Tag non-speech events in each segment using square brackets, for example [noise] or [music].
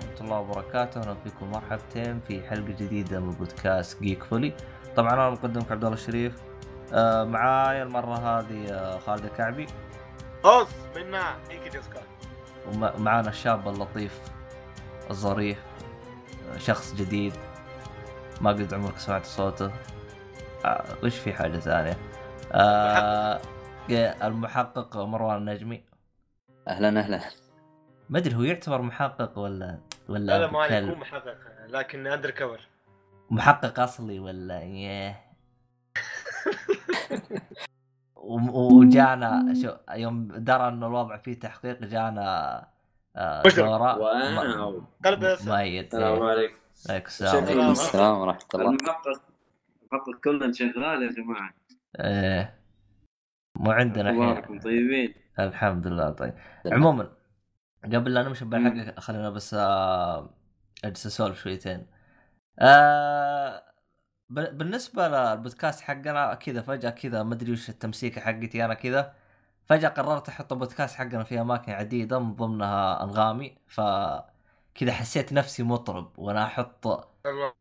ورحمة الله وبركاته، أهلا فيكم مرحبتين في حلقة جديدة من بودكاست جيك فولي. طبعا أنا مقدمك عبد الله الشريف. آه معاي المرة هذه آه خالد الكعبي. اوس منا ومعانا الشاب اللطيف الظريف شخص جديد. ما قد عمرك سمعت صوته. آه وش في حاجة ثانية؟ آه المحقق مروان النجمي. أهلا أهلا. ما أدري هو يعتبر محقق ولا ولا لا لا ما؟ يكون محقق لكن اندر كفر محقق أصلي ولا [laughs] ياه وجانا شو يوم درى إنه الوضع فيه تحقيق جانا آه. زوراء واو. قلب مؤيد السلام عليكم. عليك شكراً. السلام. عليكم السلام ورحمة الله. المحقق المحقق كلنا شغال يا جماعة. إيه. مو عندنا الحين طيبين؟ الحمد لله طيب. عموما قبل لا نمشي بالحلقة خلينا بس آه، أجلس أسولف شويتين. آه بالنسبة للبودكاست حقنا كذا فجأة كذا ما أدري وش التمسيكه حقتي أنا كذا. فجأة قررت أحط البودكاست حقنا في أماكن عديدة من ضمنها أنغامي. ف كذا حسيت نفسي مطرب وأنا أحط الله.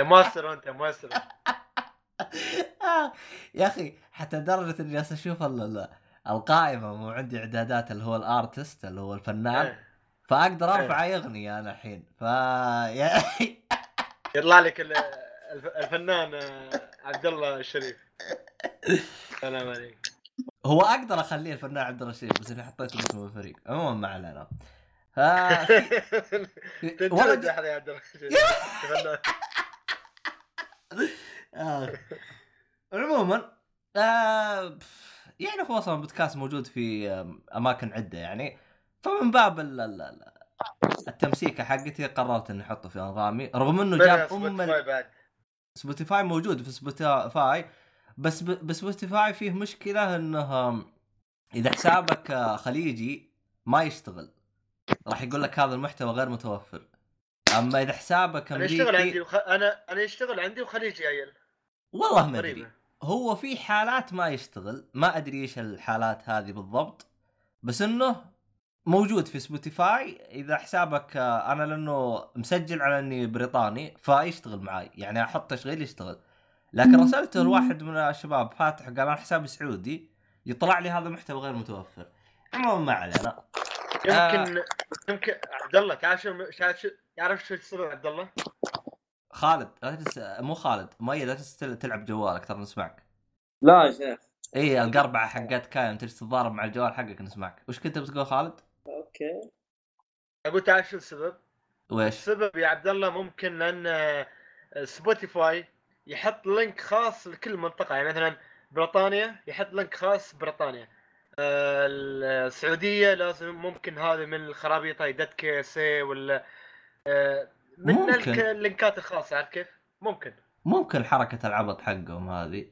ماستر [laughs] أنت ماستر [laughs] آه، يا أخي حتى لدرجة إني أشوف القائمه مو عندي إعدادات اللي هو ال artist اللي هو الفنان. إيه. فأقدر أرفع أي أغنية أنا الحين. ف [laughs] يا يطلع لك ال- الف- الفنان آه، عبد الله الشريف. السلام عليكم هو أقدر اخليه الفنان عبد الرشيد بس إني حطيته باسم الفريق. عموما ما علينا. ف والله [laughs] تنتج يا عبد الله [laughs] الشريف. آه. عموما آه يعني هو أصلا بودكاست موجود في أماكن عدة يعني. فمن باب ال- ال- ال- التمسيكه حقتي قررت إني أحطه في أنغامي. رغم إنه جاب أم Spotify موجود في Spotify بس ب Spotify فيه مشكلة إنه إذا حسابك آه، خليجي ما يشتغل. راح يقول لك هذا المحتوى غير متوفر. أما إذا حسابك أنا أمريكي عندي وخ... أنا أنا يشتغل عندي وخليجي عيل. والله ما أدري. هو في حالات ما يشتغل ما أدري إيش الحالات هذه بالضبط بس إنه موجود في سبوتيفاي إذا حسابك آه، أنا لأنه مسجل على إني بريطاني فيشتغل معاي. يعني أحط تشغيل يشتغل. لكن رسلته لواحد من الشباب فاتح قال أنا حسابي سعودي يطلع لي هذا المحتوى غير متوفر. عموما ما علينا. يمكن يمكن عبد الله تعرف شو تعرف شو يعرف شو السبب عبد الله؟ خالد لا تجلس مو خالد مؤيد لا تجلس تل- تلعب جوالك ترى نسمعك لا يا شيخ إي القربعة حقت كاين تجلس تتضارب مع الجوال حقك نسمعك وش كنت بتقول خالد؟ أوكي أقول تعرف شو السبب؟ ويش؟ السبب يا عبد الله ممكن لأن آه، سبوتيفاي يحط link خاص لكل منطقة يعني مثلا بريطانيا يحط link خاص بريطانيا آه، السعودية لازم ممكن هذا من الخرابيط هاي دت كي اس اي ولا آه، من اللينكات الخاصة عارف كيف؟ ممكن. ممكن حركة العبط حقهم هذه.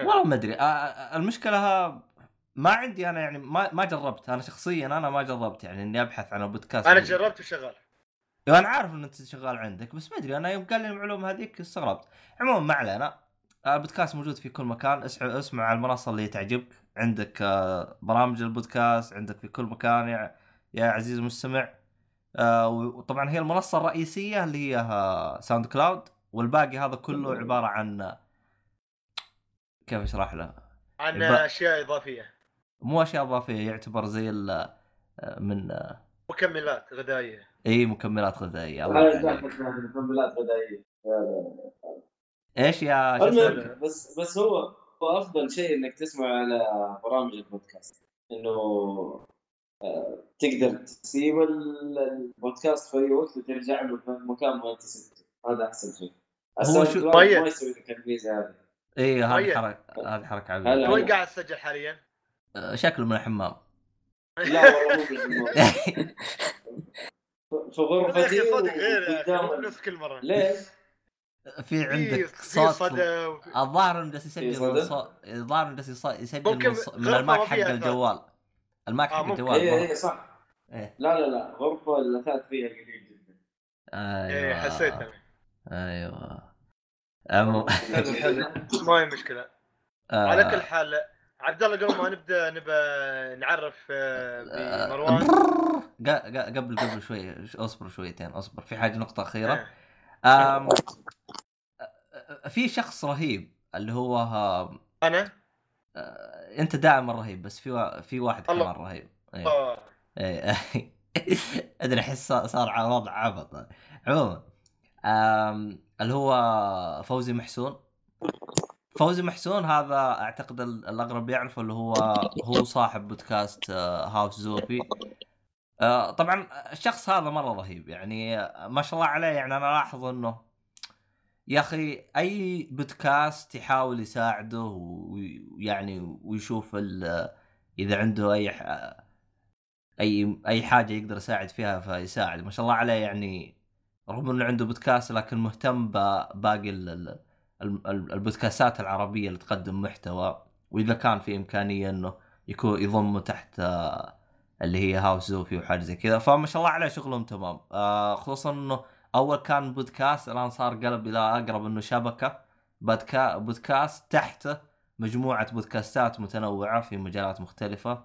والله ما أدري. المشكلة ها ما عندي أنا يعني ما ما جربت. أنا شخصيا أنا ما جربت يعني إني أبحث عن البودكاست أنا. جربت وشغال. أيوه أنا عارف إن أنت شغال عندك بس ما أدري. أنا يوم قال لي المعلومة هذيك استغربت. عموما ما علينا. البودكاست موجود في كل مكان. اسمع اسمع على المنصة اللي تعجبك. عندك آه، برامج البودكاست عندك في كل مكان يا يا عزيزي المستمع. آه، وطبعا هي المنصة الرئيسية اللي هي آه، ساوند كلاود والباقي هذا كله عبارة عن كيف أشرح له؟ عن الب- أشياء إضافية. مو أشياء إضافية يعتبر زي ال- آه، من مكملات غذائية. إي مكملات غذائية. مكملات غذائية. إيش يا بس بس هو هو أفضل شيء إنك تسمع على برامج البودكاست. إنه تقدر تسيب ال- البودكاست في أي وقت وترجع له في مكان ما أنت سبته هذا أحسن شيء هو شو- طيب. ما يسوي لك الميزه هذه اي هذه طيب. حركه هذه حركة. عبيطه وين قاعد تسجل حاليا؟ آه، شكله من الحمام لا والله. [laughs] في غرفتي صدق غير نفس كل مرة ليش؟ في عندك في صوت الظاهر إنه جالس يسجل الظاهر إنه جالس يسجل ممكن من, الماك ما حق. الجوال الماك آه، حق. الجوال اي اي صح. إيه. لا لا لا. غرفة الاثاث فيها قليل جدا. إيه أيوه. حسيت أنا أيوه. عمو... حلو حلو ما هي مشكلة. آه، على كل حال عبد الله قبل ما نبدأ نبى نعرف آه، آه، بمروان ق- قبل قبل شوي اصبر شويتين اصبر. في حاجة نقطة أخيرة. آه. آم، آه، في شخص رهيب اللي هو آه، أنا؟ آه، أنت دائما رهيب بس في وا- في واحد الله. كمان رهيب. آه. إيه. [laughs] أدري أحس صار على وضع عبط عموما اللي هو فوزي محسون فوزي محسون هذا أعتقد ال- الاغلب يعرفه اللي هو هو صاحب بودكاست آه، هاوس زوفي آه، طبعا الشخص هذا مرة رهيب يعني آه، ما شاء الله عليه يعني أنا الاحظ إنه يا أخي أي بودكاست يحاول يساعده ويعني ويشوف إذا عنده أي أي أي حاجة يقدر يساعد فيها فيساعد. ما شاء الله عليه يعني رغم إنه عنده بودكاست لكن مهتم بباقي ال- ال- ال- ال- البودكاستات العربية اللي تقدم محتوى. وإذا كان في إمكانية إنه يكون يضمه تحت اللي هي هاوس زوفي وحاجه زي كذا. فما شاء الله عليه شغلهم تمام. آه، خصوصا إنه أول كان بودكاست الآن صار قلب إلى أقرب إنه شبكة بودكا بودكاست تحته مجموعة بودكاستات متنوعة في مجالات مختلفة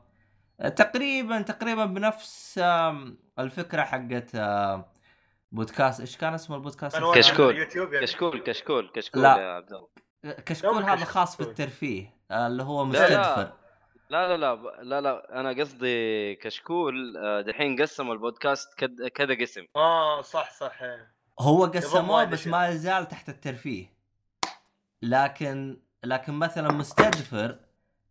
آه، تقريبا تقريبا بنفس الفكرة حقت آم، بودكاست إيش كان اسم البودكاست؟ كشكول. يعني. كشكول كشكول كشكول لا. يا عبد الله كشكول هذا. خاص بالترفيه آه، اللي هو لا، لا. مستدفر لا لا لا لا لا أنا قصدي كشكول آه، دحين قسموا البودكاست كد- كذا قسم آه صح صح إيه. هو قسموه بس. ما يزال تحت الترفيه لكن لكن مثلا مستدفر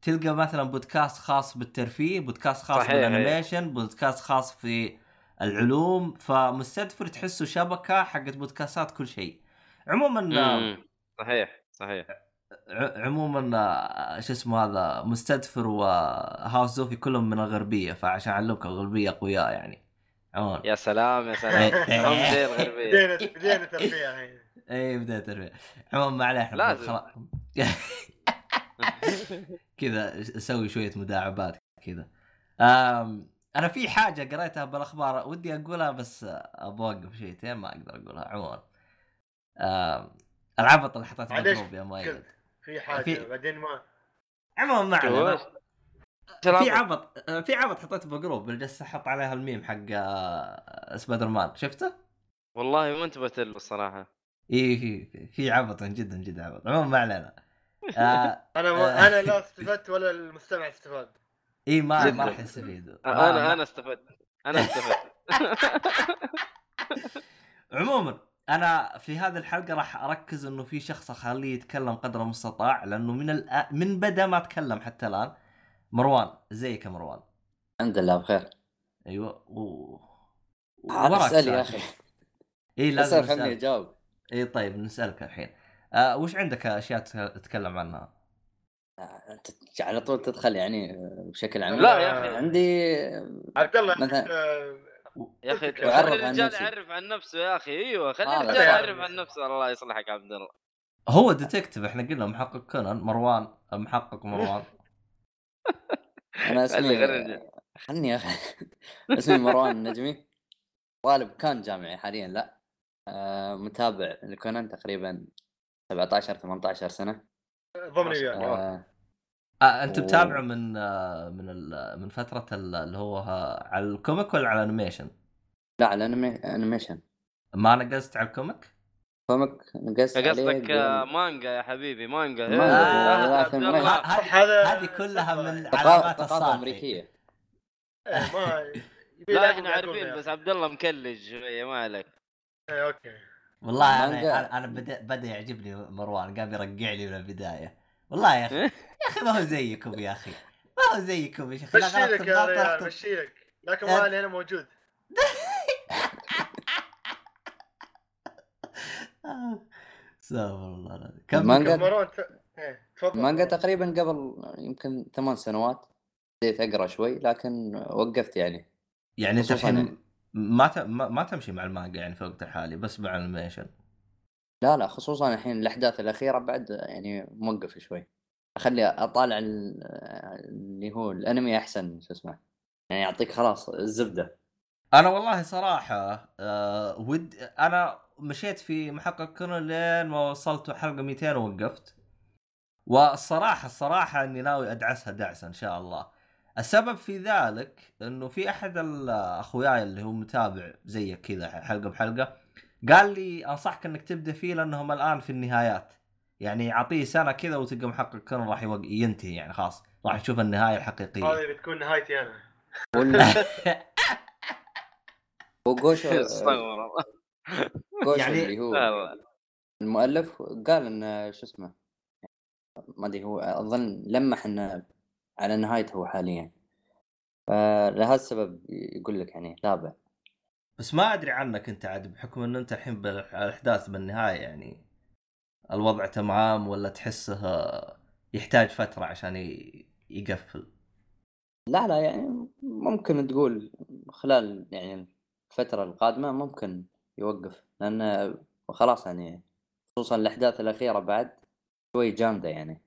تلقى مثلا بودكاست خاص بالترفيه بودكاست خاص صحيح، بالانيميشن بودكاست خاص في العلوم فمستدفر تحسه شبكة حقت بودكاستات كل شيء عموما مم. صحيح صحيح ع- عموما آه، شو اسمه هذا مستدفر وهاوس زوفي كلهم من الغربية فعشان أعلمك الغربية أقوياء يعني. عموما. يا سلام يا سلام. هم زي الغربية. بدينا بدينا الحين اي بدايه تربية. عموما ما عليه إحنا لازم. خلاص. [laughs] كذا أسوي شوية مداعبات كذا. أنا في حاجة قريتها بالأخبار ودي أقولها بس ابوقف شويتين ما أقدر أقولها. عموما. العبط اللي حطيته معليش، بالجروب يا مايد قلت في حاجة في- بعدين ما عموما ما علينا؟ في عبط في عبط حطيته بالجروب جالس أحط عليها الميم حق آه، سبايدر مان شفته؟ والله ما انتبهت له الصراحه إي في في- عبط جدا جدا عبط. عموما ما علينا. [laughs] آه أنا ما أنا لا [laughs] استفدت ولا المستمع استفاد. إي ما. ما راح يستفيدوا ما- أنا أنا استفدت. أنا استفدت. [laughs] عموما أنا في هذه الحلقة راح أركز إنه في شخص أخليه يتكلم قدر المستطاع لأنه من الأ... من بدا ما تكلم حتى الآن. مروان زيك يا مروان؟ الحمد لله بخير. أيوه و... عاد اسال يا أخي. اي لازم اسال خليني أجاوب. اي طيب نسألك الحين. آه وش عندك أشياء تك- تتكلم عنها؟ أنت على طول تدخل يعني بشكل عام. لا يا أخي. عندي عبد الله مثلا- آه، يا أخي خلي عن الرجال نفسه. يعرف عن نفسه يا أخي. أيوه خلي الرجال. يعرف عن نفسه. الله يصلحك يا عبد الله. هو detective إحنا قلنا محقق كونان مروان محقق مروان [laughs] أنا اسمي الرجال. خلني يا أخي. [laughs] اسمي مروان النجمي طالب كان جامعي حاليا لا. آه متابع لكونان تقريبا 17 18 سنة. ضمني وياك الله. آه آه انت. متابعه من آه من ال... من فترة ال- اللي هو ها- على ال comic ولا على ال animation؟ لا على أنمي- animation ما نقزت على ال comic؟ comic نقزت عليه قصدك آه، مانجا يا حبيبي مانجا مانجا، إيه، لا، عبد ثم- الله. ه- هذه كلها من علامات ثقافه الصالح أمريكية إيه، [laughs] لا إحنا عارفين بس. عبد الله مكلج شوية ما عليك إيه، أوكي والله. أنا أنا, بدأ يعجبني مروان قام يرقع لي من البداية والله يا أخي. يا أخي ما هو زيكم يا أخي. ما هو زيكم يا شيخ. لا مشي غلطت لك يا ريال رحت- مشي لك لكن علي أنا موجود. [laughs] استغفر الله العظيم. مروان ت- إيه، تفضل. مانجا تقريبا قبل يمكن ثمان سنوات بديت أقرأ شوي لكن وقفت يعني. يعني أنت الحين يعني. ما, ت... ما ما تمشي مع المانجا يعني في الوقت الحالي بس مع ال animation لا لا خصوصا الحين الأحداث الأخيرة بعد يعني موقف شوي. أخلي أطالع ال- اللي هو الأنمي أحسن شو اسمه يعني يعطيك خلاص الزبدة. أنا والله صراحة آه ود أنا مشيت في محقق كونان لين ما وصلت حلقة 200 ووقفت. والصراحة الصراحة إني ناوي أدعسها دعسه إن شاء الله. السبب في ذلك إنه في أحد أخوياي اللي هو متابع زيك كذا حلقة بحلقة قال لي أنصحك إنك تبدأ فيه لأنهم الآن في النهايات. يعني أعطيه سنة كذا وتلقى محقق كون راح ينتهي يعني خلاص. راح نشوف النهاية الحقيقية. هذه بتكون نهايتي أنا. ولا [laughs] وجوشو استغفر الله. جوشو يعني- اللي هو. المؤلف قال ان شو اسمه ما أدري هو أظن لمح إنه على نهايته هو حاليا. فلهذا السبب يقول لك يعني تابع. بس ما أدري عنك أنت عاد بحكم إن أنت الحين بالأحداث بالنهاية يعني الوضع تمام ولا تحسه يحتاج فترة عشان يقفل؟ لا لا يعني ممكن تقول خلال يعني الفترة القادمة ممكن يوقف لأن خلاص يعني خصوصا الأحداث الأخيرة بعد شوي جامدة يعني.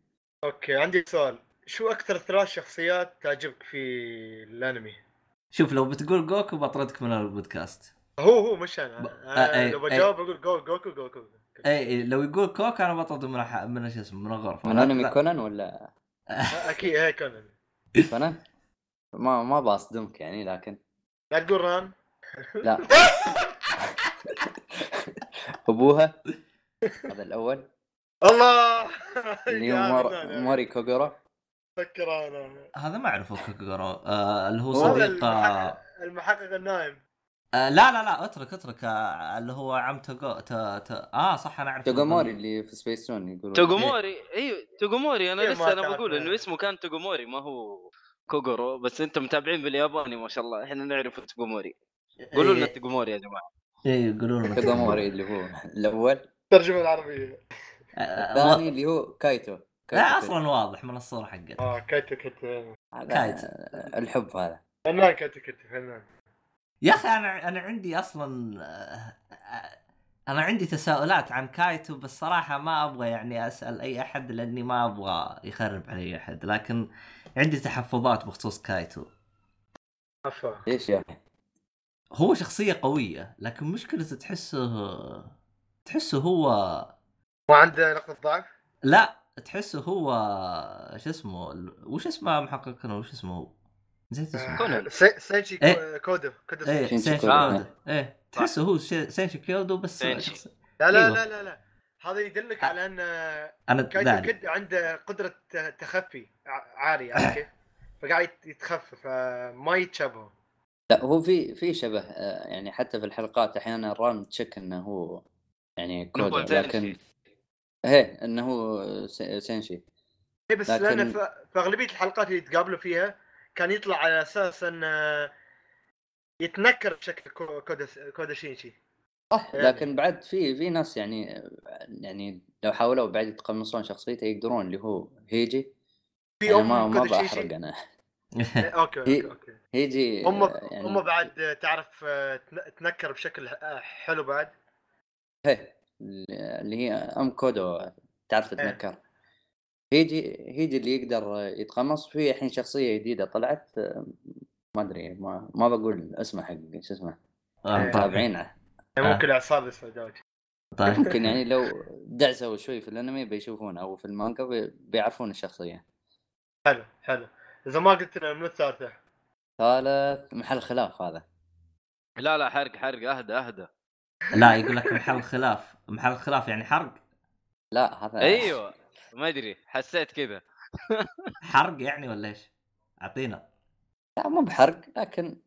أوكي عندي سؤال. شو أكثر ثلاث شخصيات تعجبك في الأنمي؟ شوف لو بتقول جوكو بطردك من البودكاست. هو هو مش أنا. ب- أنا آه، لو. بجاوب بقول جو جوكو جوكو. أي لو يقول جوكو أنا بطرده من الح... من شو اسمه من الغرفة. من لا. كونان ولا؟ [laughs] أكيد هيك أنا كونان؟ ما ما بصدمك يعني لكن. لا تقول ران. لا. [laughs] أبوها. هذا الأول. الله! [laughs] اللي هو مور... أنا. هذا ما أعرفه كوكورو آه اللي هو صديق آه المحقق, المحقق النايم. آه لا لا لا اترك اترك. آه اللي هو عم توغو ت... ت... آه صح أنا أعرف توغوموري اللي في سبيس تون يقولون. توغوموري؟ أيوه توغوموري. أنا إيه، لسه أنا بقول. إنه اسمه كان توغوموري ما هو كوغورو. بس أنتم متابعين بالياباني ما شاء الله. إحنا نعرف توغوموري. قولوا لنا توغوموري يا جماعة. اي يقولون لنا توغوموري. اللي هو الأول. الترجمه العربيه آه، الثاني اللي هو كايتو. لا أصلا واضح من الصورة حقته آه كايتو كيتو هذا كايتو. الحب هذا. فنان كايتو كيتو فنان. يا أخي أنا أنا عندي أصلا آه، أنا عندي تساؤلات عن كايتو بس صراحة ما أبغى يعني أسأل أي أحد لأني ما أبغى يخرب علي أحد. لكن عندي تحفظات بخصوص كايتو. عفوا. إيش يا أخي؟ هو شخصية قوية لكن مشكلته تحسه تحسه هو ما عنده نقطة ضعف؟ لا. تحسه هو شو اسمه وش اسمه محققنا وش اسمه هو نسيت اسمه كونان. سي- سينشي إيه. كودو كودو إيه سينشي. كودو. إيه تحسه هو شي- سينشي كودو بس لا لا أيوة. لا لا لا هذا يدلك على أن أنا كايتو كيد عنده قدرة تخفي عاليه عرفت [laughs] كيف؟ فقاعد يتخفى فما يتشابهوا لا هو في في شبه آه، يعني حتى في الحلقات أحيانا ران تشك إنه هو يعني كودو. لكن إيه إنه هو سينشي. إيه بس لكن- لأن في اغلبيه الحلقات اللي يتقابلوا فيها كان يطلع على أساس انه يتنكر بشكل كو- كودا كودا شينشي صح يعني. لكن بعد في في ناس يعني يعني لو حاولوا بعد يتقمصون شخصيته يقدرون اللي هو هيجي. في يعني ام ما ما بحرق أنا. [laughs] إيه، okay okay okay. هيجي ام آه، يعني ام بعد تعرف تن- تنكر بشكل حلو بعد. هي اللي هي أم كودو تعرف تتنكر. هيجي هيجي اللي يقدر يتقمص. في الحين شخصية جديدة طلعت آه، ما أدري ما, ما بقول اسمه حق شو اسمه آه، متابعينه يعني ممكن أعصاب السوداوي طيب. ممكن يعني لو دعسوا شوي في الأنمي بيشوفون أو في المانجا بي- بيعرفون الشخصية. حلو حلو. إذا ما قلت لنا من الثالثة. ثالث محل خلاف هذا. لا لا حرق حرق. أهدى أهدى. لا يقول لك محل خلاف. محل خلاف يعني حرق؟ لا هذا أيوه. ما أدري. حسيت كذا. حرق يعني ولا إيش؟ أعطينا. لا مو بحرق لكن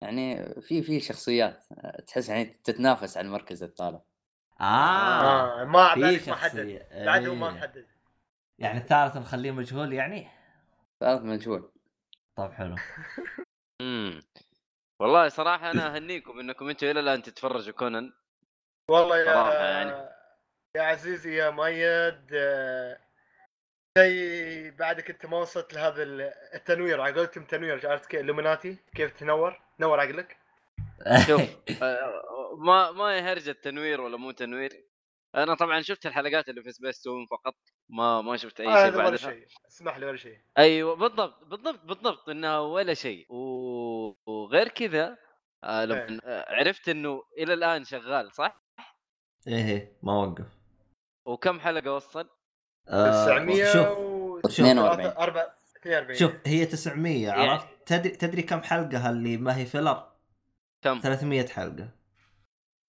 يعني في في شخصيات آه، تحس يعني تتنافس على المركز الثالث. آه. آه ما في بعد ما حدد. بعد هو ما إيه. حدد. يعني الثالث نخليه مجهول يعني؟ ثالث مجهول. طيب حلو. [laughs] والله صراحة أنا أهنيكم إنكم أنتم إلى الآن تتفرجوا كونان. والله يا يعني. يا عزيزي يا مؤيد آه، شيء بعدك أنت ما وصلت لهذا ال- التنوير. على تنوير عرفت كيف؟ الومناتي كيف تنور؟ نور عقلك. [laughs] شوف آه، ما ما هي هرجه تنوير ولا مو تنوير. أنا طبعا شفت الحلقات اللي في سبيس تون فقط ما ما شفت أي آه، شيء بعدها. شيء. اسمح لي ولا شيء. أيوه بالضبط بالضبط بالضبط إنها ولا شيء. و- وغير كذا آه لما آه، عرفت إنه إلى الآن شغال صح؟ إيه إيه، ما وقف. وكم حلقة وصل؟ آه، 900 شوف و 42. 4 42 شوف هي 900 يعني- عرفت؟ تدري تدري كم حلقة اللي ما هي filler كم؟ 300 حلقة. ما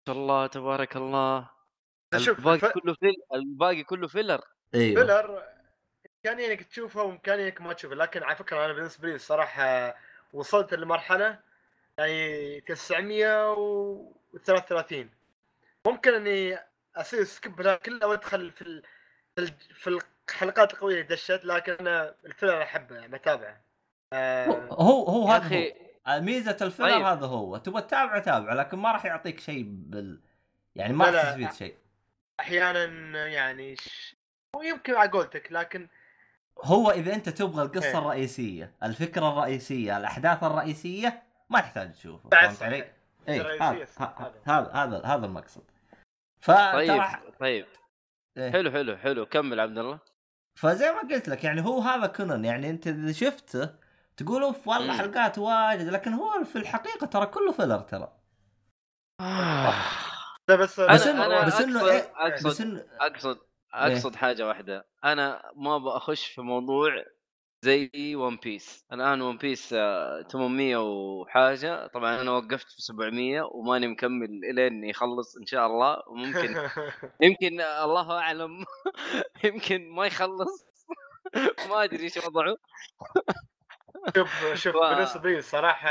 شاء الله تبارك الله. شوف الباقي ف- كله fill الباقي كله filler إيوه. filler إمكانية إنك تشوفها وإمكانية إنك ما تشوفها لكن على فكرة أنا بالنسبة لي الصراحة وصلت لمرحلة يعني 933 ممكن إني أسوي skip لها كلها وأدخل في ال... في, ال... في الحلقات القوية اللي دشت لكن أنا ال filler أحبه يعني بتابعه آه... هو هو يا هذا أخي هو ميزة ال filler طيب. هذا هو تبغى تتابعه تابعه لكن ما راح يعطيك شيء بال يعني ما لا، راح. تستفيد شيء أحيانا يعني ش... هو يمكن على قولتك لكن هو إذا أنت تبغى القصة إيه. الرئيسية الفكرة الرئيسية الأحداث الرئيسية ما تحتاج تشوفه فهمت علي؟ صحيح. اي الرئيسية هذا هذا هذا. هذا المقصد طيب طيب إيه. حلو حلو حلو كمل عبد الله فزي ما قلت لك يعني هو هذا كونان يعني أنت إذا شفته تقول اوف والله. حلقات واجد لكن هو في الحقيقة ترى كله filler ترى لا بس بس أنا إنه- أنا بس اقصد إيه، أقصد بس إنه أقصد حاجة واحدة أنا ما بخش في موضوع زي ون بيس الآن ون بيس آه، 800 وحاجة طبعا أنا وقفت في 700 وماني مكمل إلين يخلص إن شاء الله وممكن [laughs] يمكن آه، الله أعلم [laughs] يمكن ما يخلص [laughs] ما أدري إيش وضعه. شوف شوف بالنسبة لي الصراحه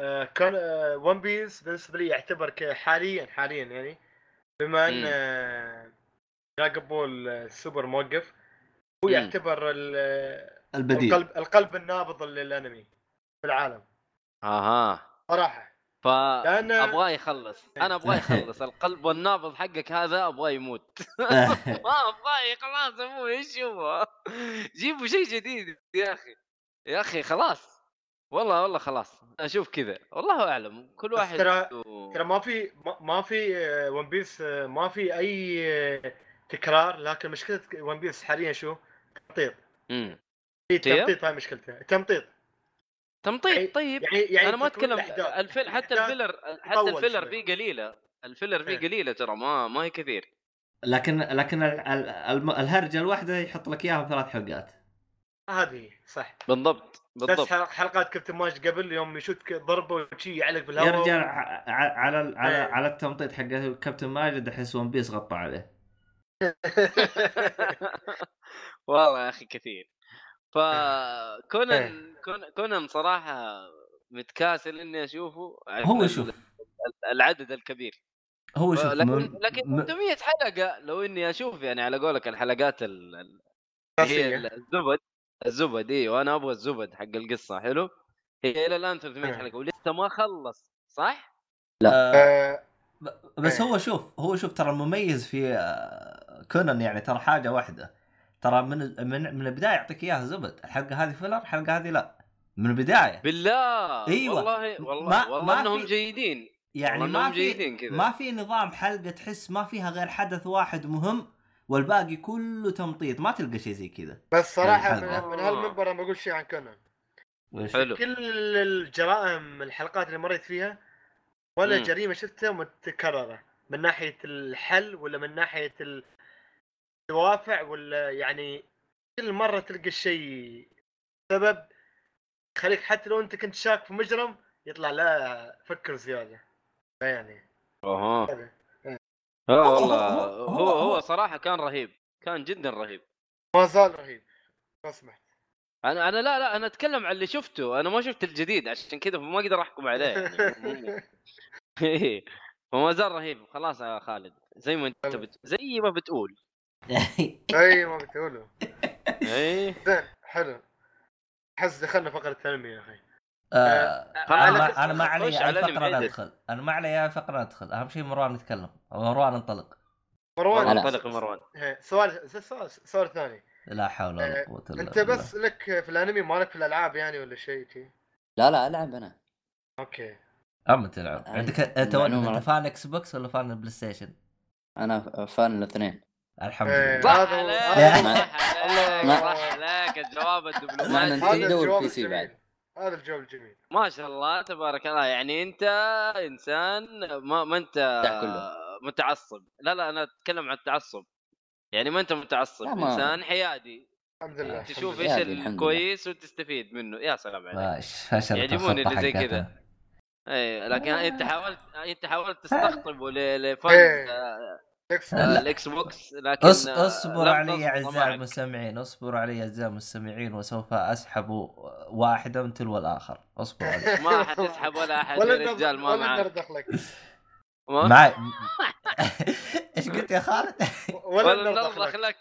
آه، كان ون بيس بالنسبة لي يعتبر حاليا حاليا يعني بما إن مم. دراجون بول السوبر موقف هو. يعتبر ال- البديل. القلب القلب النابض للأنمي في العالم. آها. صراحة. ف لأن أبغاه يخلص. أنا أبغاه يخلص. القلب النابض حقك هذا أبغاه يموت. [laughs] [laughs] ما أبغاه خلاص أبوي إيش هو جيبوا شيء جديد يا أخي. يا أخي خلاص. والله والله خلاص. أشوف كذا. والله أعلم. كل بس واحد ترى- و- ترى ما في ما- ما في ون بيس ما في أي آه، تكرار لكن مشكلة ون بيس حاليا شو؟ تمطيط مم. في طيب. تمطيط هاي مشكلته تمطيط يعني- تمطيط طيب يعني يعني أنا ما أتكلم الأحداث. ال fill حتى ال filler حتى ال filler. فيه قليلة ال filler فيه إيه. قليلة ترى ما ما هي كثير لكن لكن ال- ال- الم- الهرجة الواحدة يحط لك إياها بثلاث حلقات هذه صح بالضبط بس بالضبط حلق- حلقات كابتن ماجد قبل يوم يشوت ضربه وشي يعلق في الهواء يرجع على ال- على إيه. على التمطيط حق كابتن ماجد أحس ون بيس غطى عليه [laughs] والله يا أخي كثير [laughs] إيه. فكونان كون- كونان صراحة متكاسل إني أشوفه هو شوف العدد الكبير هو شوف لكن من- لكن م- 300 حلقة لو إني أشوف يعني على قولك الحلقات ال- هي. الزبد الزبد أيوه أنا أبغى الزبد حق القصة حلو هي إلى الآن 300 إيه. حلقة ولسه ما خلص صح؟ آه، ب- بس إيه. هو شوف هو شوف ترى المميز في آه، كونان يعني ترى حاجة واحدة. ترى من من من البداية يعطيك إياها زبد. الحلقة هذه فيلر الحلقة هذه لا. من البداية. بالله! أيوة. والله والله ما- والله ما إنهم في- جيدين. يعني ما في جيدين كذا. ما في نظام حلقة تحس ما فيها غير حدث واحد مهم والباقي كله تمطيط. ما تلقى شيء زي كذا. بس صراحة. من, من هالمنبر أنا بقول شيء عن كونان. حلو. كل الجرائم الحلقات اللي مريت فيها ولا مم. جريمة شفتها متكررة. من ناحية الحل ولا من ناحية الدوافع ولا يعني كل مرة تلقى الشيء سبب يخليك حتى لو انت كنت شاك في مجرم يطلع لا فكر زيادة. يعني. أها. آه والله هو- هو هو- هو صراحة كان رهيب كان جدا رهيب. ما زال رهيب. ما سمحت أنا أنا لا لا أنا أتكلم عن اللي شفته أنا ما شفت الجديد عشان كذا ما أقدر أحكم عليه. يعني [laughs] إيه. فما زال رهيب. خلاص يا خالد زي ما أنت بت... زي ما بتقول. [laughs] اي ما بتقولوا إيه زين حلو. احس دخلنا فقرة التنميه يا أخي. آه، خلاص، أنا أنا ما علي على اي فقره عدل. ندخل أنا ما علي اي فقره ندخل أهم شيء مروان يتكلم. مروان انطلق. مروان. انطلق مروان. إيه، سؤال سؤال سؤال ثاني. لا حول ولا آه، قوة إلا أنت بالله. بس لك في الأنمي مالك في الألعاب يعني ولا شيء شي؟ لا لا ألعب أنا. okay. اما تلعب. عندي عندك أنت. أنت fan إكس بوكس ولا fan بلاي ستيشن؟ أنا fan الاثنين. الحمد إيه. لله هذا- عليك الجواب الدبلوماسي هذا الجواب الجميل. بعد. هذا الجواب الجميل ما شاء الله تبارك الله يعني أنت إنسان ما ما أنت. متعصب لا لا أنا أتكلم عن التعصب يعني ما أنت متعصب إنسان حيادي الحمد لله تشوف إيش. الكويس وتستفيد منه يا سلام عليك يعجبوني اللي زي. كذا. اي لكن أنت حاولت أنت حاولت تستقطبه ل- آه، آه،. الاكس بوكس لكن أص... آه، اصبروا لم علي يا أعزائي. المستمعين اصبروا علي يا أعزائي المستمعين وسوف أسحب واحدة من تلو الآخر. اصبروا علي. [laughs] ما حتسحب ولا أحد ولا يا رجال ما ولا معك. دخلك. ما- معي [laughs] إيش قلت يا خالد؟ ولا نرضخ دخلك. لك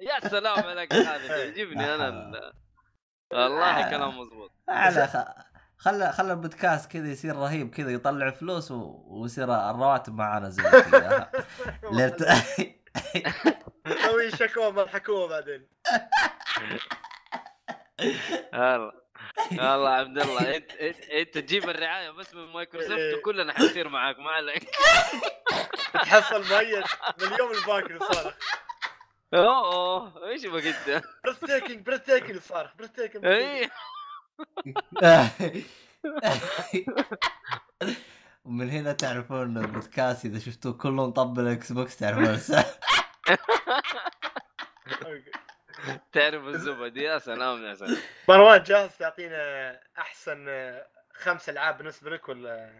يا سلام عليك هذا يعجبني أنا ال- [laughs] والله كلام مضبوط على. خلى خلى البودكاست كذا يصير رهيب كذا يطلع فلوس و... ويصير الرواتب معانا زي كذا. [laughs] ليت... [laughs] نسوي شكوى مع الحكومة بعدين. [laughs] والله. والله عبد الله انت انت, انت تجيب الرعاية بس من مايكروسوفت إيه. وكلنا حنصير معاك ما عليك. تحصل مؤيد من اليوم الباكر صارخ أوه إيش بقيت؟ بريث تيكينج بريث تيكينج صارخ بريث تيكينج اي ومن هنا تعرفون البودكاست إذا شفتوه كله مطبل Xbox تعرفون. [laughs] تعرف الزبد يا سلام يا سلام مروان جاهز تعطينا أحسن خمس ألعاب بالنسبة لك ولا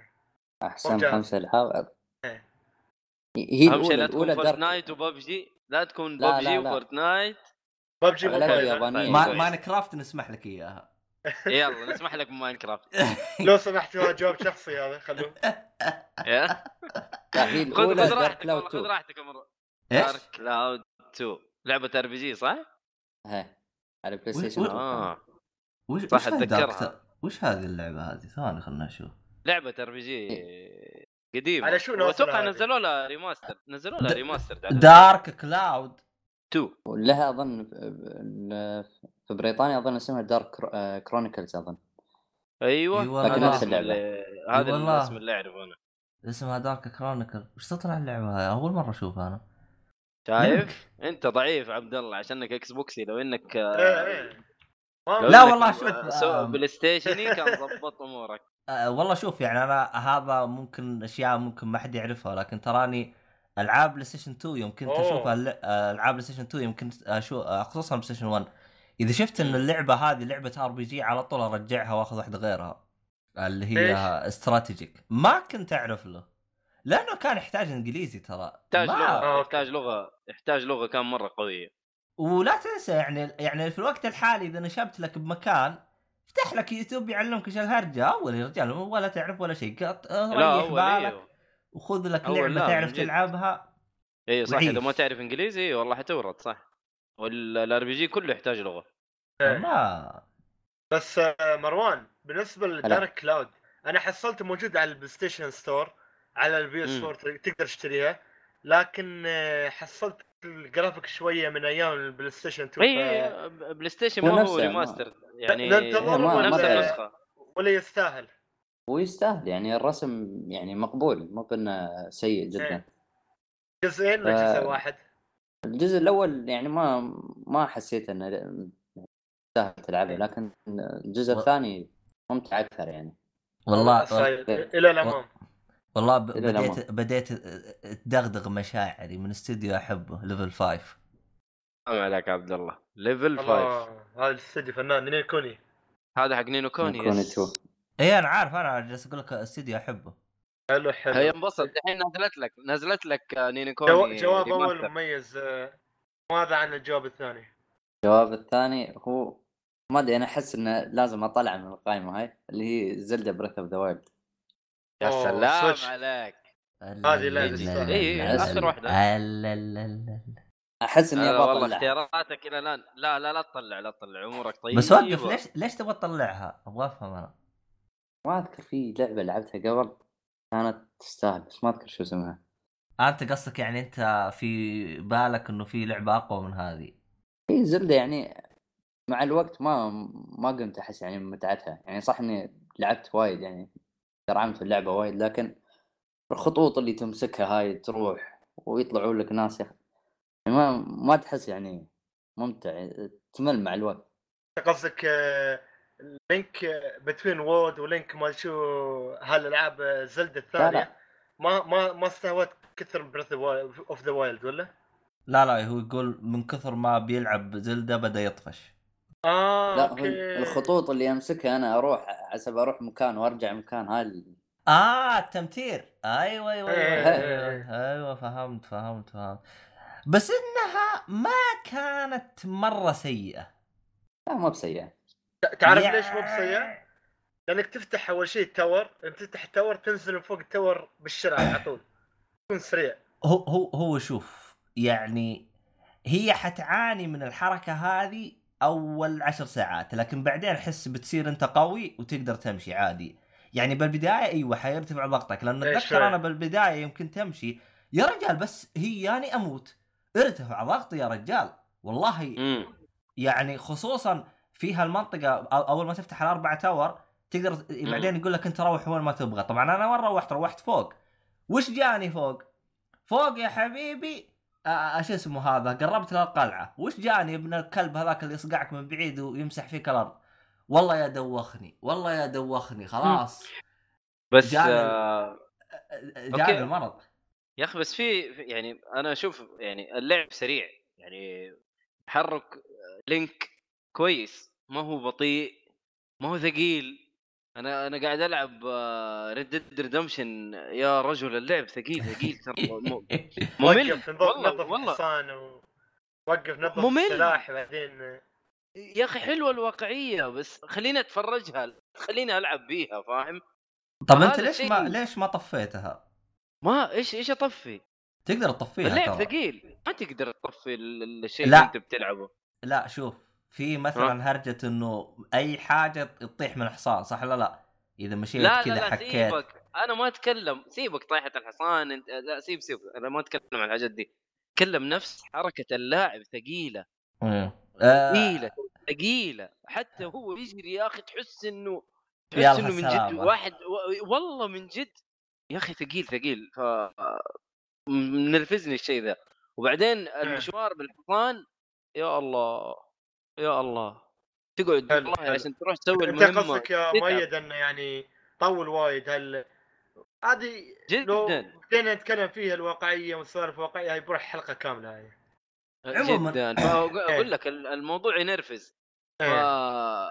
أحسن. خمس ألعاب إيه. هي أهم شيء الاولى لا تكون Fortnite وببجي لا تكون ببجي. و Fortnite PUBG أغلبها موبايل يابانية. ما... كويس. Minecraft نسمح لك إياها يلا نسمح لك ب Minecraft. [laughs] لو سمحت هو جواب شخصي هذا خلوه. خذ خذ راحتك خذ 2 راحتك يا مرة. إيش؟ Dark Cloud 2 لعبة RPG صح؟ هي على Play وش- Station وش- 2 آه. وش صح،. Dark- وش هذه اللعبة هذه؟ ثواني خلنا نشوف. لعبة RPG قديمة. على شو هذه؟ نزلوا لها remaster نزلوا لها remaster Dark Cloud 2 ولها أظن في بريطانيا أظن اسمها Dark Chronicles أظن أيوه والله. لكن هذا نفس اسم اللعبة. اللي- هذا والله. الاسم اللي اعرفه أنا اسمها Dark Chronicle وش تطلع اللعبة هاي أول مرة أشوفها أنا شايف؟ أنت ضعيف عبد الله عشانك Xbox ي لو إنك إيه ما- لو لا إنك والله شوف، so um. PlayStation ي كان ضبط أمورك [laughs] والله شوف يعني أنا هذا ممكن أشياء ممكن ما حد يعرفها لكن تراني ألعاب PlayStation 2 يوم كنت أوه. أشوف الل- آه، ألعاب PlayStation 2 يوم كنت أشوف آه، خصوصا PlayStation 1 إذا شفت إن اللعبة هذه لعبة RPG على طول أرجعها وأخذ واحدة غيرها. اللي هي؟ strategic. ما كنت أعرف له. لأنه كان يحتاج إنجليزي ترى. يحتاج ما- لغة. آه، يحتاج لغة. يحتاج لغة كان مرة قوية. ولا تنسى يعني يعني في الوقت الحالي إذا نشبت لك بمكان افتح لك يوتيوب يعلمك إيش الهرجة. أول يا رجال ولا تعرف ولا شيء. ريح بالك. إيوه. وخذ لك لعبة لا، تعرف. تلعبها. اي صح. إذا. ما تعرف إنجليزي والله حتورط صح. وال RPG كله يحتاج لغة إيه. ما بس آه، مروان بالنسبة ل Dark Cloud أنا حصلته موجود على ال PlayStation Store على ال PS مم. 4 تقدر تشتريها لكن آه، حصلت الجرافيك شوية من أيام ال PlayStation 2 إي ف... PlayStation هو ما هو remaster يعني نفس. النسخة ولا يستاهل ويستاهل يعني الرسم يعني مقبول مو بأنه سيء جدا إيه. جزئين ولا ف- جزء واحد؟ الجزء الأول يعني ما ما حسيت إنه يستاهل تلعبه لكن الجزء و- الثاني ممتع أكثر يعني. والله السايد. إلى الامام والله ب- بديت الأمام. بديت تدغدغ مشاعري من استوديو احبه Level 5 سلام عليك عبد الله. Level 5 الله هذا الاستديو فنان Ni no Kuni. هذا حق Ni no Kuni Kuni yes. 2 اي أنا عارف أنا جالس أقول لك استوديو أحبه. حلو حلو هي انبسط الحين نزلت لك نزلت لك Ni no Ku... Kuni جواب أول. مميز آه، ماذا عن الجواب الثاني؟ الجواب الثاني هو ما أدري أنا أحس إنه لازم أطلع من القائمه هاي اللي هي Zelda Breath of the Wild يا سلام Switch. عليك هذه لا تستاهل. إيه، لا، لا. أحس إني أبغى والله اطلعها اختياراتك إلى الآن لا لا لا تطلع لا تطلع أمورك طيبة بس وقف ليش ليش تبغى تطلعها؟ أبغى أفهم أنا ما أذكر في لعبة لعبتها قبل كانت تستاهل بس ما أذكر شو اسمها. أنت قصدك يعني أنت في بالك إنه في لعبة أقوى من هذه؟ هي زلدة يعني مع الوقت ما ما قمت أحس يعني بمتعتها يعني صح إني لعبت وايد يعني ترعمت في اللعبة وايد لكن الخطوط اللي تمسكها هاي تروح ويطلعوا لك ناس. يعني ما ما تحس يعني ممتع تمل مع الوقت. قصدك آه، Link Between Worlds و Link ما شو هالألعاب Zelda لا الثانية. ما ما ما استهوت كثر Breath of the Wild ولا؟ لا لا هو يقول من كثر ما بيلعب Zelda بدأ يطفش. آه لا هو okay. الخطوط اللي امسكها أنا أروح حسب أروح مكان وأرجع مكان هاي آه التمتير أيوه أيوه أيوه, إيه. أيوة, أيوة فهمت فهمت فهمت. بس إنها ما كانت مرة سيئة. لا ما بسيئة. تعرف يا- ليش مو بسيء؟ لأنك تفتح أول شيء ال tower لما تفتح ال tower تنزل من فوق ال tower بالشارع على طول. تكون سريع. هو هو هو شوف يعني هي حتعاني من الحركة هذه أول عشر ساعات لكن بعدين أحس بتصير أنت قوي وتقدر تمشي عادي. يعني بالبداية أيوه حيرتفع ضغطك لأن إيه أتذكر. أنا بالبداية يمكن تمشي يا رجال بس هي ياني أموت. ارتفع ضغطي يا رجال والله يعني خصوصا في هالمنطقة أول ما تفتح الاربع تاور تقدر بعدين يقول لك أنت روح وين ما تبغى. طبعا أنا وين روحت؟ روحت فوق. وش جاني فوق؟ فوق يا حبيبي آه، شو اسمه هذا؟ قربت للقلعه وش جاني؟ ابن الكلب هذاك اللي يصقعك من بعيد ويمسح فيك الأرض. والله يا دوخني والله يا دوخني. خلاص. بس جاني- آه جاني okay. المرض. يا أخي بس في يعني أنا أشوف يعني اللعب سريع. يعني تحرك Link كويس ما هو بطيء ما هو ثقيل أنا أنا قاعد ألعب Red Dead Redemption يا رجل اللعب ثقيل ثقيل ترى [laughs] ممل وقف نظف والله والله الحصان. وقف نظف ممل. السلاح بعدين يا أخي حلوة الواقعية بس خليني أتفرجها خليني ألعب بيها فاهم طب أنت ليش شيء- ما ليش ما طفيتها؟ ما إيش إيش أطفي تقدر تطفيها اللعب ترى. ثقيل ما تقدر تطفي ال- ال- الشيء. اللي أنت بتلعبه لا شوف في مثلا هرجة إنه أي حاجة تطيح من الحصان صح ولا لا؟ إذا مشيت لا لا كذا لا حكيت سيبك. أنا ما أتكلم سيبك طايحه الحصان أنت لا سيب سيب أنا ما أتكلم عن الحاجات دي. اتكلم نفس حركة اللاعب ثقيلة. مم. آه، ثقيلة. ثقيله حتى هو يجري يا أخي تحس إنه تحس إنه من جد. واحد و- والله من جد. يا أخي ثقيل ثقيل. ف منرفزني الشيء ذا. وبعدين المشوار بالحصان يا الله. يا الله تقعد حلو، والله حلو. عشان تروح تسوي أنت المهمة قصدك يا. مؤيد إنه يعني طول وايد هل هذه لو جدا بدينا نتكلم فيها الواقعية والسوالف الواقعيه هي بروح حلقه كاملة هي عموماً. جدا فاقول [laughs] لك ال- الموضوع ينرفز ف... إيه.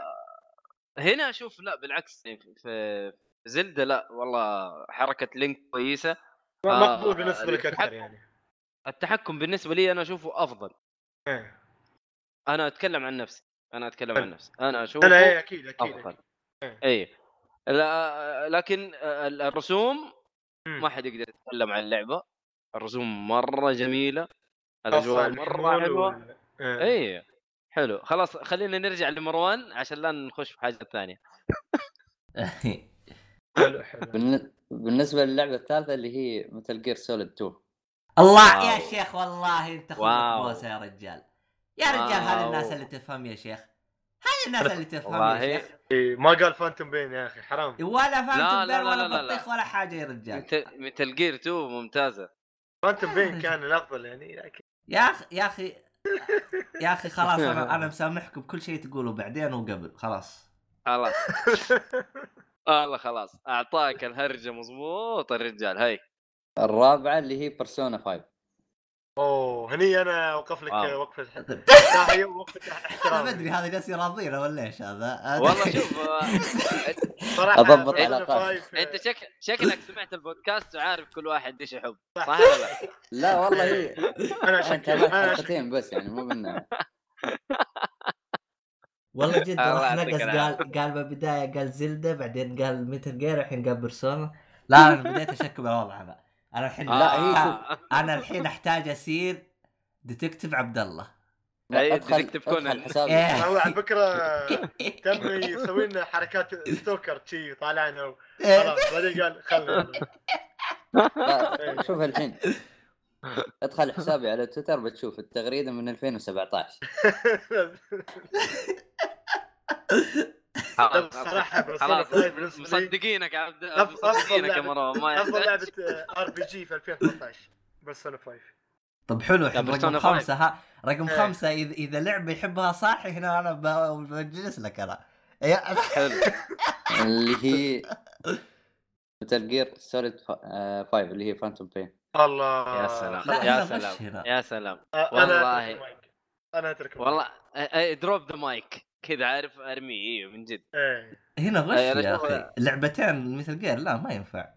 هنا أشوف لا بالعكس يعني في زلدة لا والله حركة لينك كويسة مقبول بالنسبة لك أكثر التحكم- يعني التحكم بالنسبة لي أنا أشوفه أفضل إيه. أنا أتكلم عن نفسي أنا أتكلم. عن نفسي أنا لا اشوفه لا إيه، أكيد أكيد أفضل أكيد. إيه. اي لا لكن ال- الرسوم مم. ما حد يقدر يتكلم عن اللعبه الرسوم مرة جميلة الأجواء مرة حلوة وال- إيه. اي حلو خلاص خلينا نرجع لمروان عشان لا نخش في حاجة ثانية [laughs] حلو حلو بالن- بالنسبة للعبة الثالثة اللي هي Metal Gear Solid 2 الله wow. يا شيخ والله أنت. بوسه يا رجال يا رجال هذه. الناس اللي تفهم يا شيخ. هذه الناس اللي تفهم يا شيخ. إيه، ما قال فانتوم بين يا أخي حرام. ولا لا، فهمت لا، البير لا، ولا لا، لا. بطيخ ولا حاجة يا رجال. مثل جير 2 ممتازة. فانتوم بين [laughs] كان الأفضل يعني لكن يا أخي يا أخي يا أخي خلاص أنا [laughs] أنا مسامحكم بكل شيء تقولوا بعدين وقبل خلاص. خلاص. [laughs] والله خلاص. أعطاك الهرجة مضبوط الرجال. هاي. الرابعة اللي هي بيرسونا 5 أوه هني أنا أوقف لك wow. وقفة تحيه ووقفه [laughs] أنا احترام ما أدري هذا جالس يراضينا ولا إيش هذا؟ والله شوف آه، [laughs] صراحة أضبط Persona علاقات. 5 إنت شك... شكلك سمعت البودكاست وعارف كل واحد إيش يحب صح ولا لا؟ [laughs] لا والله هي أنا أنا شك تابعت أنا شك. حلقتين بس يعني مو من والله جد راح نقص. قال قال بالبداية قال Zelda بعدين قال Metal Gear الحين قال Persona لا أنا بديت اشك بالوضع هذا. أنا الحين لا، هي آه. أنا الحين أحتاج اصير ديتكتيف عبد الله أدخل ديتكتيف كونان. حسابي إيه. هو على [laughs] فكرة تم يسوي لنا حركات ستوكر شي طالعنا إيه. خلاص بعدين قال خلنا شوف الحين ادخل حسابي على تويتر بتشوف التغريدة من 2017 [laughs] خلاص مصدقينك يا عبد مصدقينك يا مروان ما افضل لعبه RPG في 2013 Persona 5 طب حلو الحين لا، رقم خمسة ها رقم إيه. خمسة إذا إذا لعبة يحبها صاحي هنا أنا ب- بجلس لك أنا. يا- حلو. اللي هي Metal Gear Solid 5 اللي هي Phantom Pain الله. يا سلام لا، يا سلام. يا سلام. والله. أنا أترك المايك. والله drop the mic كذا عارف ارميه أيوه من جد. إيه. هنا غش يا أخي. لعبتين Metal Gear لا ما ينفع.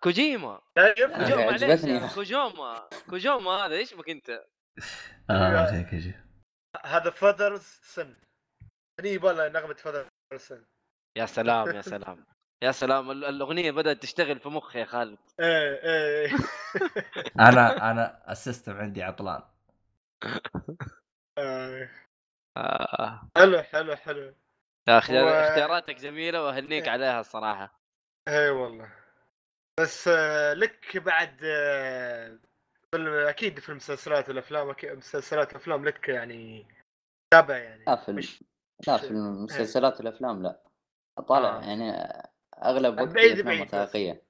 كوجيما. أخي، كوجيما عجبتني. كوجوما. كوجوما هذا إيش بك أنت؟ آه كذا هذا Father's Sin. هني يبغى نغمة Father's Sin. يا سلام يا سلام. يا سلام ال- الأغنية بدأت تشتغل في مخي يا خالد. إيه إيه. أنا أنا السيستم عندي عطلان. آه. حلو حلو حلو يا أخي و- اختياراتك جميلة وأهنيك إيه. عليها الصراحة اي والله بس آه، لك بعد آه، فيلم أكيد في المسلسلات والافلام مسلسلات وافلام لك يعني تابع يعني لا في مش لا في المسلسلات والافلام لا طالع آه. يعني أغلب وقتي بعيد افلام. وثائقية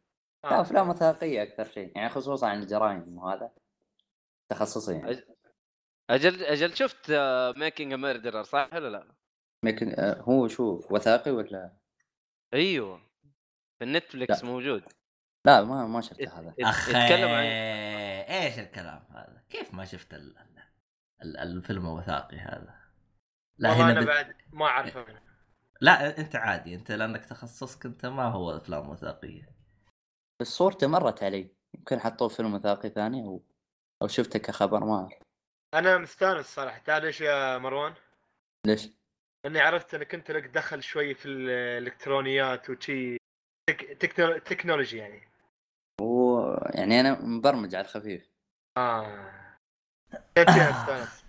آه. لا أفلام وثائقية أكثر شيء يعني خصوصا عن الجرائم وهذا تخصصي يعني أجل أجل شفت Making Murderer صح ولا لا؟ لكن آه، هو show وثائقي ولا أيوه في ال Netflix لا. موجود لا ما ما شفت هذا يت- اخ يتكلم عن إيش الكلام هذا؟ كيف ما شفت ال... ال... الفيلم الوثائقي هذا؟ لا والله هنا أنا بت... بعد ما اعرف أنا. لا أنت عادي أنت لأنك تخصصك أنت ما هو أفلام وثائقية بس صورته مرت علي يمكن حطوه فيلم وثائقي ثاني أو أو شفته كخبر ما أعرف أنا مستانس صراحة. تعال ليش يا مروان؟ ليش؟ لأني عرفت إنك أنت لك دخل شوي في الإلكترونيات وشي. تك... تكنو... تكنولوجي يعني. هو يعني أنا مبرمج على الخفيف. آه. كيف فيها استانس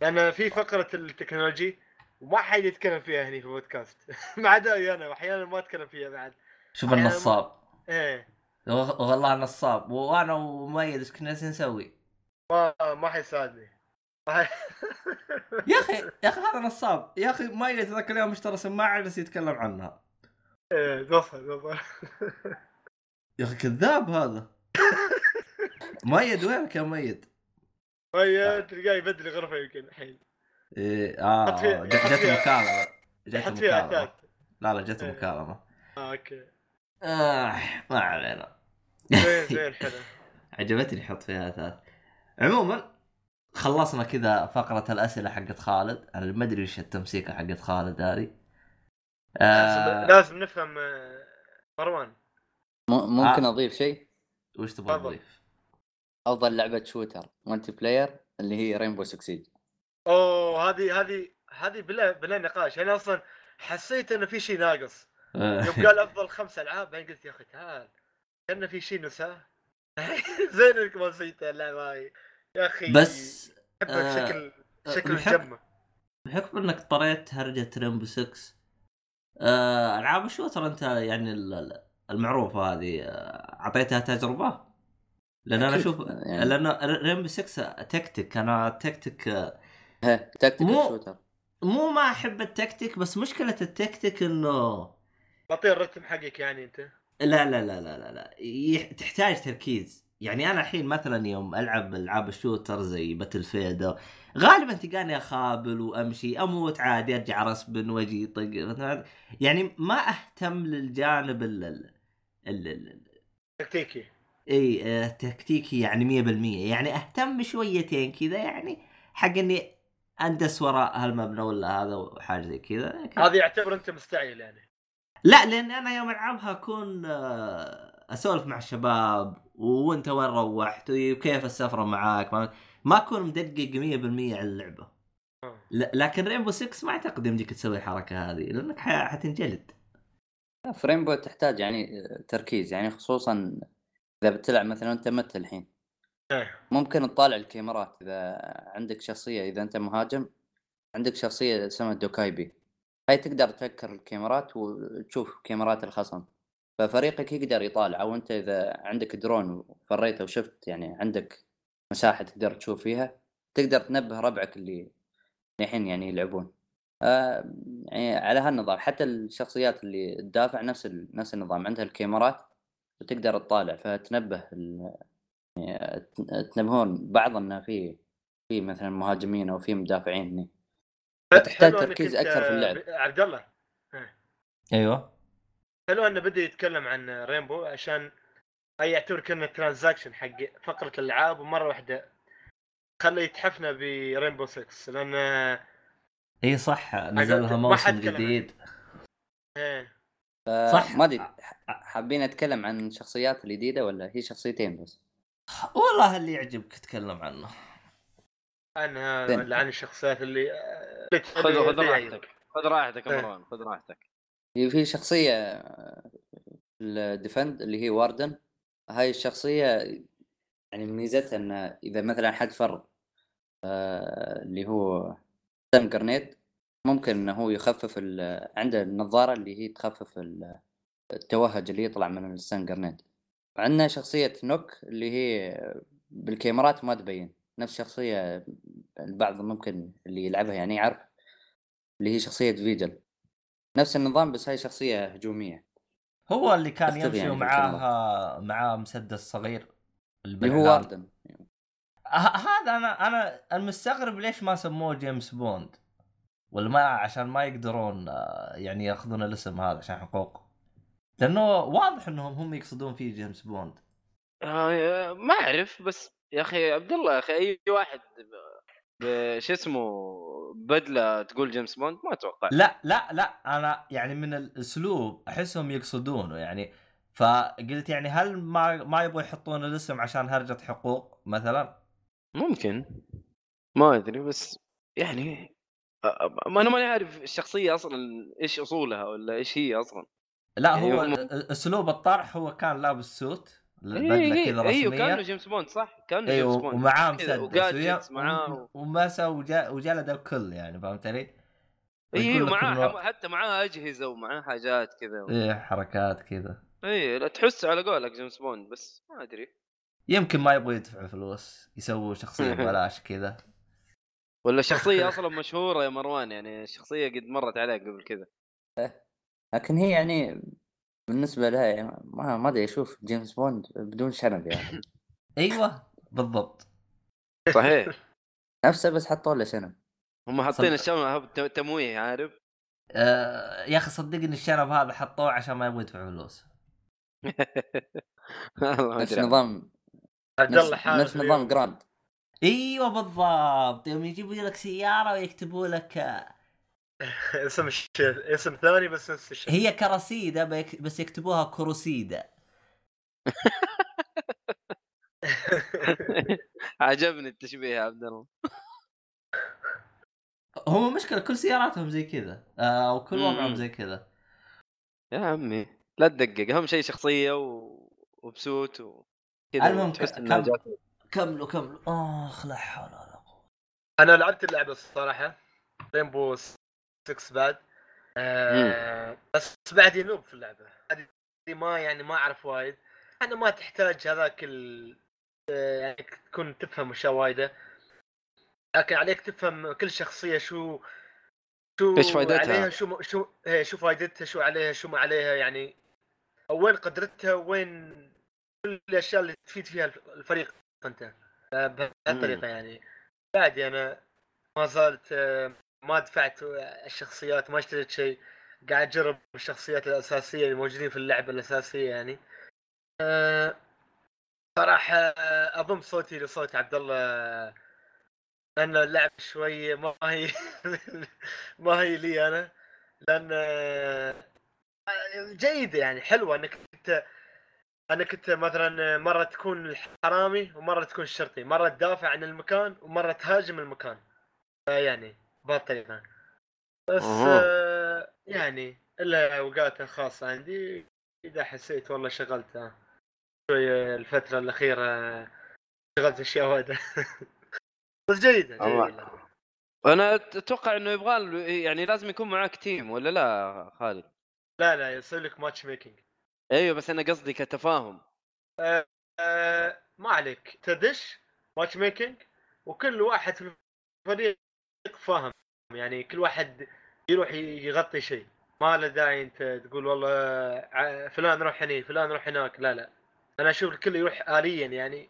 لأن في فقرة التكنولوجي وما حد يتكلم فيها هني في البودكاست. [laughs] ما عدا انا واحيانا ما أتكلم فيها بعد. شوف النصاب. إيه. وغ- والله نصاب وأنا ومؤيد إيش كنا نسوي؟ ما ما حيساعدني يا أخي يا أخي هذا نصاب. يا أخي مؤيد ذاك اليوم اشترى سماعه جالس يتكلم عنها. إيه وصل يا أخي كذاب هذا. مؤيد وينك يا مؤيد؟ طيب تلقاه يبدل غرفة يمكن الحين. إيه آه آه، جت مكالمة. جت مكالمة. لا لا جت إيه. مكالمة. آه أوكي. آه ما علينا. زين [laughs] زين حلو. عجبتني حط فيها أثاث. عموما خلصنا كذا فقرة الأسئلة حقت خالد. أنا ما أدري وش التمسيكة حقت خالد هذه. لازم آه لازم نفهم آه، مروان. ممكن آه. أضيف شيء؟ وش تبغى. تضيف؟ أفضل لعبة shooter multiplayer اللي هي Rainbow Six Siege أوه هذه هذه هذه بلا بلا نقاش. أنا أصلا حسيت انه في شيء ناقص. يوم قال أفضل خمس ألعاب بعدين قلت يا أخي تعال. كان في شيء نساه [laughs] زين إنك ما نسيت اللعبه هاي يا أخي بس آه، بشكل شكل بحب- مجمع بحكم إنك طريت هرجة Rainbow 6 آه ألعاب ال shooter أنت يعني ال- ال- المعروفة هذه؟ آه، أعطيتها تجربة؟ لأن أنا أشوف يعني. لأن Rainbow 6 تكتيك أنا تكتيك آه، ها tactical مو- shooter مو ما أحب التكتيك بس مشكلة التكتيك إنه بطيء الرتم حقك يعني أنت. لا لا لا لا لا, لا. يح- تحتاج تركيز. يعني أنا الحين مثلا يوم ألعب ألعاب ال shooter زي Battlefield غالبا تلقاني أخابل وأمشي أموت عادي أرجع رسبن وأجي طق مثلاً. يعني ما أهتم للجانب ال ال ال- ال- تكتيكي. إي آه، تكتيكي يعني 100% يعني أهتم شويتين كذا يعني حق إني أندس وراء هالمبنى ولا هذا وحاجة زي كذا. هذه يعتبر أنت مستعجل يعني. لا لأن أنا يوم ألعبها أكون آه، أسولف مع الشباب وأنت وين روحت وكيف السفره معاك ما, ما أكون مدقق 100% على اللعبة آه. لكن Rainbow 6 ما أعتقد يمديك تسوي الحركة هذه لأنك حتنجلد في Rainbow تحتاج يعني تركيز يعني خصوصا إذا بتلعب مثلا انت مت الحين إيه. ممكن تطالع الكاميرات إذا عندك شخصية إذا أنت مهاجم عندك شخصية اسمها Dokkaebi هاي تقدر تهكر الكاميرات وتشوف كاميرات الخصم. ففريقك يقدر يطالع أو أنت إذا عندك درون وفريته وشفت يعني عندك مساحة تقدر تشوف فيها تقدر تنبه ربعك اللي الحين يعني يلعبون. آه يعني على هالنظام حتى الشخصيات اللي تدافع نفس ال... نفس النظام عندها الكاميرات وتقدر تطالع فتنبه ال... يعني تنبهون بعض إنه في في مثلا مهاجمين أو في مدافعين هني. إنك تركيز أكثر في اللعب. عبد الله أيوه حلو إنه بدأ يتكلم عن رينبو عشان هي يعتبر انه transition حق فقرة الألعاب ومرة واحدة خلى يتحفنا ب Rainbow 6 لأن اي صح نزل لها ما حد موسم. جديد إيه صح. ما أدري ح- حابين أتكلم عن شخصيات الجديدة ولا هي شخصيتين بس والله اللي يعجبك تكلم عنه. ولا عن الشخصيات اللي اللي خذ خذ. راحتك. خذ راحتك يا إيه. مروان خذ راحتك. في شخصية آه، ال defend اللي هي Warden. هاي الشخصية يعني ميزتها ان إذا مثلا حد فر آه، اللي هو stun grenade ممكن إنه هو يخفف ال- عنده النظارة اللي هي تخفف ال- التوهج اللي يطلع من ال stun grenade عندنا شخصية Nøkk اللي هي بالكاميرات ما تبين. نفس شخصية البعض ممكن اللي يلعبها يعني يعرف اللي هي شخصية Vigil. نفس النظام بس هاي شخصية هجومية. هو اللي كان يمشي يعني معاه معاه مسدس صغير اللي هو. Warden هذا أنا أنا المستغرب ليش ما سموه جيمس بوند؟ ولا ما عشان ما يقدرون آه، يعني ياخذون الاسم هذا عشان حقوق. لأنه واضح إنهم هم يقصدون فيه جيمس بوند. آه، ما أعرف بس يا أخي عبد الله يا أخي أي واحد شو اسمه بدلة تقول جيمس بوند؟ ما أتوقع. لا لا لا أنا يعني من الأسلوب أحسهم يقصدونه يعني. فقلت يعني هل ما ما يبغوا يحطون الاسم عشان هرجة حقوق مثلا؟ ممكن. ما أدري بس يعني ما أنا ماني عارف الشخصية أصلا إيش أصولها ولا إيش هي أصلا. لا يعني هو أسلوب الطرح هو كان لابس suit. بدلة كذا أيوه كانه رسميه جيمس بوند صح؟ كانه أيوه جيمس بوند. ومعاه مسدس معاه ومسى وجلد الكل يعني فهمت علي؟ أيوه معاه حتى معاه أجهزة ومعاه حاجات كذا إيه حركات كذا. اي لا تحس على قولك جيمس بوند بس ما أدري. يمكن ما يبغوا يدفعوا فلوس يسووا شخصية [laughs] ببلاش كذا. ولا [laughs] الشخصيه أصلا مشهورة يا مروان يعني الشخصيه قد مرت عليك قبل كذا. لكن هي يعني بالنسبة لها يعني ما ما أدري أشوف جيمس بوند بدون شنب يعني. [laughs] أيوه بالضبط. صحيح. نفسه بس حطوا له شنب. هم حاطين ت- تمويه عارف؟ آه يا أخي صدقني الشنب هذا حطوه عشان ما يبغوا يدفعوا فلوس نفس نظام عبد الله نفس, نظام. Grand أيوه بالضبط. يوم يجيبوا لك سيارة ويكتبوا لك [laughs] اسم الش... اسم ثاني بس نفس الشيء. هي كراسيدا بيك- بس يكتبوها كروسيدا [laughs] عجبني التشبيه يا عبد الله. [laughs] هم مشكلة كل سياراتهم زي كذا. آه وكل مم. وضعهم زي كذا. يا عمي لا تدقق. اهم شيء شخصية و... وبسوت وكذا المهم تحس ك- إنها كم- جات. كملوا كملوا. آخ لا حول ولا قوة. أنا لعبت اللعبة الصراحة. رينبو 6 بعد آه بس بعد ينوب في اللعبة. هذه ما يعني ما أعرف وايد. أنا ما تحتاج هذاك ال آه، يعني تكون تفهم اشياء وايدة. لكن عليك تفهم كل شخصية شو شو إيش فايدتها؟ عليها شو م- شو إيه شو فائدتها شو عليها شو ما عليها يعني أو وين قدرتها وين كل الأشياء اللي تفيد فيها الف- الفريق. انت آه، بهالطريقة يعني. بعد أنا ما زالت آه، ما دفعت الشخصيات ما اشتريت شيء. قاعد أجرب الشخصيات الأساسية اللي موجودين في اللعبة الأساسية يعني. آه، صراحة أضم صوتي لصوت عبد الله لأن اللعبه شوي ما هي [laughs] ما هي لي أنا. لأن آه، جيدة يعني حلوة إنك أنت إنك أنت مثلا مرة تكون الحرامي ومرة تكون الشرطي. مرة تدافع عن المكان ومرة تهاجم المكان. يعني بهالطريقه بس. آه يعني إلا اوقات خاصه عندي إذا حسيت والله شغلتها شوي الفترة الأخيرة شغلت أشياء وايد [laughs] بس جيدة. جيدة. أنا أتوقع إنه يبغى يعني لازم يكون معاك تيم ولا لا خالد؟ لا لا يصير لك matchmaking أيوه بس أنا قصدي كتفاهم. آه ما عليك. تدش matchmaking وكل واحد في الفريق فاهم يعني كل واحد يروح يغطي شيء. ما له داعي انت تقول والله فلان روح هني فلان روح هناك. لا لا. أنا أشوف الكل يروح اليا يعني.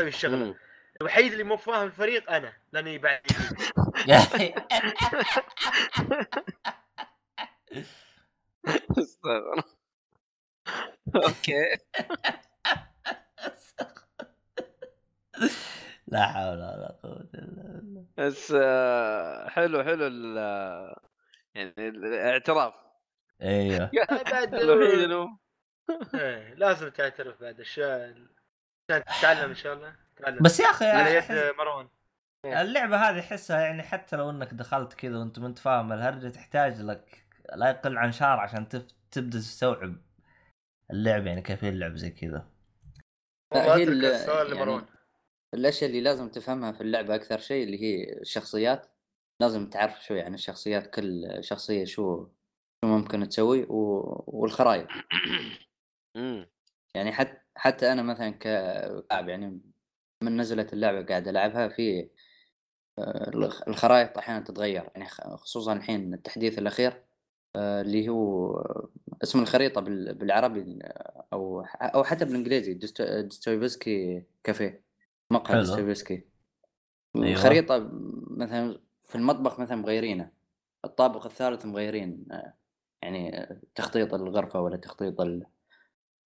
يسوي الشغله. الوحيد اللي مو فاهم الفريق أنا لأني بعد [laughs] [laughs] استغفر. [laughs] أوكي. لا حول ولا قوة إلا بالله. بس آه، حلو حلو ال- يعني الاعتراف. أيوه. [laughs] بعد [laughs] الوحيد إنه. إيه، لازم تعترف بعد اشياء عشان تتعلم إن شاء الله. بس يا أخي على يد مروان. اللعبة هذه أحسها يعني حتى لو إنك دخلت كذا وأنت ما أنت فاهم الهرجة تحتاج لك لا يقل عن شهر عشان تف... تبدأ تستوعب اللعب يعني كيف اللعب زي كذا. والله هي السؤال يعني لمروان الأشياء اللي لازم تفهمها في اللعبة أكثر شيء اللي هي الشخصيات. لازم تعرف شوي عن الشخصيات كل شخصية شو شو ممكن تسوي و... والخرائط. [coughs] يعني حتى حتى أنا مثلا كلاعب يعني من نزلت اللعبة قاعد ألعبها في آه، الخ- الخرائط أحيانا تتغير. يعني خصوصا الحين التحديث الأخير آه، اللي هو اسم الخريطة بال- بالعربي آه، أو أو حتى بالإنجليزي Dostoevsky Cafe. مقهى حلو. ديستويفسكي أيوة. الخريطه مثلا في المطبخ مثلا مغيرينه الطابق الثالث مغيرين آه، يعني آه، تخطيط الغرفة ولا تخطيط ال-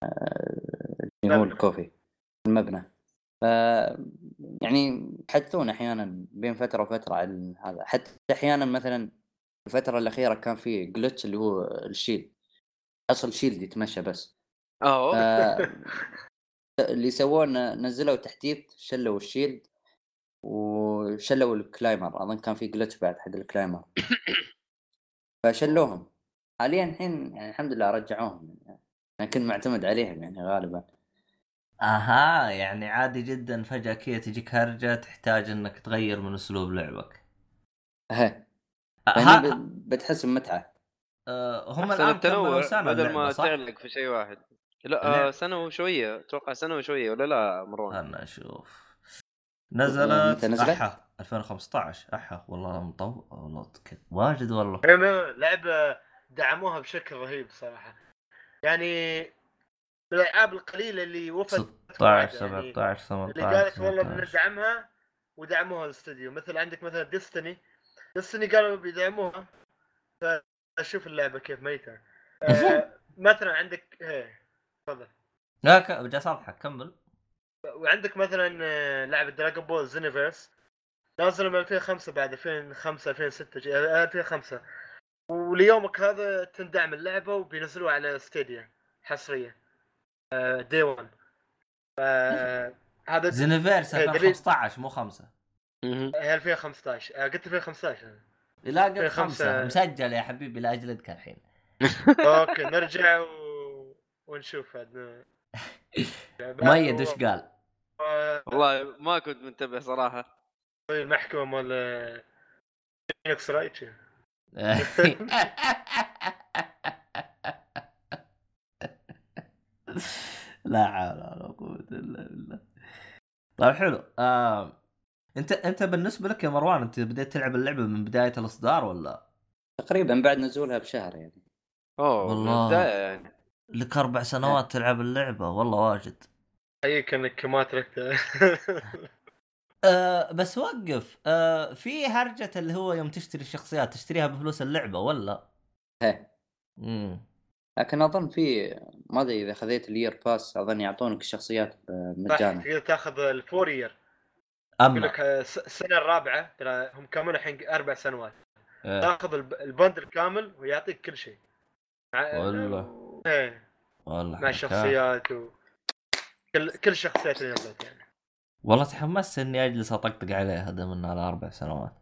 آه، اللي هو مبنى. ال coffee المبنى ف يعني يحدثون أحيانا بين فترة وفترة عن هذا حتى أحيانا مثلا الفترة الأخيرة كان في glitch اللي هو ال shield أصل shield يتمشى بس ف... [laughs] اللي سووه نزلوا تحديث شلوا ال shield وشلوا ال Claymore. أظن كان في glitch بعد حق ال Claymore. [coughs] فشلوهم. حاليا الحين يعني الحمد لله رجعوهم. يعني أنا كنت معتمد عليهم يعني غالبا. أها يعني عادي جدا. فجأة كذا تجيك هرجة تحتاج إنك تغير من أسلوب لعبك. ها ها يعني ب- بتحس بمتعة. آه، هم الآن التنوع بدل ما؟ تعلق في شيء واحد. لا. آه سنة وشوية أتوقع سنة وشوية ولا لا مروان؟ خلنا نشوف نزلت متى نزلت؟ أحا 2015 أحا والله مطول والله ك- واجد والله. إيه، لعبة دعموها بشكل رهيب صراحة. يعني من الألعاب القليلة اللي وفت 16 يعني 17 18 اللي قالت والله 19. بندعمها ودعموها الاستوديو. مثل عندك مثلا Destiny Destiny قالوا بيدعموها فأشوف اللعبة كيف ميتة. [laughs] آه مثلا عندك إيه تفضل لا ك- جالس اضحك كمل وعندك مثلا آه، لعبة Dragon Ball Xenoverse نازلة من 2005 بعد 2005 2006 جي- آه، 2005 وليومك هذا تندعم اللعبة وبينزلوها على Stadia حصريه day 1 هذا [laughs] Xenoverse إيه، دليل. 2015 مو 5 مهم. هي 2015 آه، قلت 2015 أنا. لا قلت إيه، 5 خمسة. مسجل يا حبيبي لاجلدك الحين [laughs] أوكي نرجع و... ونشوف عاد. [laughs] مؤيد إيش قال؟ والله ما كنت منتبه صراحة. المحكمه مال Phoenix Wright [laughs] لا حول ولا قوة إلا بالله. طيب حلو. آه. أنت أنت بالنسبة لك يا مروان أنت بديت تلعب اللعبة من بداية الإصدار ولا؟ تقريبا بعد نزولها بشهر يعني. أوه والله. والله. البداية يعني. لك أربع سنوات تلعب اللعبة والله واجد حقيقة إنك ما تركتها [laughs] آه بس وقف آه في هرجة اللي هو يوم تشتري الشخصيات تشتريها بفلوس اللعبة ولا؟ هي. امم لكن أظن في ما أدري إذا خذيت الير باس أظن يعطونك الشخصيات آه، مجانا تقدر تاخذ الفور يير يقول أما لك آه، الس- السنة الرابعة ترى هم كاملين الحين أربع سنوات آه. تاخذ ال b- ال bundle كامل ويعطيك كل شيء والله. إيه. والله مع. الشخصيات و كل كل الشخصيات اللي نزلت يعني والله تحمست إني أجلس أطقطق عليها دام انها على أربع سنوات.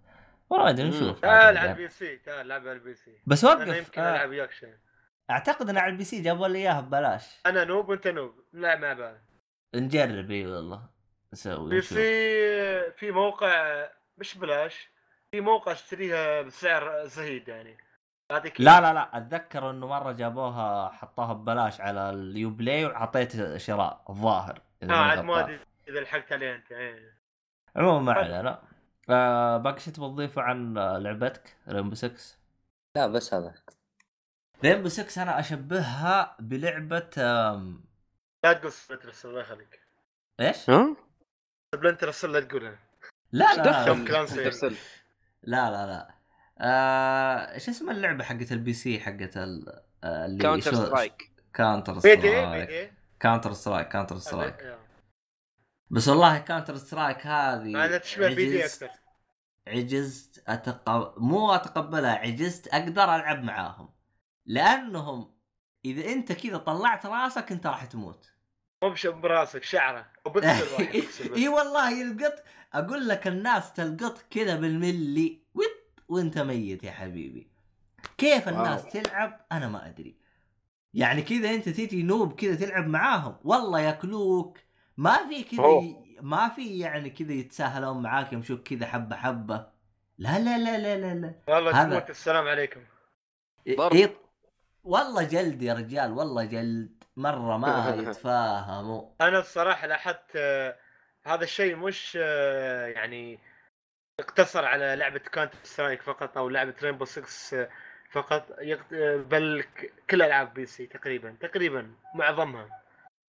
والله ما أدري. نشوف تعال على. ال PC تعال لعب على ال PC. بس أنا وقف. يمكن آه. العب وياك شيء أعتقد إن على ال PC جابوا لي إياها ببلاش. أنا noob وأنت noob. نلعب مع بعض نجرب إي والله. نسوي بي. سي في موقع مش بلاش في موقع أشتريها بسعر زهيد يعني. لا لا لا أتذكر إنه مرة جابوها حطوها ببلاش على ال Uplay وعطيت شراء الظاهر آه عاد ما. أدري إذا لحقت عليه أنت إيه. عموما ما علينا. آه باقي شيء تبغى تضيفه عن لعبتك؟ Rainbow 6 لا بس هذا. Rainbow 6 أنا أشبهها بلعبة آم... لا تقول Splinter الله يخليك. إيش؟ ها؟ Splinter لا تقولها لا لا لا, لا, لا, لا, لا. آه... إيش اسم اللعبة حقت ال PC حقت ال... آه، اللي Counter Strike Counter Strike Counter Strike Counter Strike. بس والله Counter Strike هذه مع انها تشبه بي دي عجزت- أكثر. عجزت أتق... مو أتقبلها عجزت أقدر ألعب معاهم. لأنهم إذا أنت كذا طلعت راسك أنت راح تموت. مو براسك شعره أو بكسل واحد بكسل [laughs] بس. اي والله القط أقول لك الناس تلقط كذا بالملي وانت ميت يا حبيبي. كيف الناس wow. تلعب؟ أنا ما أدري. يعني كذا أنت تيجي noob كذا تلعب معاهم. والله ياكلوك. ما في كذا. ما في يعني كذا يتساهلون معاك يمشوك كذا حبة حبة. لا لا لا لا لا لا. والله هذا- السلام عليكم. إيه والله جلد يا رجال والله جلد. مرة ما [laughs] يتفاهموا. أنا الصراحة لاحظت آه، هذا الشيء مش آه، يعني اقتصر على لعبة Counter Strike فقط أو لعبة Rainbow 6 فقط بل كل ألعاب PC تقريبا تقريبا معظمها.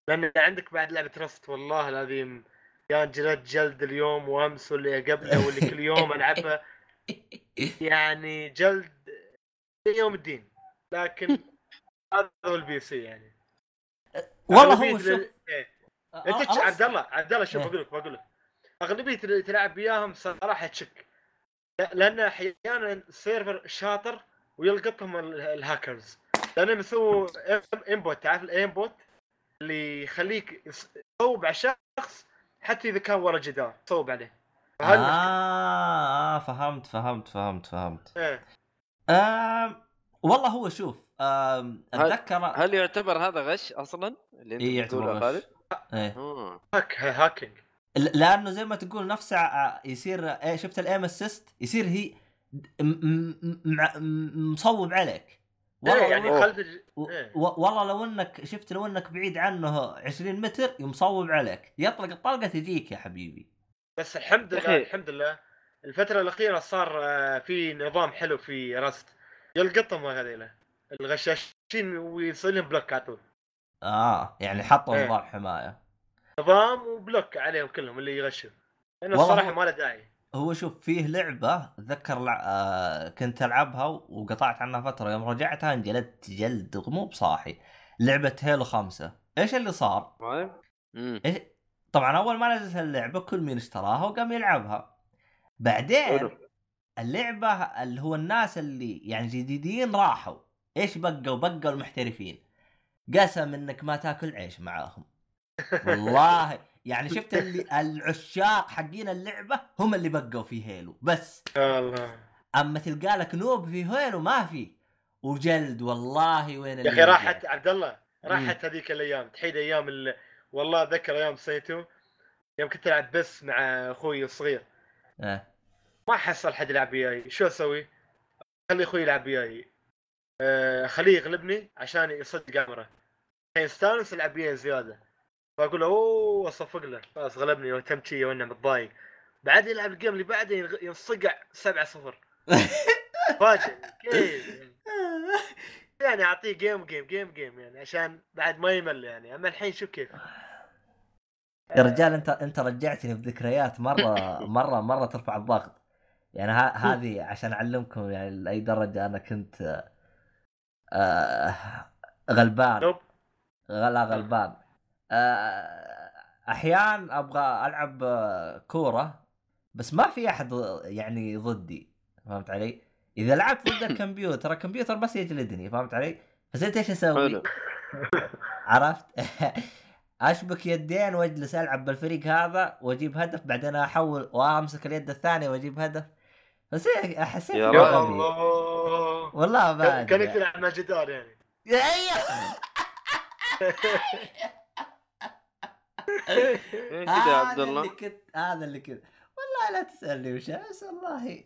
لأن عندك بعد لعبة Rust والله العظيم كانت جلد جلد اليوم وأمس واللي قبله واللي كل يوم ألعبها. [laughs] يعني جلد يوم الدين. لكن هذا هو ال PC يعني. والله هو شوف إيه. أنت عبد الله عبد الله شوف إيه. بقول لك بقول لك. أغلبية اللي تلعب وياهم صراحة تشك لا- لأن أحيانا ال server شاطر ويلقطهم ال- الهاكرز لأنهم يسووا aimbot تعرف ال aimbot اللي يخليك تصوب على شخص حتى إذا كان ورا جدار تصوب عليه. آه, آه فهمت فهمت فهمت فهمت إيه. آم والله هو شوف آم هل- اتذكر هل يعتبر هذا غش أصلا؟ اللي أنت إيه يعتبر غش. إيه آه. hack hacking لأنه زي ما تقول نفسه ع- يصير إيه شفت ال aim assist يصير هي م- م- مع- م- مصوب عليك. إيه والله يعني لو خلف إيه. والله لو إنك شفت لو إنك بعيد عنه 20 متر يمصوب عليك. يطلق الطلقة تجيك يا حبيبي. بس الحمد لله. الحمد لله. الفترة الأخيرة صار آه، في نظام حلو في Rust يلقطهم هذيلا. الغشاشين ويصير لهم block على طول آه يعني حطوا إيه. نظام حماية. نظام و block عليهم كلهم اللي والله الصراحة هو- ما له داعي. هو شوف فيه لعبة اتذكر لع... آه كنت ألعبها وقطعت عنها فترة يوم رجعتها انجلدت جلد مو بصاحي. لعبة Halo خمسة. إيش اللي صار؟ طيب. إيش طبعا أول ما نزلت اللعبة كل مين اشتراها وقام يلعبها. بعدين. اللعبة اللي هو الناس اللي يعني جديدين راحوا. إيش بقوا؟ بقوا المحترفين. قسم إنك ما تاكل عيش معاهم. والله. يعني [laughs] شفت اللي العشاق حقين اللعبة هم اللي بقوا في هيلو. بس يا الله. أما تلقى لك نوب في هيلو ما في. وجلد والله وين يا يرجع. راحت عبد الله راحت هذيك الأيام. تحيد أيام ال... والله أتذكر أيام سيتو يوم كنت ألعب بس مع أخوي الصغير. آه. ما حصل حد يلعب وياي. شو أسوي؟ خلي أخوي يلعب وياي. أه خليه يغلبني عشان يصد كاميرا يستانس يلعب وياي زيادة. فأقول له أوه أصفق له. خلاص غلبني وتم شي وأنا متضايق. بعد يلعب ال game اللي بعده ينصقع 7 0 [laughs] فاجئ كيف؟ يعني أعطيه game game game game يعني عشان بعد ما يمل يعني. أما الحين شوف كيف. يا رجال أنت أنت رجعتني بذكريات مرة [laughs] مرة مرة ترفع الضغط. يعني هذه عشان أعلمكم يعني لأي درجة أنا كنت آه غلبان. غلا غلبان. آه أحيان أبغى ألعب آه، كورة بس ما في أحد يعني ضدي فهمت علي؟ إذا لعبت ضد [coughs] الكمبيوتر الكمبيوتر بس يجلدني فهمت علي؟ فزيت إيش أسوي؟ حلو [laughs] عرفت؟ [laughs] أشبك يدين وأجلس ألعب بالفريق هذا وأجيب هدف بعدين أحول وأمسك اليد الثانية وأجيب هدف بس حسيت يا. الله والله ما كان- كانك. تلعب مع جدار يعني [laughs] إيه كذا يا عبد هذا الله؟ اللي كنت هذا اللي كنت والله لا تسألني وش بس والله.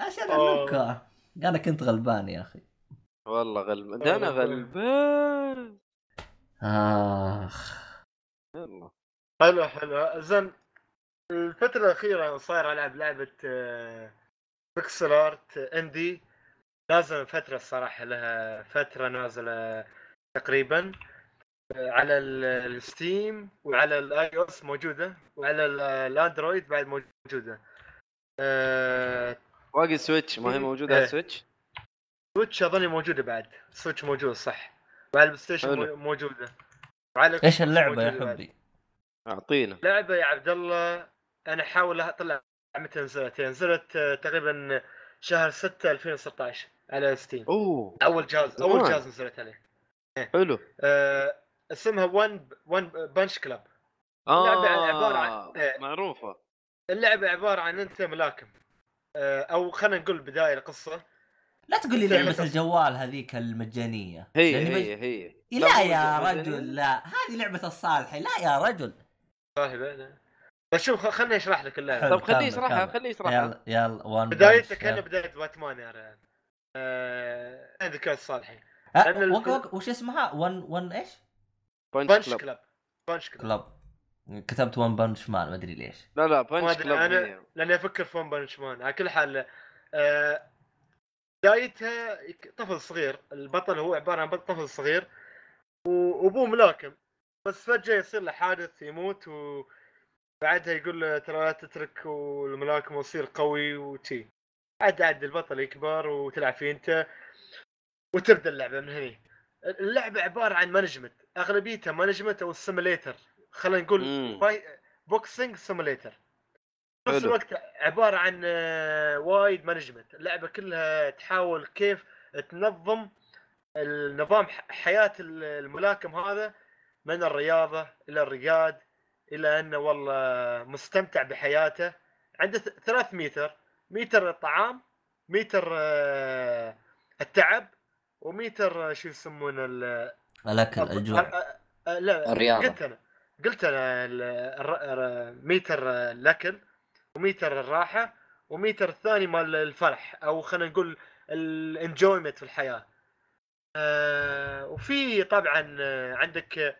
عشان. اعلمك أنا كنت غلبان يا أخي. والله غلبان ده أنا غلبان. آخ. يلا. حلو حلو. زين الفترة الأخيرة صاير ألعب لعبة pixel art indie من فترة الصراحة لها فترة نازلة تقريبا. على ال- ال Steam وعلى ال iOS موجودة وعلى ال- ال Android بعد موجودة. آه، باقي Switch ما هي موجودة على إيه. السويتش سويتش أظني موجودة بعد. Switch موجود صح. وعلى ال PlayStation حلو. مو- موجودة. وعلى إيش اللعبة يا. حبي؟ أعطينا. لعبة يا عبد الله أنا احاول أطلع متى نزلت. نزلت آه، تقريبا شهر 6 2016 على ستيم أوه. أول جهاز أول. جهاز نزلت عليه. حلو. آه، اسمها ون ون بنش كلاب آه اللعبة عبارة عن- إيه. معروفة اللعبة عبارة عن أنت ملاكم آه، أو خلينا نقول بدايه القصة لا تقول لي زي لعبة الجوال هذيك المجانية هي بج- هي هي لا, مو يا. رجل لا هذه لعبة الصالحي لا يا رجل صاحبه بس شوف خليني أشرح لك اللعبة. طب خليه يشرحها كمل. خليه يشرحها يلا يلا وان بدايته بنش، كان. بداية باتمان يا ريال آه، الذكاء الصالحي أه، وش اسمها؟ ون ون إيش؟ بنش بنش كلاب بنش كلاب كلب كتبت ون بنش مان ما أدري ليش. لا لا أدري، كلاب أنا- هي. لأني أفكر في ون بنش مان على كل حال آه، بدايتها طفل صغير. البطل هو عبارة عن طفل صغير وأبوه ملاكم. بس فجأة يصير له حادث يموت وبعدها يقول له ترى لا تترك الملاكمه وتصير قوي وشي. عاد عاد البطل يكبر وتلعب فيه أنت وتبدأ اللعبة من هني. اللعبة عبارة عن management أغلبيتها management أو simulator خلينا نقول مم. فاي... boxing simulator نفس. الوقت عبارة عن آه، وايد management اللعبة كلها تحاول كيف تنظم النظام حياة ال- الملاكم هذا من الرياضة إلى الرياض إلى أنه والله مستمتع بحياته. عنده ثلاث meter. meter الطعام ميتر آه، التعب وميتر آه، شو يسمونه ال- الاكل أ- لا الرياضة. قلت أنا قلت أنا ال- الر- الر- ميتر الأكل وميتر الراحة وميتر الثاني مال الفرح أو خلينا نقول ال enjoyment في الحياة آه وفي طبعا عندك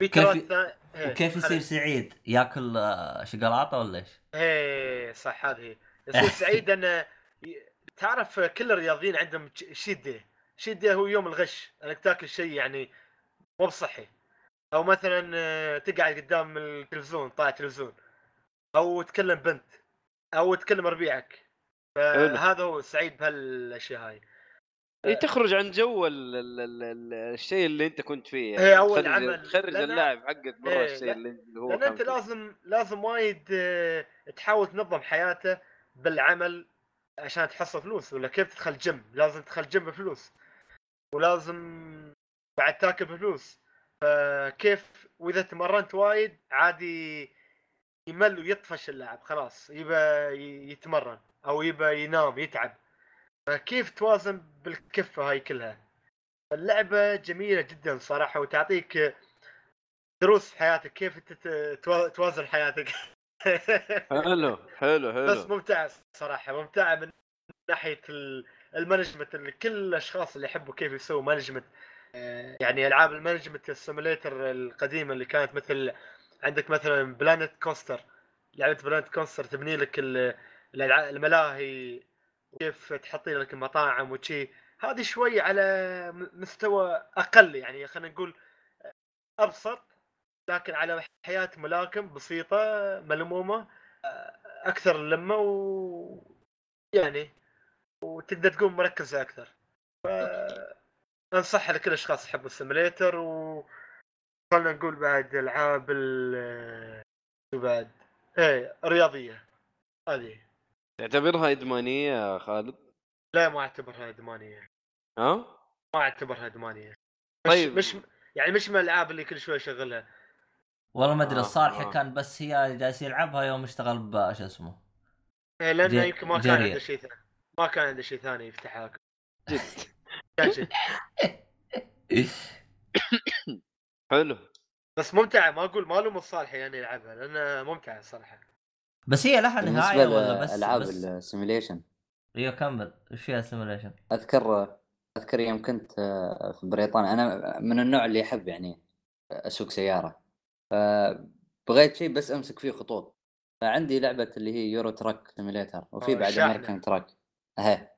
ميترات كيف- ثا- إيه، وكيف يصير سعيد؟ ياكل شوكولاتة ولا إيش؟ إيه صح هذه يصير سعيد [laughs] انه تعرف كل الرياضيين عندهم cheat cheat day هو يوم الغش انك تاكل شيء يعني مو بصحي. أو مثلا آه، تقعد قدام التلفزيون طالع تلفزيون أو تكلم بنت أو تكلم ربيعك. فهذا هو سعيد بهالأشياء هاي. اي تخرج عن جو ال ال ال ال الشيء اللي انت كنت فيه إيه، أول تخرج- عمل. تخرج اللاعب حقك برا إيه، الشيء اللي هو لأن أنت. لازم لازم وايد آه، تحاول تنظم حياته بالعمل عشان تحصل فلوس. ولا كيف تدخل جيم لازم تدخل جيم بفلوس. ولازم بعد تاكل بفلوس فكيف وإذا تمرنت وايد عادي يمل ويطفش اللاعب خلاص يبى يتمرن أو يبى ينام يتعب. فكيف توازن بالكفة هاي كلها؟ اللعبة جميلة جدا صراحة وتعطيك دروس في حياتك. كيف توازن حياتك؟ [laughs] حلو حلو حلو. بس ممتعه صراحة ممتعه من ناحية ال- ال management اللي كل الأشخاص اللي يحبوا كيف يسووا management. يعني ألعاب ال management ال simulator القديمة اللي كانت مثل عندك مثلا Planet Coaster لعبة Planet Coaster تبني لك الملاهي وكيف تحطي لك المطاعم وشي. هذه شوي على مستوى أقل يعني خلينا نقول أبسط لكن على حياة ملاكم بسيطة ملمومة أكثر لمة و يعني وتقدر تكون مركزه أكثر. ف انصحها لكل الاشخاص يحبوا السيميليتر و خلينا نقول بعد ألعاب ال شو بعد؟ إيه رياضية. هذه. تعتبرها إدمانية يا خالد؟ لا ما أعتبرها إدمانية. ها؟ ما أعتبرها إدمانية. مش طيب. مش يعني مش من الألعاب اللي كل شوي أشغلها. والله ما أدري آه، الصالحي آه. كان بس هي جالس يلعبها يوم اشتغل بش اسمه؟ إيه، لأنه يمكن ما كان. عنده شيء ثاني. ما كان عنده شيء ثاني يفتحها جد. [laughs] كان شيء [coughs] حلو. بس ممتعه ما أقول ما لوم الصالحي يعني يلعبها لانها ممتعه الصراحة. بس هي لها نهاية ولا بس لالعاب بس؟ ال simulation أيوه كمل. إيش فيها simulation؟ أذكر أذكر يوم كنت آه، في بريطانيا. أنا من النوع اللي يحب يعني أسوق سيارة. فبغيت شيء بس أمسك فيه خطوط. فعندي لعبة اللي هي Euro Truck Simulator وفي بعد. American Truck اهي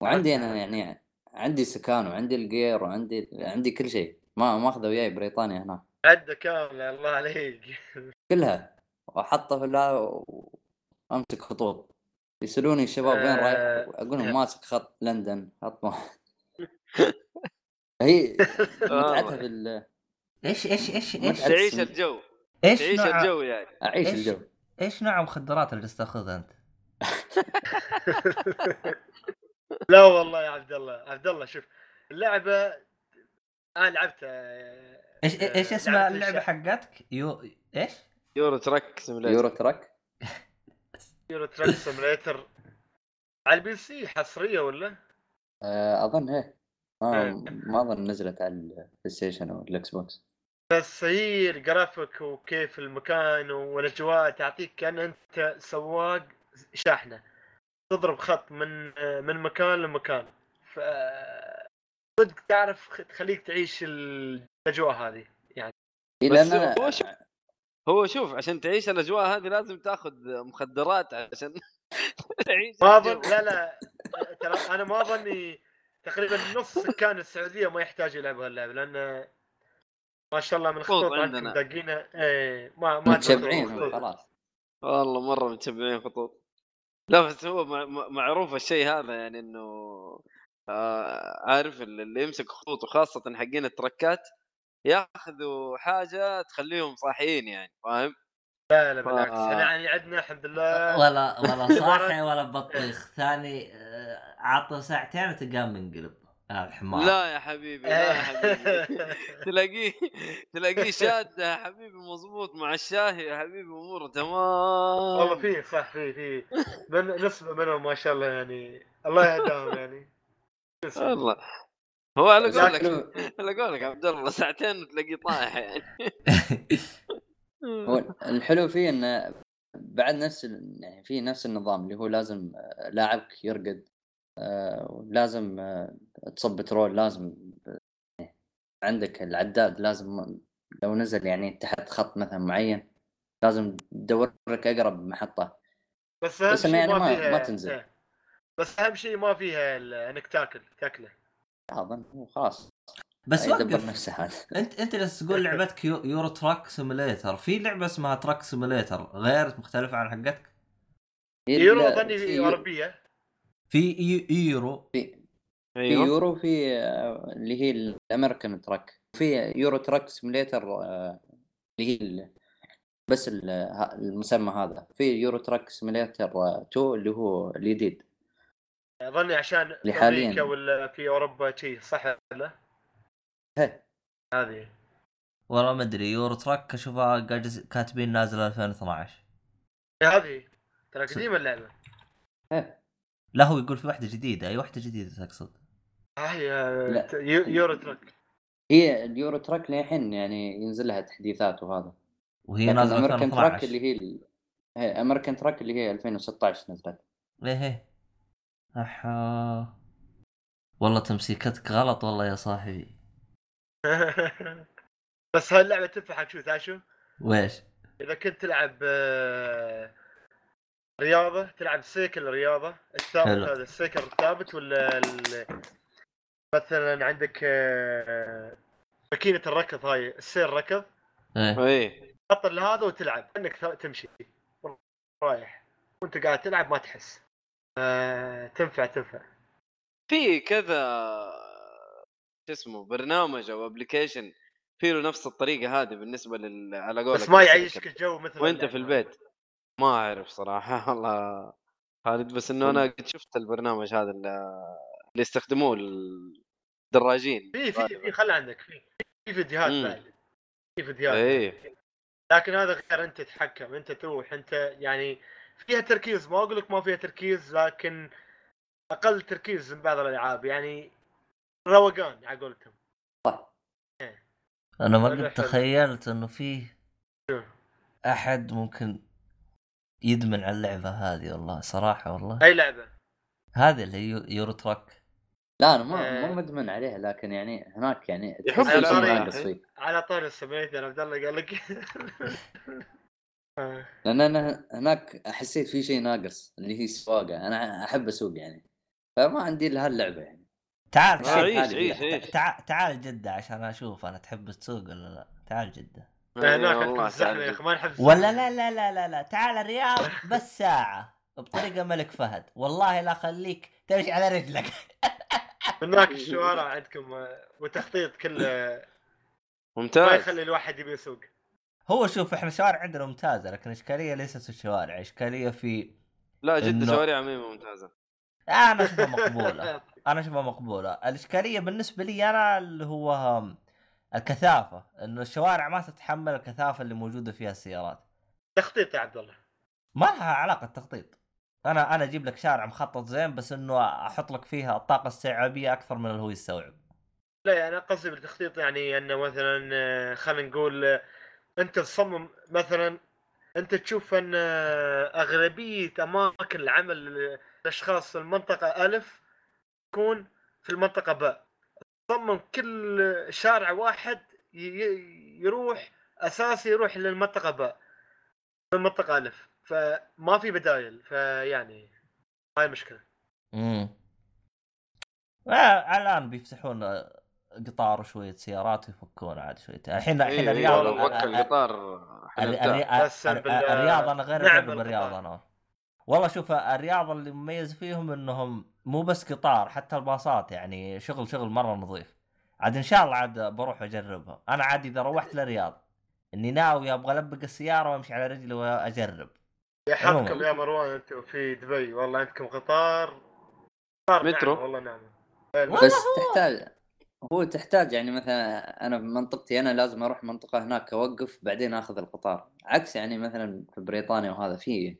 وعندي أنا. يعني عندي سكان وعندي ال gear وعندي عندي كل شيء ما ماخذه وياي بريطانيا هناك عده كامله الله عليك كلها واحطه في اللعبه وامسك خطوط يسألوني الشباب وين رايح آه، أقول لهم. [laughs] ماسك خط لندن خط ما [laughs] هي متعتها. في ال- إيش إيش إيش إيش؟ تعيش الجو إيش تعيش نوع الجو يعني أعيش إيش؟ الجو إيش نوع المخدرات اللي تستاخذها أنت؟ [laughs] لا والله يا عبد الله عبد الله شوف اللعبة أنا لعبتها إيش آه، إيش اسم لعبة اللعبة حقتك؟ يو إيش؟ Euro Truck Simulator Euro Truck [laughs] Euro Truck Simulator على ال PC حصرية ولا؟ آه، أظن إيه ما, إيه. ما أظن نزلت على ال PlayStation أو ال Xbox بس هي الجرافيك وكيف المكان والأجواء تعطيك كأن أنت سواق شاحنة تضرب خط من من مكان لمكان ف صدق تعرف تخليك تعيش الأجواء هذه إيه بس لأن هو شوف هو شوف عشان تعيش الأجواء هذه لازم تاخذ مخدرات عشان [laughs] تعيش ما. اظن لا لا ترى أنا ما أظني تقريبا نص سكان السعودية ما يحتاج يلعبوا هاللعبة لأن ما شاء الله من خطوط عندنا. داقينه إيه ما ما متشبعين. خلاص والله مرة متشبعين خطوط لا بس هو مع- مع- معروف الشيء هذا يعني إنه آه عارف اللي اللي يمسك خطوط وخاصه حقين التركات ياخذوا حاجة تخليهم صاحيين يعني فاهم؟ لا لا بالعكس آه. إحنا يعني عندنا الحمد لله ولا ولا [laughs] صاحي ولا بطيخ ثاني آه، عطه ساعتين وتقام منقلب هذا حمار. لا يا حبيبي لا يا حبيبي. [laughs] تلاقيه تلاقيه شاد يا حبيبي مضبوط مع الشاهي يا حبيبي اموره تمام. والله في صح في في. من نسبه منهم ما شاء الله يعني. الله يهداهم يعني. والله. هو على قولك على قولك عبد الله ساعتين وتلاقيه طايح يعني. [laughs] هو الحلو فيه إنه بعد نفس يعني في نفس النظام اللي هو لازم آه، لاعبك يرقد آه، لازم آه، تصب بترول لازم عندك العداد لازم لو نزل يعني تحت خط مثلا معين لازم تدور لك أقرب محطة. بس أهم بس يعني ما, ما- فيها ما تنزل. إيه. بس أهم شيء ما فيها إنك تاكل تاكله. أظن هو خلاص. بس يدبر وقف. نفسه هذا. [laughs] أنت أنت جالس تقول لعبتك يو- Euro Truck Simulator. في لعبة اسمها Truck Simulator غير مختلفة عن حقتك؟ يورو لا، ظني في يو- اوروبيه في يو- يورو. في في أيوه يورو؟ في آه، اللي هي ال American Truck. في Euro Truck Simulator آه، اللي هي ال- بس ال- ها- المسمى هذا. في Euro Truck Simulator 2 اللي هو الجديد. ظني عشان في حالياً. أمريكا ولا في أوروبا شيء صح ولا. هذه. والله ما أدري. Euro Truck أشوفها قاعد كاتبين نازله 2012 هذه. ترى قديمة اللعبة. لا هو يقول في واحدة جديدة. أي واحدة جديدة تقصد؟ يو- Euro Truck. هي ال Euro Truck للحين يعني ينزل لها تحديثات وهذا. وهي نازلة American Truck 2012 اللي هي. هي American Truck اللي هي 2016 نزلت. إيه إيه. أحا. والله تمسيكتك غلط والله يا صاحبي. [laughs] بس هاللعبة تنفع حق شو تاشو ويش؟ إذا كنت تلعب آه، رياضة تلعب سيكل رياضة الثابت. هذا السيكل الثابت ولا مثلا عندك آه، ماكينة الركض هاي السير ركض. إيه. إيه. حط هذا وتلعب إنك تمشي. رايح. وأنت قاعد تلعب ما تحس. آه، تنفع تنفع. في كذا شو اسمه برنامج أو application في له نفس الطريقة هذه بالنسبة لل على قولك بس ما. يعيشك الجو مثل وأنت. في البيت. ما أعرف صراحة [laughs] والله خالد بس إنه أنا قد شفت البرنامج هذا اللي يستخدموه الدراجين في في في خلي عندك في في فيديوهات. بعد. في فيديوهات إيه. لكن هذا غير انت تتحكم انت تروح انت يعني فيها تركيز. ما أقول لك ما فيها تركيز لكن أقل تركيز من بعض الألعاب. يعني روقان على قولتهم. صح. أنا ما قد. تخيلت إنه فيه؟ أحد ممكن يدمن على اللعبة هذه والله صراحة والله. أي لعبة؟ هذه اللي يورو تراك. لا أنا ما آه. مو مدمن عليها لكن يعني هناك يعني يحب تحس في شيء الألعاب. ناقص فيه على طاري السميت يا عبد الله قال لك [laughs] آه. لأن أنا هناك حسيت في شيء ناقص اللي هي السواقه أنا أحب أسوق يعني فما عندي إلا هاللعبة يعني تعال تعال عيش حالي عيش فيها. عيش تعال تعال جدة عشان أشوف أنا تحب تسوق ولا لا تعال جدة هناك عندكم الزحمة يا. أخي ما نحب. ولا لا لا لا لا لا تعال الرياض بس ساعة بطريقة ملك فهد والله لا خليك تمشي على رجلك [laughs] هناك [laughs] الشوارع عندكم آه، وتخطيط كله ما ممتاز. يخلي الواحد يبي يسوق. هو شوف إحنا الشوارع عندنا ممتازة لكن الاشكاليه ليست في الشوارع إشكالية في لا جده إنه- شوارع عميمه ممتازة. أنا أشوفها مقبولة. [laughs] أنا أشوفها مقبولة. الإشكالية بالنسبة لي أنا اللي هو الكثافة إنه الشوارع ما تتحمل الكثافة اللي موجودة فيها السيارات. تخطيط يا عبد الله. ما لها علاقة تخطيط أنا أنا أجيب لك شارع مخطط زين بس انه أحط لك فيها الطاقة استيعابيه أكثر من اللي هو يستوعب. لا يعني قصدي بالتخطيط يعني انه مثلا آه، خلينا نقول آه، انت تصمم مثلا انت تشوف ان آه، اغلبية اماكن العمل الاشخاص في المنطقة ألف تكون في المنطقة باء. تصمم كل شارع واحد يروح أساسي يروح للمنطقة باء المنطقة ألف. فما في بدايل فيعني هاي المشكلة امم آه الآن بيفتحون آه، قطار وشوية سيارات ويفكون عاد شوية. الحين الحين إيه، الرياض القطار الرياض أنا غير نعم اجرب بالقطار. الرياض أنا. والله شوف الرياض اللي مميز فيهم إنهم مو بس قطار حتى الباصات يعني شغل شغل مرة نظيف. عاد إن شاء الله عاد بروح أجربها. أنا عاد إذا روحت للرياض إني ناوي أبغى ألبق السيارة وأمشي على رجلي وأجرب. يا حظكم. يا مروان أنتم في دبي. والله عندكم قطار قطار مترو. نعم والله نعم بس تحتاج هو تحتاج يعني مثلا أنا في منطقتي أنا لازم أروح منطقة هناك أوقف بعدين آخذ القطار. عكس يعني مثلا في بريطانيا وهذا فيه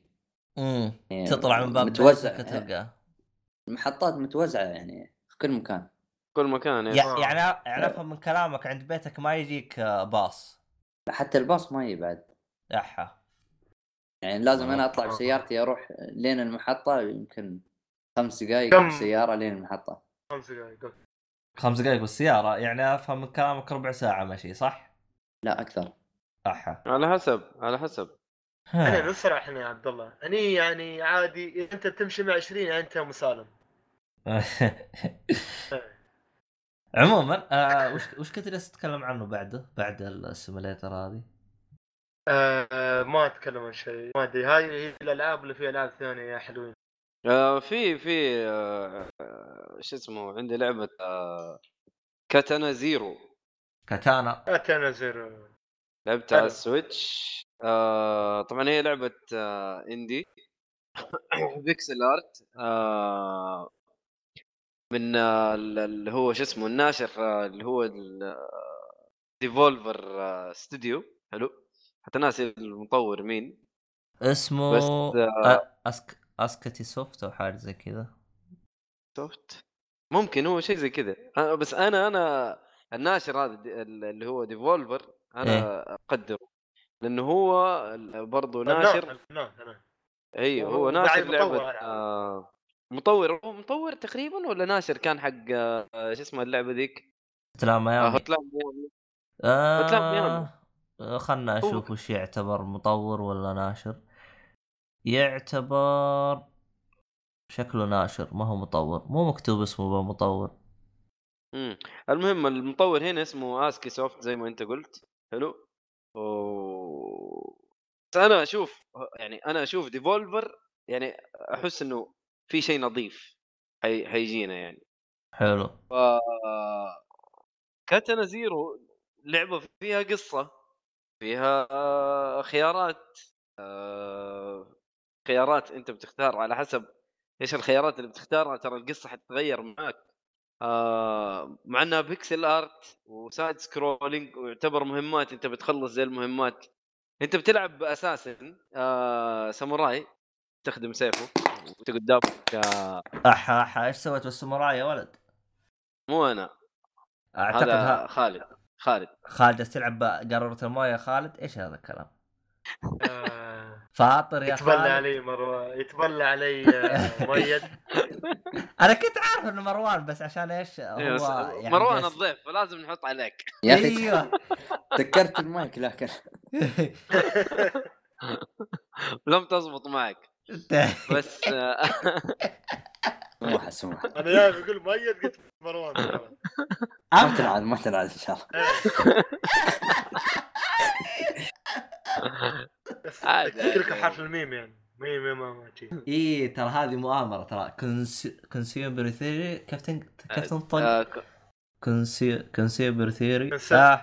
امم يعني تطلع من باب متوزع. تلقاه محطات متوزعة يعني في كل مكان. كل مكان إيه. يع- يعني يعني افهم من كلامك عند بيتك ما يجيك آه، باص. حتى الباص ما يجي بعد. احا يعني لازم أنا أطلع. بسيارتي أروح لين المحطة يمكن خمس دقائق كم؟ بالسياره لين المحطة. خمس دقائق خمس دقائق بالسيارة؟ يعني أفهم من كلامك ربع ساعة مشي صح؟ لا أكثر. أحا. على حسب على حسب. أنا نسرع إحنا يا عبد الله. اني يعني عادي أنت تمشي مع 20 يعني أنت مسالم. [laughs] عموما آه وش وش كنت جالس تتكلم عنه بعده بعد السيموليتر هذه؟ آه ما أتكلم عن شيء. ما أدري. هاي هي الألعاب اللي فيها ألعاب ثانية يا حلوين. آه في في آه شو اسمه عندي لعبة آه Katana Zero. Katana. Katana Zero. لعبتها على. ال Switch. آه طبعا هي لعبة آه indie pixel art آه من آه ال- اللي هو شو اسمه الناشر آه اللي هو Devolver studio حلو. حتى ناسي المطور مين اسمه بس، آه... Ask... Askiisoft أو حاجة زي كذا. soft؟ ممكن هو شيء زي كذا. بس أنا أنا الناشر هذا اللي هو Devolver أنا إيه. أقدره. لأنه هو برضه نعم، ناشر. نعم نعم أيوه هو ناشر مطور لعبة. آه مطور. هو مطور تقريبا ولا ناشر؟ كان حق آه شو اسمه اللعبة ذيك؟ تلام آه ميامي. Hotline Miami. Hotline Miami. آه... خلنا ك- وش يعتبر مطور ولا ناشر. يعتبر شكله ناشر ما هو مطور. مو مكتوب اسمه مطور مم. المهم المطور هنا اسمه Askiisoft زي ما انت قلت. حلو؟ و... أنا أشوف يعني أنا أشوف Devolver يعني أحس إنه في شيء نظيف حي... حيجينا يعني. حلو. ف Katana Zero لعبة فيها قصة. فيها خيارات. آه، خيارات أنت بتختار على حسب إيش الخيارات اللي بتختارها. ترى القصة حتتغير معك آه، مع إنها pixel art و side scrolling ويعتبر مهمات أنت بتخلص زي المهمات. أنت بتلعب باساسا آه، ساموراي تستخدم سيفه وأنت قدامك آه، أحا أحا إيش سويت بالساموراي يا ولد؟ مو أنا. أعتقد هذا. خالد. خالد. خالد تلعب قارورة الموية. يا خالد إيش هذا الكلام؟ آه، فاطر يا يتبلى خالد. علي مروان. يتبلى علي آه، مؤيد. [laughs] أنا كنت عارف إنه مروان بس عشان إيش؟ إيه، هو بس يعني مروان جالس- الضيف فلازم نحط عليك. [laughs] يا أخي أيوه تذكرت المايك لكن [laughs] لم تزبط معك بس آه، سموحه سموحه [laughs] أنا يا بيقول مؤيد قلت مروان ما تنعاد ما تنعاد إن شاء الله. بس عادي، قلت لك عادي. حرف الميم يعني. ميم ما إي ترى هذه مؤامرة ترى. consumer theory كيف. كيف تنطق؟ consumer theory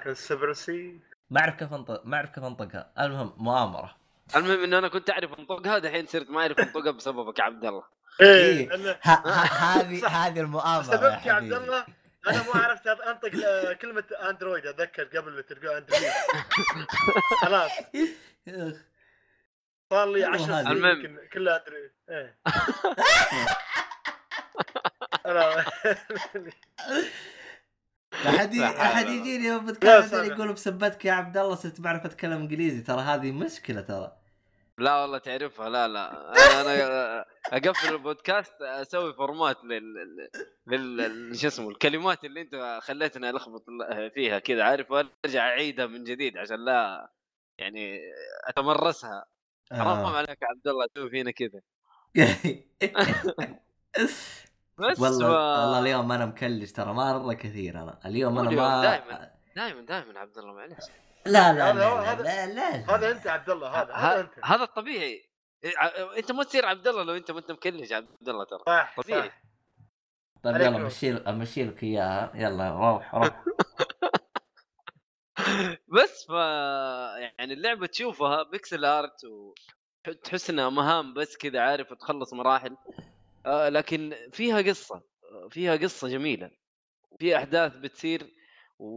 conspiracy ما أعرف كيف انطق ما أعرف كيف أنطقها. المهم مؤامرة. المهم إن أنا كنت أعرف أنطقها دحين صرت ما أعرف أنطقها بسببك يا عبد الله. إيه. إيه أنا- ه- ه- [laughs] هذه. هذه المؤامرة يا سببك يا عبد الله. أنا ما عرفت أنطق آه، كلمة أندرويد أتذكر قبل ما تلقى أندرويد. [laughs] خلاص. [laughs] صار لي والله 10 هذه. سنين. يمكن كلها أندرويد. إيه. أنا لا حد لا لا حول حد ولا يجيني يوم بتكلم. يقول بسبتك يا عبد الله صرت بعرف أتكلم إنجليزي. ترى هذه مشكلة ترى. لا والله تعرفها لا لا. أنا أنا أقفل البودكاست أسوي فورمات لل لل لل- شو اسمه الكلمات اللي أنت خليتني الخبط فيها كذا عارف؟ وأرجع أعيدها من جديد عشان لا يعني أتمرسها. حرام آه. عليك يا عبد الله تسوي فينا كذا. [laughs] بس والله و... والله اليوم أنا مكلش ترى مره كثير أنا. اليوم أنا ما دايماً. دائما دائما عبد الله معلش لا لا هذا لا هو- لا هذا- لا. هذا أنت عبد الله هذا هذا أنت. هذا الطبيعي إيه، أنت ما تصير عبد الله لو أنت ما انت مكلج عبد الله ترى. صح طبيعي. صح طيب يلا. امشي امشي لك إياها. يلا روح روح. [laughs] بس ف يعني اللعبة تشوفها بيكسل ارت وتحس إنها مهام بس كذا عارف تخلص مراحل. آه لكن فيها قصة. آه، فيها قصة جميلة. في أحداث بتصير و...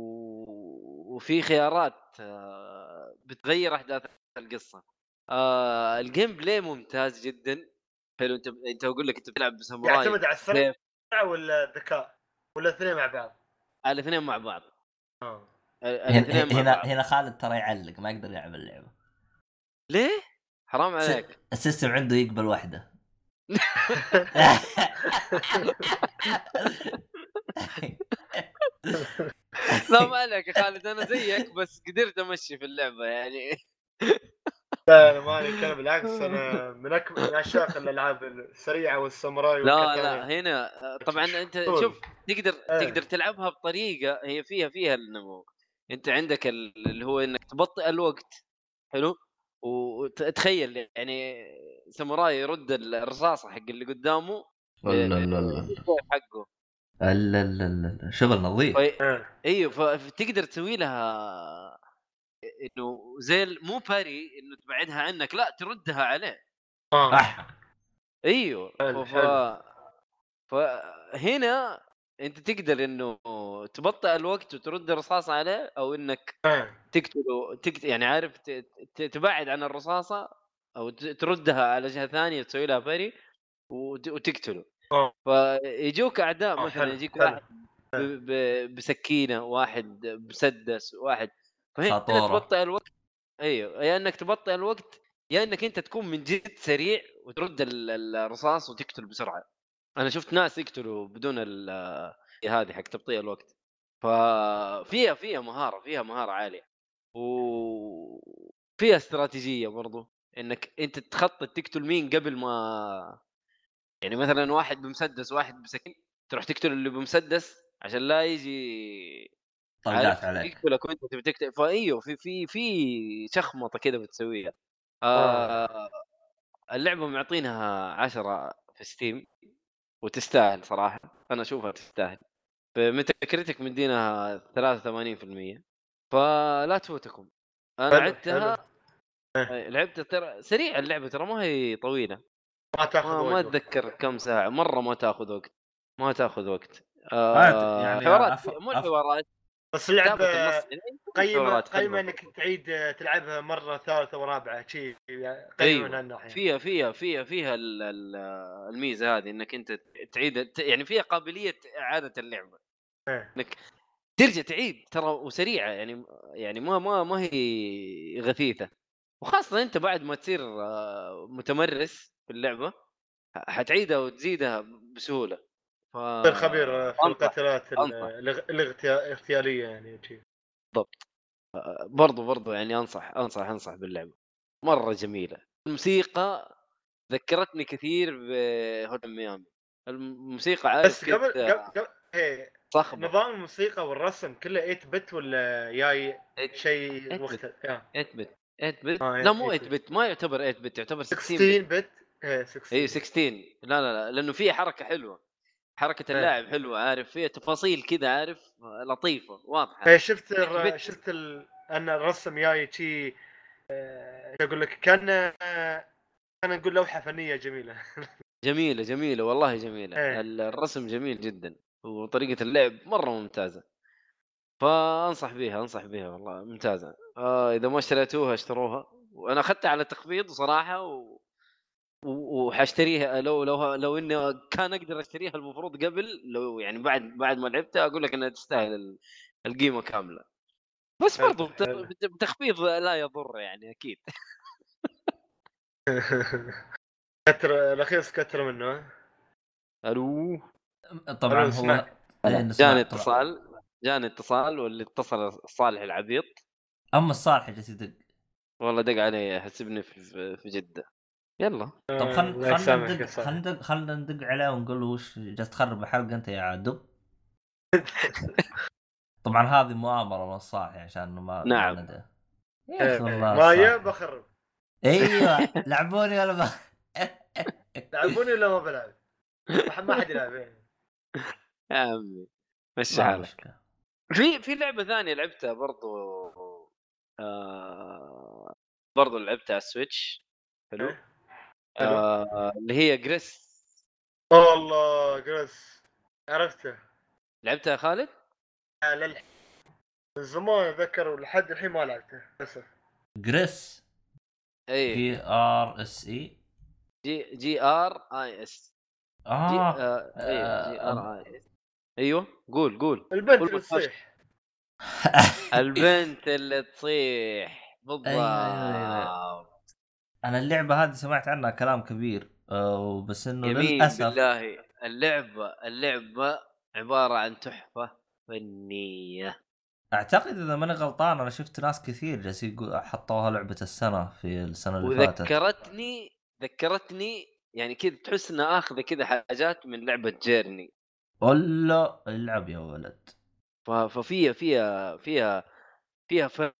وفي خيارات آه بتغير أحداث القصة. آه ال gameplay ممتاز جدا. حلو أنت أنت أقول لك أنت بتلعب بساموراي يعتمد على السرعه ولا الذكاء؟ ولا الاثنين مع بعض؟ الاثنين مع بعض. آه. هنا مع هنا بعض. هنا خالد ترى يعلق ما يقدر يلعب اللعبة. ليه؟ حرام عليك. ال system عنده يقبل واحدة. [laughs] [laughs] [laughs] لا ما عليك يا خالد أنا زيك بس قدرت أمشي في اللعبة يعني [laughs] لا أنا ماني كلام بالعكس أنا من اكبر من عشاق الألعاب السريعة والساموراي لا. لا هنا طبعا أنت. شوف تقدر إيه. تقدر تلعبها بطريقة هي فيها فيها النمو أنت عندك ال- اللي هو إنك تبطئ الوقت حلو وتخيل يعني ساموراي يرد الرصاصة حق اللي قدامه لا لا لا لا حقه لا لا لا لا شغل نظيف. أيوه فتقدر تسوي لها إنه زي ال- مو باري إنه تبعدها عنك لا تردها عليه. صح حلو، إيوه ف... حلو. فهنا أنت تقدر إنه تبطئ الوقت وترد الرصاصة عليه أو إنك آه. تقتله تقت... يعني عارف ت... ت- تبعد عن الرصاصة أو ت- تردها على جهه ثانية وتسوي لها باري وت... وتقتله. فيجوك أعداء مثلا يجيك. واحد ب... ب... بسكينة واحد بسدس واحد. فهنا. تبطئ الوقت. أيوه يا إنك تبطئ الوقت يا إنك أنت تكون من جد سريع وترد ال- الرصاص وتقتل بسرعة. أنا شفت ناس يقتلوا بدون هذه حق تبطيء الوقت. ففيها فيها مهارة فيها مهارة عالية. وفيها استراتيجية برضو إنك أنت تخطط تقتل مين قبل ما يعني مثلا واحد بمسدس واحد بسكين تروح تقتل اللي بمسدس عشان لا يجي طلقات عارف؟ عليك. يقتلك وأنت تبي تقتل. فايوه في في في شخمطة كذا بتسويها. آه اللعبة معطينها عشرة في ستيم وتستاهل صراحة. أنا أشوفها تستاهل. فمتى كريتك مدينها 83% فلا تفوتكم. أنا حلو، عدتها لعبت ترى سريع اللعبة ترى ما هي طويلة. ما تاخذ ما, ما. أتذكر كم ساعة مرة ما تاخذ وقت ما تاخذ وقت آه، يعني حوارات أف- مو أف- حوارات بس يعني حوارات حلوة. قيمة إنك تعيد آه، تلعبها مرة ثالثة ورابعة شيء يعني قيمه أيوة. من هالناحية فيها فيها فيها فيها ال- ال- الميزة هذه إنك أنت تعيد ت- يعني فيها قابلية إعادة اللعبه إيه. إنك ترجع تعيد ترى وسريعة يعني يعني ما ما ما هي غثيثة وخاصة أنت بعد ما تصير آه، متمرس في اللعبة حتعيدها وتزيدها بسهولة. ف... خبير آه، في أنصح- القتالات ال- أنصح. الاغ- الاغتيا- الاغتيالية يعني شيء برضو برضو يعني أنصح أنصح أنصح باللعبة. مرة جميلة. الموسيقى ذكرتني كثير بهوتل ميامي. الموسيقى عارف بس قبل قبل قبل- نظام الموسيقى والرسم كله 8 بت ولا جاي شيء 8 وقت يا. 8 بت 8 بت آه، لا مو 8 8 بت ما يعتبر 8 بت يعتبر 16 بت 16 بت إيه 16 اي 16 لا لا لا لأنه فيها حركة حلوة. حركة إيه. اللاعب حلوة عارف؟ فيها تفاصيل كذا عارف؟ لطيفة واضحة. إيه، شفت. الر... شفت ال... أن الرسم جاي شي آه، أقول لك كان خلينا نقول لوحة فنية جميلة. جميلة جميلة والله جميلة. ال- الرسم جميل جدا وطريقة اللعب مرة ممتازة. فأنصح بيها أنصح بيها والله ممتازة. آه إذا ما اشتريتوها اشتروها. وأنا أخذتها على تخفيض صراحة و... وحاشتريها لو لو لو إني كان أقدر أشتريها المفروض قبل لو يعني بعد بعد ما لعبتها أقول لك إنها تستاهل ال- القيمة كاملة. بس برضو بتخفيض لا يضر يعني أكيد. [laughs] كتر رخيص كتر منه؟ ألو؟ طبعا هو. إيه، جاني. اتصال جاني اتصال واللي اتصل صالح العبيط. أما الصالح جالس يدق والله دق علي حسبني في في جدة. يلا طب خل الله خلنا ندق. خلنا ندق خلنا ندق عليه ونقول له وش جالس تخرب الحلقة أنت يا عدو [laughs] طبعا هذه مؤامرة من الصالح عشان إنه ما نعم. ما ندري. يا إيه، أخي والله ما يا. بخرب أيوه [laughs] لعبوني ولا ما [laughs] لعبوني ولا ما بلعب؟ ما حد يلعب إيه. يا عمي مشي حالك في في لعبة ثانية لعبتها برضو آه برضو لعبتها على السويتش إيه. حلو. آه اللي هي جريس. والله Gris. عرفته. لعبتها يا خالد؟ على الح- من زمان أتذكر ولحد الحين ما لعبته للأسف. Gris. اي G R S I G G R I S آه. آه أيوه G آه، R I S أيوه. قول قول. البنت قول اللي. تصيح. البنت اللي تصيح. بالضبط [laughs] أيوة، أيوة. أنا اللعبة هذه سمعت عنها كلام كبير آه، بس إنه للأسف بالله. اللعبة اللعبة عبارة عن تحفة فنية. أعتقد إذا ماني غلطان أنا شفت ناس كثير جالسين يقول حطوها لعبة السنة في السنة اللي فاتت. وذكرتني ذكرتني يعني كذا تحس إنها آخذة كذا حاجات من لعبة جيرني ولا العب يا ولد. ففيها فيها فيها فيها فن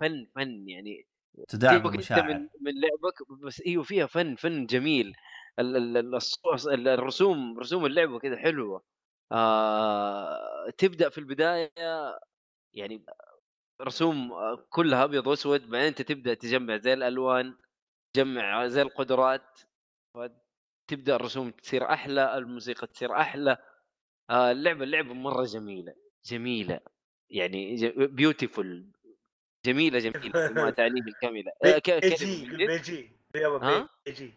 فن فن يعني أنت المشاعر. من من لعبك بس إيوه فيها فن فن جميل. الرسوم رسوم اللعبة كذا حلوة. آه تبدأ في البداية يعني رسوم آه، كلها أبيض وأسود بعدين أنت تبدأ تجمع زي الألوان تجمع زي القدرات تبدأ الرسوم تصير أحلى الموسيقى تصير أحلى. آه اللعبة اللعبة مرة جميلة جميلة. يعني بيوتيفول جميلة جميلة. ما تعنيه الكامله آه، ك- بي كلمة جي بالجد. بي جي يابا ها؟ بي جي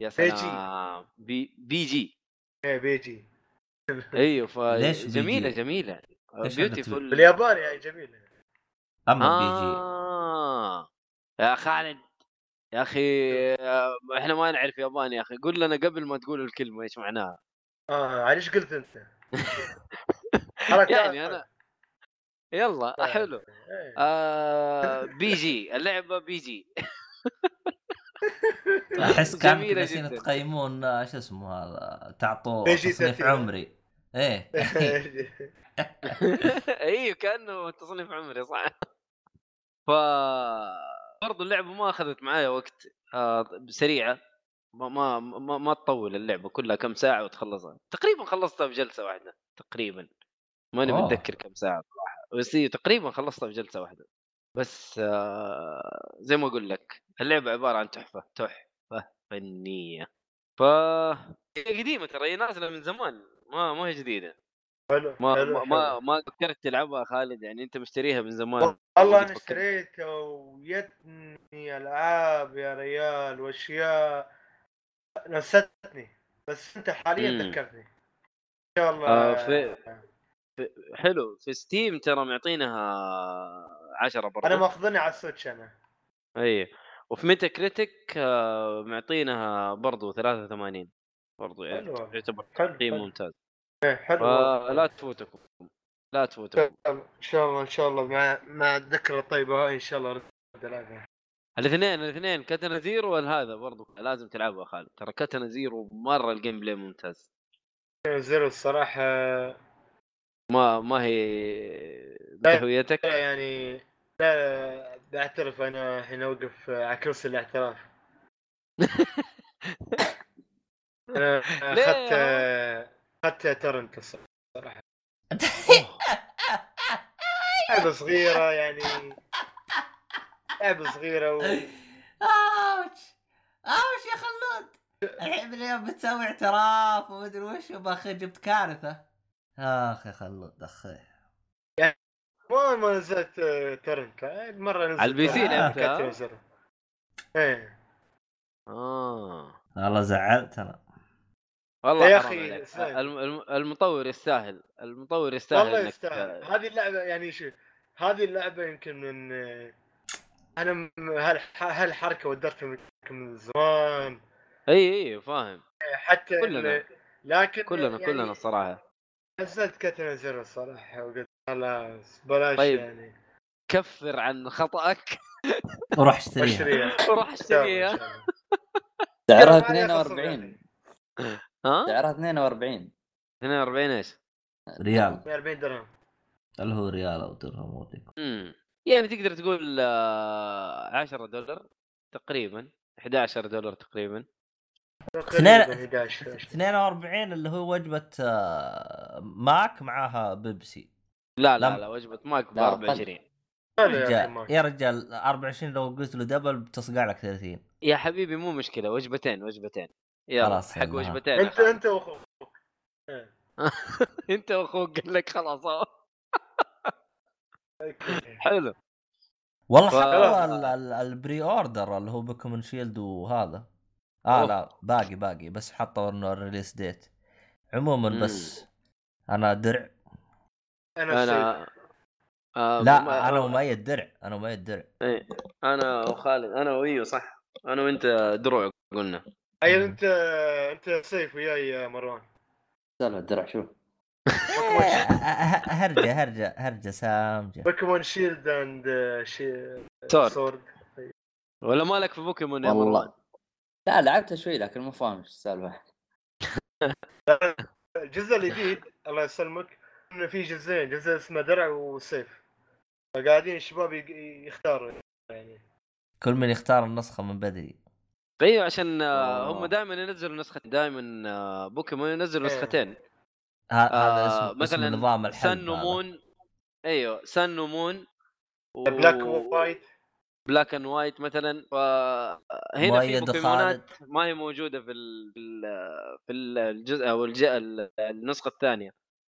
يا بيجي. سلام. بي بي جي إيه بي جي أيوه جي؟ جميلة ليش بيوتيفول بالياباني يعني جميل أما بي جي آه. يا خالد يا أخي آه، إحنا ما نعرف ياباني يا أخي. قول لنا قبل ما تقول الكلمة إيش معناها. آه عليش قلت أنت؟ [laughs] حركات. يعني أنا يلا طيب. حلو إيه. آه [laughs] بي جي اللعبة بي جي [laughs] أحس كان جميلة جالسين جداً. تقيمون آه، شو اسمه هذا جي تصنيف 30. عمري إيه [laughs] أيوه كأنه تصنيف عمري صح ف برضو اللعبة ما أخذت معايا وقت آه سريعة ما ما ما, ما تطول اللعبة كلها كم ساعة وتخلصها تقريبا خلصتها في جلسه واحدة تقريبا ماني. متذكر كم ساعة صراحة بس هي تقريبا خلصتها في جلسة واحدة بس آه زي ما أقول لك اللعبة عبارة عن تحفة تحفة فنية ف هي قديمة ترى هي نازلة من زمان ما ما هي جديدة حلو ما حلو ما حلو. ما فكرت تلعبها خالد يعني أنت مشتريها من زمان والله أنا قد فكرت. اشتريته ويتني ألعاب يا ريال وأشياء نستني بس أنت حاليا. ذكرتني إن شاء الله آه، في- حلو في Steam ترى معطينها 10 برضه أنا ماخذني على ال Switch أنا. إي وفي Meta آه، معطينها برضو 83 برضو يعني. يعتبر تقييم. ممتاز. إيه، حلو. فلا تفوتكم لا تفوتكم. إن شاء الله إن شاء الله مع مع الذكرى الطيبة هاي إن شاء الله الاثنين الاثنين Katana Zero والهذا برضو لازم تلعبها خالد. ترى Katana Zero مرة ال gameplay ممتاز Zero الصراحة ما ما هي بهويتك لا يعني لا بعترف أنا الحين اوقف على كرسي الاعتراف. [laughs] أنا أخذت أخذت torrent الصراحة. لعبة صغيرة يعني. [laughs] لعبة صغيرة و... أوش أوش يا خلود؟ الحين من اليوم بتسوي اعتراف ومدري وش وباخر جبت كارثة. آخ يا خلود أخي ما ما نزلت آه، torrent مرة نزلت على ال PC لعبتها؟ إيه. آه. والله زعلت أنا. والله يا. يستاهل. الم- الم- المطور يستاهل. المطور يستاهل والله يستاهل. هذه اللعبة يعني شو هذه اللعبة يمكن من آه، أنا هالحركه ودرتها من زمان؟ إي إي فاهم. حتى كلنا. لكن كلنا يعني كلنا الصراحه نزلت كاتنا زر الصراحة وقلت خلاص بلاش طيب. يعني. كفر عن خطأك. [laughs] وروح اشتريها. [laughs] وروح اشتريها. سعرها ما عليها خصم 42 ها؟ سعرها 42 42 إيش؟ ريال. 40 درهم. اللي هو ريال أو درهم امم يعني تقدر تقول آه، 10 دولار تقريبا 11 دولار تقريبا. اثنين- تقريباً 11 42 اللي هو وجبة آه، ماك معاها بيبسي. لا لا لم- لا وجبة ماك ب لا، أقل. 24 هذا يا رجال ما- يا رجال 24 لو قلت له double بتصقع لك 30 يا حبيبي مو مشكلة وجبتين وجبتين. يلا خلاص، حق. وجبتين. انت أنت وأخوك. [laughs] أنت وأخوك قال لك خلاص. حلو. والله ف- ال- ال pre-order اللي هو Pokémon Shield وهذا. آه أوه. لا باقي باقي بس حطوا إنه ال release date عموما مم. بس أنا درع. أنا أنا آه لا أنا وميت درع أنا وميت درع. إيه. أنا وخالد أنا وإيو صح؟ أنا وأنت دروع قلنا. أي أنت أنت سيف وياي يا مروان. سالفه الدرع شوف إيه، ه- هرجة هرجة هرجة سامجة. Pokémon Shield and Sword. Sword ولا مالك في بوكيمون يا والله. مروان؟ لا لعبتها شوي لكن مو فاهم إيش السالفة؟ [laughs] الجزء الجديد الله يسلمك إنه في جزئين جزء اسمه درع وسيف. فقاعدين الشباب يختاروا يعني. كل من يختار النسخة من بدري. أيوه عشان آه،. هم دائما ينزلوا نسخة دائما آه، بوكيمون ينزلوا إيه. نسختين. هذا آه، اسم مثلا نظام الحلب Sun. و Moon أيوه Sun و Moon Black White Black and White مثلا فهنا في مؤيد بوكيمونات ما هي موجودة في ال... في ال... في الجزء أو الج... النسخة الثانية.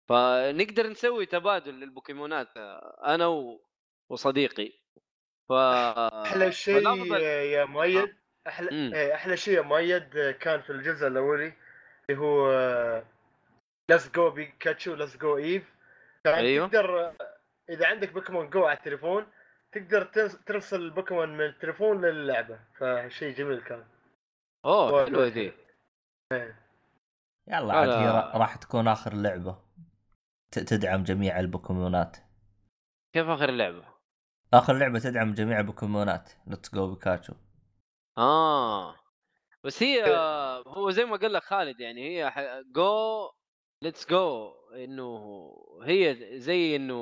فنقدر نسوي تبادل للبوكيمونات آه، أنا و... وصديقي. ف أحلى شيء فالأفضل- يا مؤيد أحلى مم. إيه، أحلى شيء يا مؤيد كان في الجزء الأولي اللي هو Let's Go Pikachu Let's Go Eevee كان أيوه. تقدر إذا عندك Pokémon Go على التليفون. تقدر ترس- ترسل البوكيمون من التليفون للعبة فشيء جميل كان. أوه حلوة ذي. يلا لا، عاد. هي را- راح تكون آخر لعبة. تدعم جميع البوكيمونات. كيف آخر اللعبه؟ آخر لعبة تدعم جميع البوكيمونات. Let's Go Pikachu آه. بس هي آه، هو زي ما قال لك خالد يعني هي go let's go إنه هي زي إنه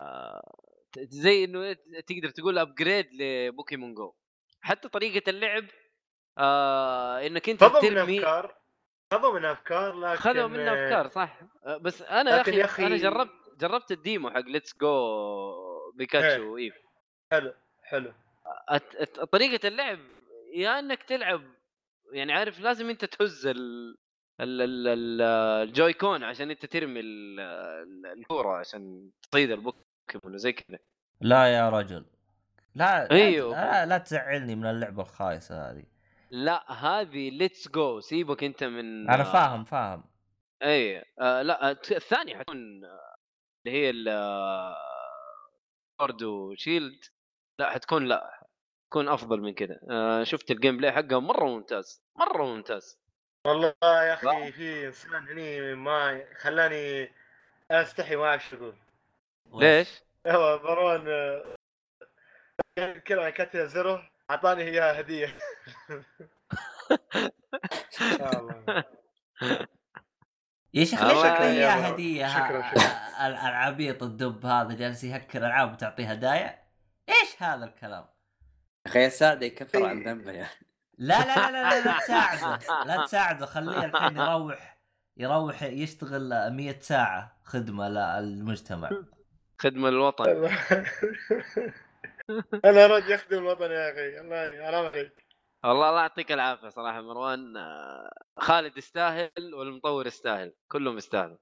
آه، زي إنه تقدر تقول upgrade ل Pokemon Go. حتى طريقة اللعب آه إنك أنت خذوا من ترمي أفكار خذوا من أفكار لكن خذوا منه أفكار صح. آه، بس أنا يا لكن أخي, أخي- أنا جربت جربت ال demo حق Let's Go Pikachu و Eevee حلو حلو. طريقة اللعب يا إنك تلعب يعني عارف لازم أنت تهز ال ال ال ال Joy-Con عشان أنت ترمي ال- ال- الكورة عشان تصيد البوكيمون وزي كذا. لا يا رجل. لا لا- أيوه. لا, لا تزعلني من اللعبة الخايسة هذه. لا هذه Let's Go سيبك أنت من أنا فاهم فاهم. اي آه لا الثانية حتكون آه، اللي هي ال Sword و Shield لا حتكون لا تكون أفضل من كذا. آه شفت ال gameplay حقها مرة ممتاز مرة ممتاز. والله يا أخي لا. في إنسان هني ما خلاني أستحي ما أعرف ليش؟ هو مروان كان يتكلم عن كاتيا زيرو أعطاني إياها هدية. يا شيخ ليش شكراً تعطيه يا اياه مرحبا. هدية؟ العبيط الدب هذا جالس يهكر ألعاب وتعطيه هدايا؟ إيش هذا الكلام؟ أخي السعد يكفر عن ذنبه يا لا لا لا لا لا, لا تساعده. لا تساعده خليه الحين يروح يروح يشتغل 100 ساعة خدمة للمجتمع. خدمة للوطن. [laughs] أنا رد يخدم الوطن يا أخي. الله حرام عليك. والله الله يعطيك العافية صراحة مروان. آه، خالد يستاهل والمطور يستاهل. كلهم يستاهلوا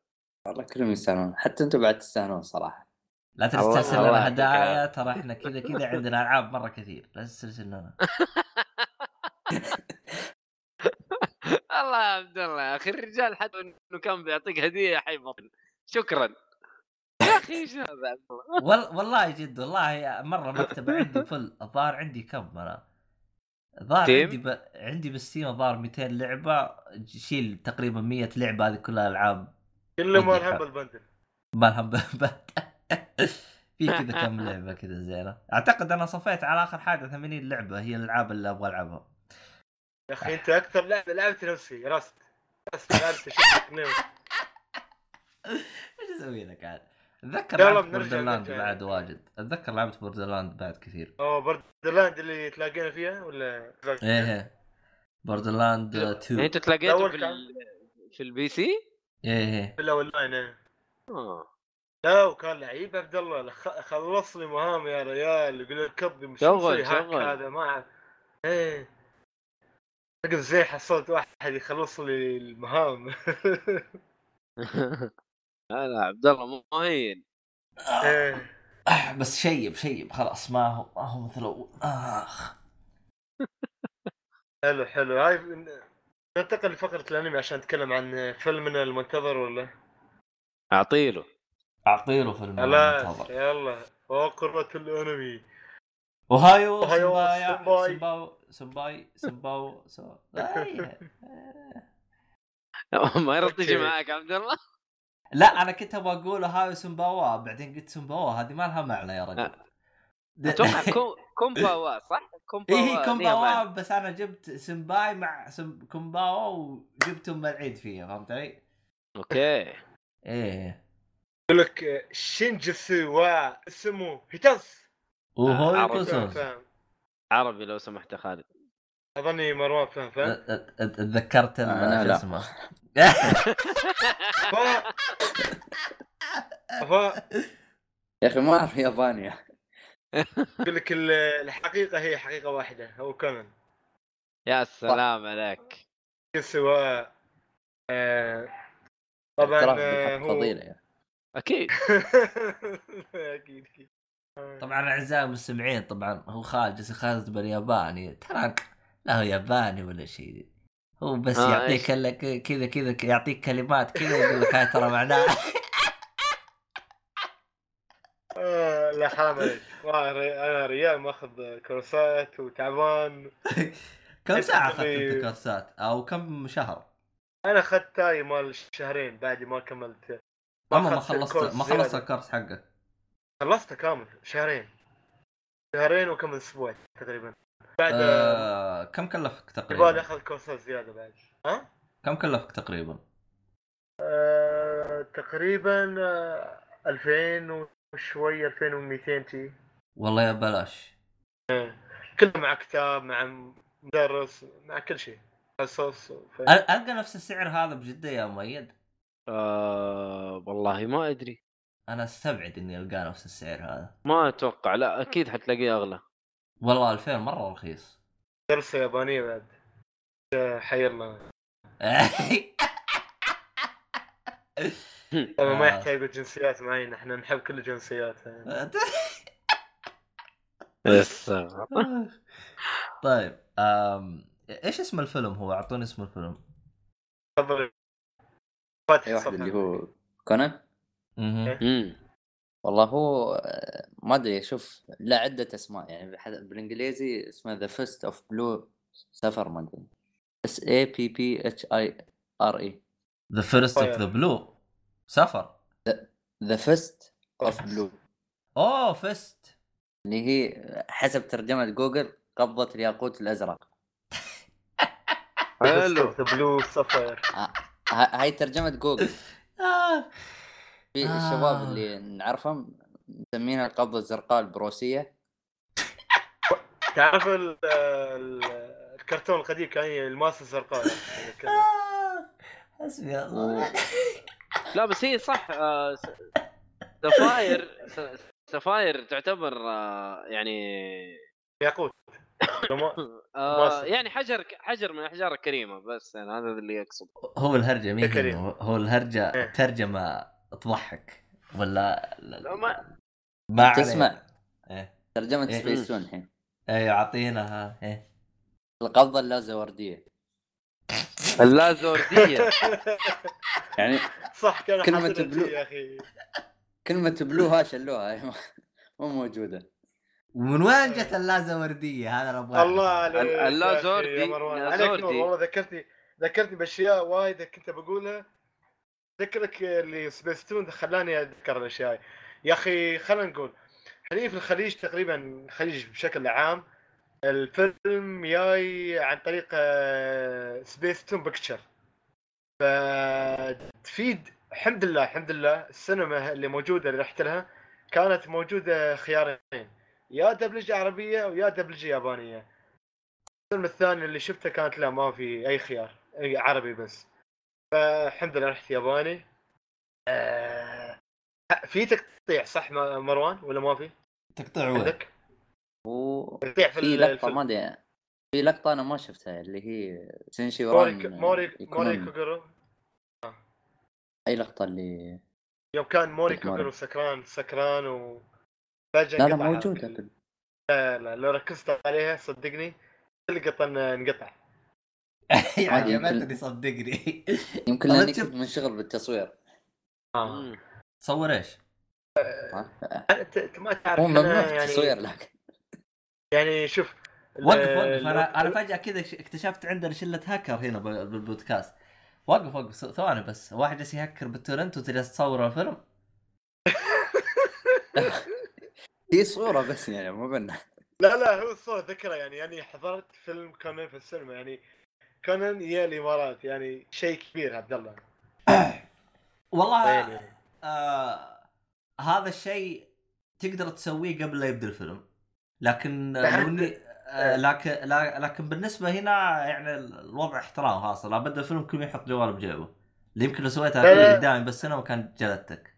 والله كلهم يستاهلون. حتى أنتم بعد تستاهلون صراحة. لا الله لنا هدايا. ترى إحنا كذا كذا عندنا ألعاب مرة كثير. لا تسترسل لنا [laughs] الله يا عبد الله يا أخي. الرجال حتى إنه كان بيعطيك هدية حيبطل شكرا. يا أخي هذا؟ وال... والله جد والله مرة مكتبة عندي فل الظاهر عندي كم أنا الظاهر؟ عندي ب... عندي بالستيم الظاهر 200 لعبة شيل تقريبا 100 لعبة هذه كلها ألعاب. كلهم ودي مرحبا حق. بالبندل. ما لهم بات في كذا كم لعبة كذا زينة. أعتقد أنا صفيت على آخر حاجة 80 لعبة هي الألعاب اللي أبغى ألعبها. يا أخي أنت أكثر لعبة لعبت نفسي راست راست لعبت [laughs] إيش أسوي لك عاد؟ أتذكر لعبت بوردرلاند. بعد واجد أتذكر لعبت بوردرلاند بعد كثير أو بردلاند اللي تلاقينا فيها ولا إيه إيه Borderlands يعني 2 أنت تلاقيته في ال... في ال PC؟ إيه إيه في الأول لاين إيه. آه. لا وكان لعيب عبد الله خ- خلص لي مهام يا ريال يقول لك كظم مش شغل- شغل. هذا ما أعرف. إيه زي حصلت واحد يخلص لي المهام [laughs] لا لا عبد الله مو هين إيه آه، بس شيب شيب خلاص ما هو ما هو مثل أول. آخ. حلو حلو. هاي ننتقل لفقرة الأنمي عشان نتكلم عن فيلمنا المنتظر ولا؟ أعطيله. أعطيله فيلم المنتظر. يلا. فقرة الأنمي. ohayo سمبايا senpai. سمباو senpai سمباو سو- [laughs] أي. [laughs] ما يرد تجي. معك عبد الله. لا أنا كنت أبغى أقول ohayo سمباوا بعدين قلت سمباوا هذه ما لها معنى يا رجل آه. أتوقع كو- كومباوا صح؟ كومباوا ليها كومباوا. بس أنا جبت سمباي مع سم... كومباوا وجبت أم العيد فيها فهمت علي؟ أوكي إيه يقول لك شينجسو واسمه هيتاس اوهايو عرفت. فاهم كوسوس عربي لو سمحت يا خالد أظني مروان فاهم فاهم أ- أ- أ- تذكرت أنا شو. اسمه ف... ف... يا أخي ما أعرف ياباني يقول لك ال- الحقيقة هي حقيقة واحدة هو كونان. يا سلام عليك. و آه، طبعا آه، هو فضيلة يعني. أكيد. [laughs] أكيد أكيد. طبعا أعزائي المستمعين طبعا هو خالد جالس يخاطب بالياباني ترى لا هو ياباني ولا شيء. هو بس آه، يعطيك كذا كذا يعطيك كلمات كذا يقول لك هاي ترى معناها. آه، لا ري- أنا ريال ماخذ كورسات وتعبان. كم ساعة أخذت أنت كورسات؟ أو كم شهر؟ أنا أخذت تاي مال شهرين بعد ما كملت. ما أخذت خلصت ما خلصت. الكورس حقك. خلصته كامل شهرين. شهرين وكم أسبوع تقريبا. بعد آه... آه كم كلفك يبغى تقريبا؟ أخذ كورسات زيادة بعد ها؟ كم كلفك تقريبا؟ آه... تقريبا آه... 2000 وشوي 2200 تي والله يا بلاش كله مع كتاب مع مدرس مع كل شيء. أل- ألقى نفس السعر هذا بجدة يا مؤيد؟ آه والله ما أدري أنا أستبعد إني ألقى نفس السعر هذا ما أتوقع لا أكيد حتلاقيه أغلى والله 2000 مرة رخيص. درسه يابانية بعد. آه، حيرنا طبعا ما آه. يحتاجوا جنسيات معينه إحنا نحب كل الجنسيات. [laughs] طيب أم... إيش اسم الفيلم هو؟ أعطوني اسم الفيلم. تفضل. واحد الصفحة. اللي هو كونان. امم والله هو آه، ما أدري شوف له عدة أسماء يعني بالإنجليزي اسمه The Fist of Blue Sapphire ما أدري. S A P P H I R E The Fist of the Blue Sapphire The Fist of Blue اوه fist اللي هي حسب ترجمة جوجل قبضة الياقوت الأزرق. حلو the Blue Sapphire هاي ترجمة جوجل. [laughs] آه. في. الشباب اللي نعرفهم مسمينها القبضة الزرقاء البروسية تعرف ال- ال- الكرتون القديم كان الماس الزرقاء آه. حسبي الله لا بس هي صح آه sapphire sapphire تعتبر آه، يعني ياقوت [coughs] آه. يعني حجر حجر من الاحجار الكريمة بس يعني هذا اللي اقصد هو الهرجة مين. هو الهرجة إيه. ترجمة تضحك ولا لا- لا، ما- ما عليه. تسمع إيه ترجمة إيه. سبيس تون الحين أيوه اعطيناها إيه القبضة اللازوردية [laughs] اللازوردية [laughs] يعني صح كان كلمة بلو. يا أخي كلمة بلوها شلوها [laughs] مو موجودة ومن وين جت اللازوردية هذا أبغى أعرف. الله اللازوردي-. عليك. نور والله ذكرتني ذكرتني بأشياء وايد كنت بقولها ذكرك اللي سبيستون خلاني اتذكر الأشياء يا أخي خلينا نقول حاليا في الخليج تقريبا الخليج بشكل عام الفيلم جاي عن طريق سبيس تون Pictures فتفيد الحمد لله الحمد لله السينما اللي موجودة اللي رحت لها كانت موجودة خيارين يا دبلجة عربية ويا دبلجة يابانية. الفيلم الثاني اللي شفته كانت لا ما في أي خيار عربي بس. فالحمد لله رحت ياباني. آه، في تقطيع صح مروان ولا ما في؟ تقطيع وين؟ عندك؟ وفي تقطيع في ال- لقطة. ما أدري في لقطة أنا ما شفتها اللي هي سنشي موري وران موري موري كوغورو أي لقطة اللي يوم كان موري. كوغورو سكران سكران و فجأة لا لا موجودة لا لا لو ركزت عليها صدقني إنه انقطع [laughs] يعني عادي، يمكن- عجبتني صدقني يمكن لأني كنت منشغل بالتصوير آه. تصور إيش؟ ها؟ انت ما تعرف مو أنا ممنوع يعني التصوير لكن يعني شوف وقف وقف. أنا أنا فجأة كذا اكتشفت عندنا شلة هاكر هنا بالبودكاست. وقف وقف. ثواني بس. واحد جالس يهكر بالتورنت وتجلس تصور الفيلم؟ [laughs] هي صورة بس يعني مو بنا. لا لا هو الصورة ذكره يعني. يعني حضرت فيلم كونان في السينما. يعني كونان يا الامارات يعني شيء كبير عبد الله. [coughs] والله يعني. آه هذا الشيء تقدر تسويه قبل لا يبدأ الفيلم. لكن بعد- لو إني- آه لكن لا- لكن بالنسبة هنا يعني الوضع احترام خلاص لا بدا الفيلم كل يحط جواله بجيبه. اللي يمكن لو سويتها لا، لا. قدامي بالسينما كان جلدتك.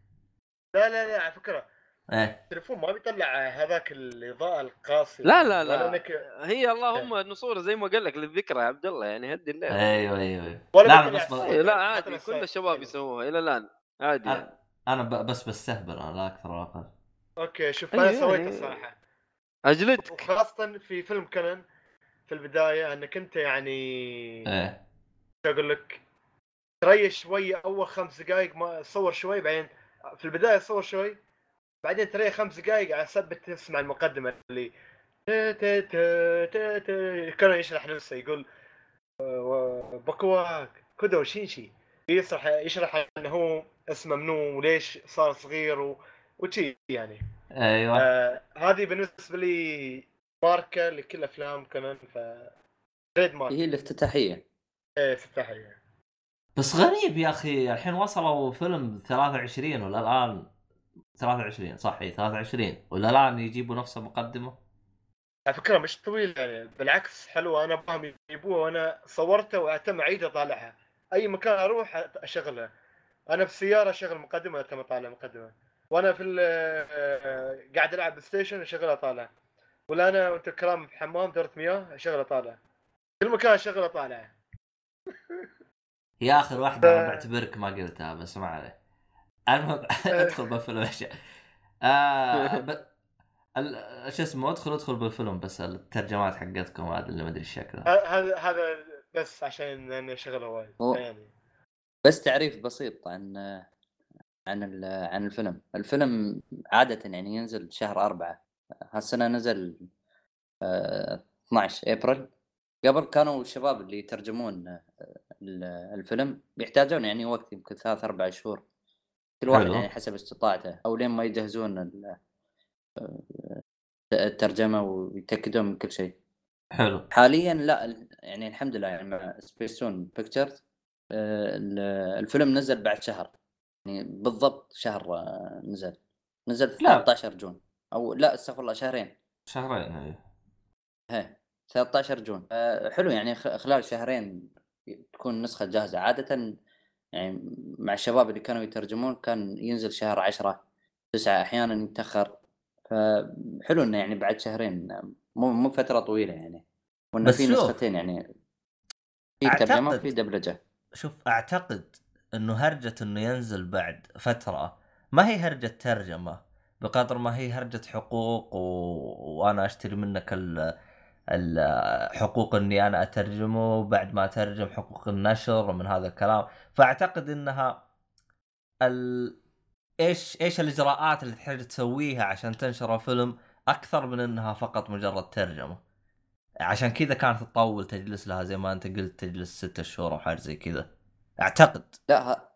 لا لا لا على فكرة. إيه. التليفون ما بيطلع هذاك الإضاءة القاسية. لا، لا، لا. انك هي اللهم نصوره زي ما قال لك للذكرى يا عبد الله يعني هدي الليل أيوه أيوه. ولا لا. إيه، لا حتى عادي. كل الشباب. يسووها إلى الآن. عادي يعني. أنا ب... بس بستهبل أنا لا أكثر ولا أقل. okay شوف أيوة، أنا سويت يعني- الصراحة أجلدك. وخاصة في فيلم كونان في البداية أنك أنت يعني إيه. شو أقول لك؟ تريح شوي أول خمس دقائق ما تصور شوي بعدين في البداية تصور شوي بعدين تريح خمس دقائق على سبب تسمع المقدمة اللي تا تا تا تا تا كان يشرح نفسه يقول آه، بكواك كودو شينشي. يشرح يشرح انه هو اسمه منو وليش صار صغير و... وشي يعني. أيوه. آه هذه بالنسبة لي ماركة لكل أفلام كمان ف تريد مارك هي الافتتاحية. إيه افتتاحيه بس غريب يا أخي الحين وصلوا فيلم 23 ولا الآن؟ 23 صح إي 23 ولا الآن يجيبوا نفس المقدمة؟ على فكرة مش طويل يعني بالعكس حلوة أنا أبغاهم يجيبوها وأنا صورتها واعتم اعيد أطالعها. أي مكان أروح اشغلها أنا بالسيارة أشغل مقدمة اعتم اطالع مقدمة. وأنا في آه، قاعد ألعب بلاي ستيشن اشغل أطالع. ولا أنا وأنت الكلام بحمام دورة مياه اشغل أطالع. كل مكان اشغل أطالع. يا اخر واحدة أنا بعتبرك ما قلتها بس ما عليه. المهم [laughs] أدخل بالفيلم إيش آه [laughs] ب... ال... شو اسمه أدخل أدخل بالفيلم بس الترجمات حقتكم هذا اللي ما أدري الشكل ه- هذا هذا بس عشان اني اشغلها وايد هو- يعني. بس تعريف بسيط عن عن ال- عن الفيلم. الفيلم عادة يعني ينزل شهر أربعة. هالسنة نزل آه، 12 إبريل. قبل كانوا الشباب اللي يترجمون آه، ال- الفيلم يحتاجون يعني وقت يمكن ثلاث أربع شهور. كل واحد. يعني حسب استطاعته أو لين ما يجهزون ال- آه، الترجمة ويتأكدون من كل شيء. حلو. حاليا لا يعني الحمد لله يعني مع سبيستون بيكتشرز الفيلم نزل بعد شهر. يعني بالضبط شهر آه، نزل. نزل 13 جون. أو لا استغفر الله شهرين. شهرين إيه. هي 13 جون. آه، حلو يعني خلال شهرين تكون النسخة جاهزة. عادة يعني مع الشباب اللي كانوا يترجمون كان ينزل شهر عشرة تسعة أحيانا يتأخر. فحلو إنه يعني بعد شهرين مو مو فترة طويلة يعني. وانه بس في. نسختين يعني. في ترجمة وفي دبلجة. شوف أعتقد إنه هرجة إنه ينزل بعد فترة. ما هي هرجة ترجمة بقدر ما هي هرجة حقوق و... وأنا أشتري منك ال... ال... حقوق إني أنا أترجمه بعد ما أترجم حقوق النشر ومن هذا الكلام. فأعتقد إنها ال... إيش إيش الإجراءات اللي تحتاج تسويها عشان تنشر فيلم أكثر من إنها فقط مجرد ترجمة. عشان كذا كانت تطول تجلس لها زي ما انت قلت تجلس ستة شهور أو حاجة زي كذا. أعتقد. لا ه-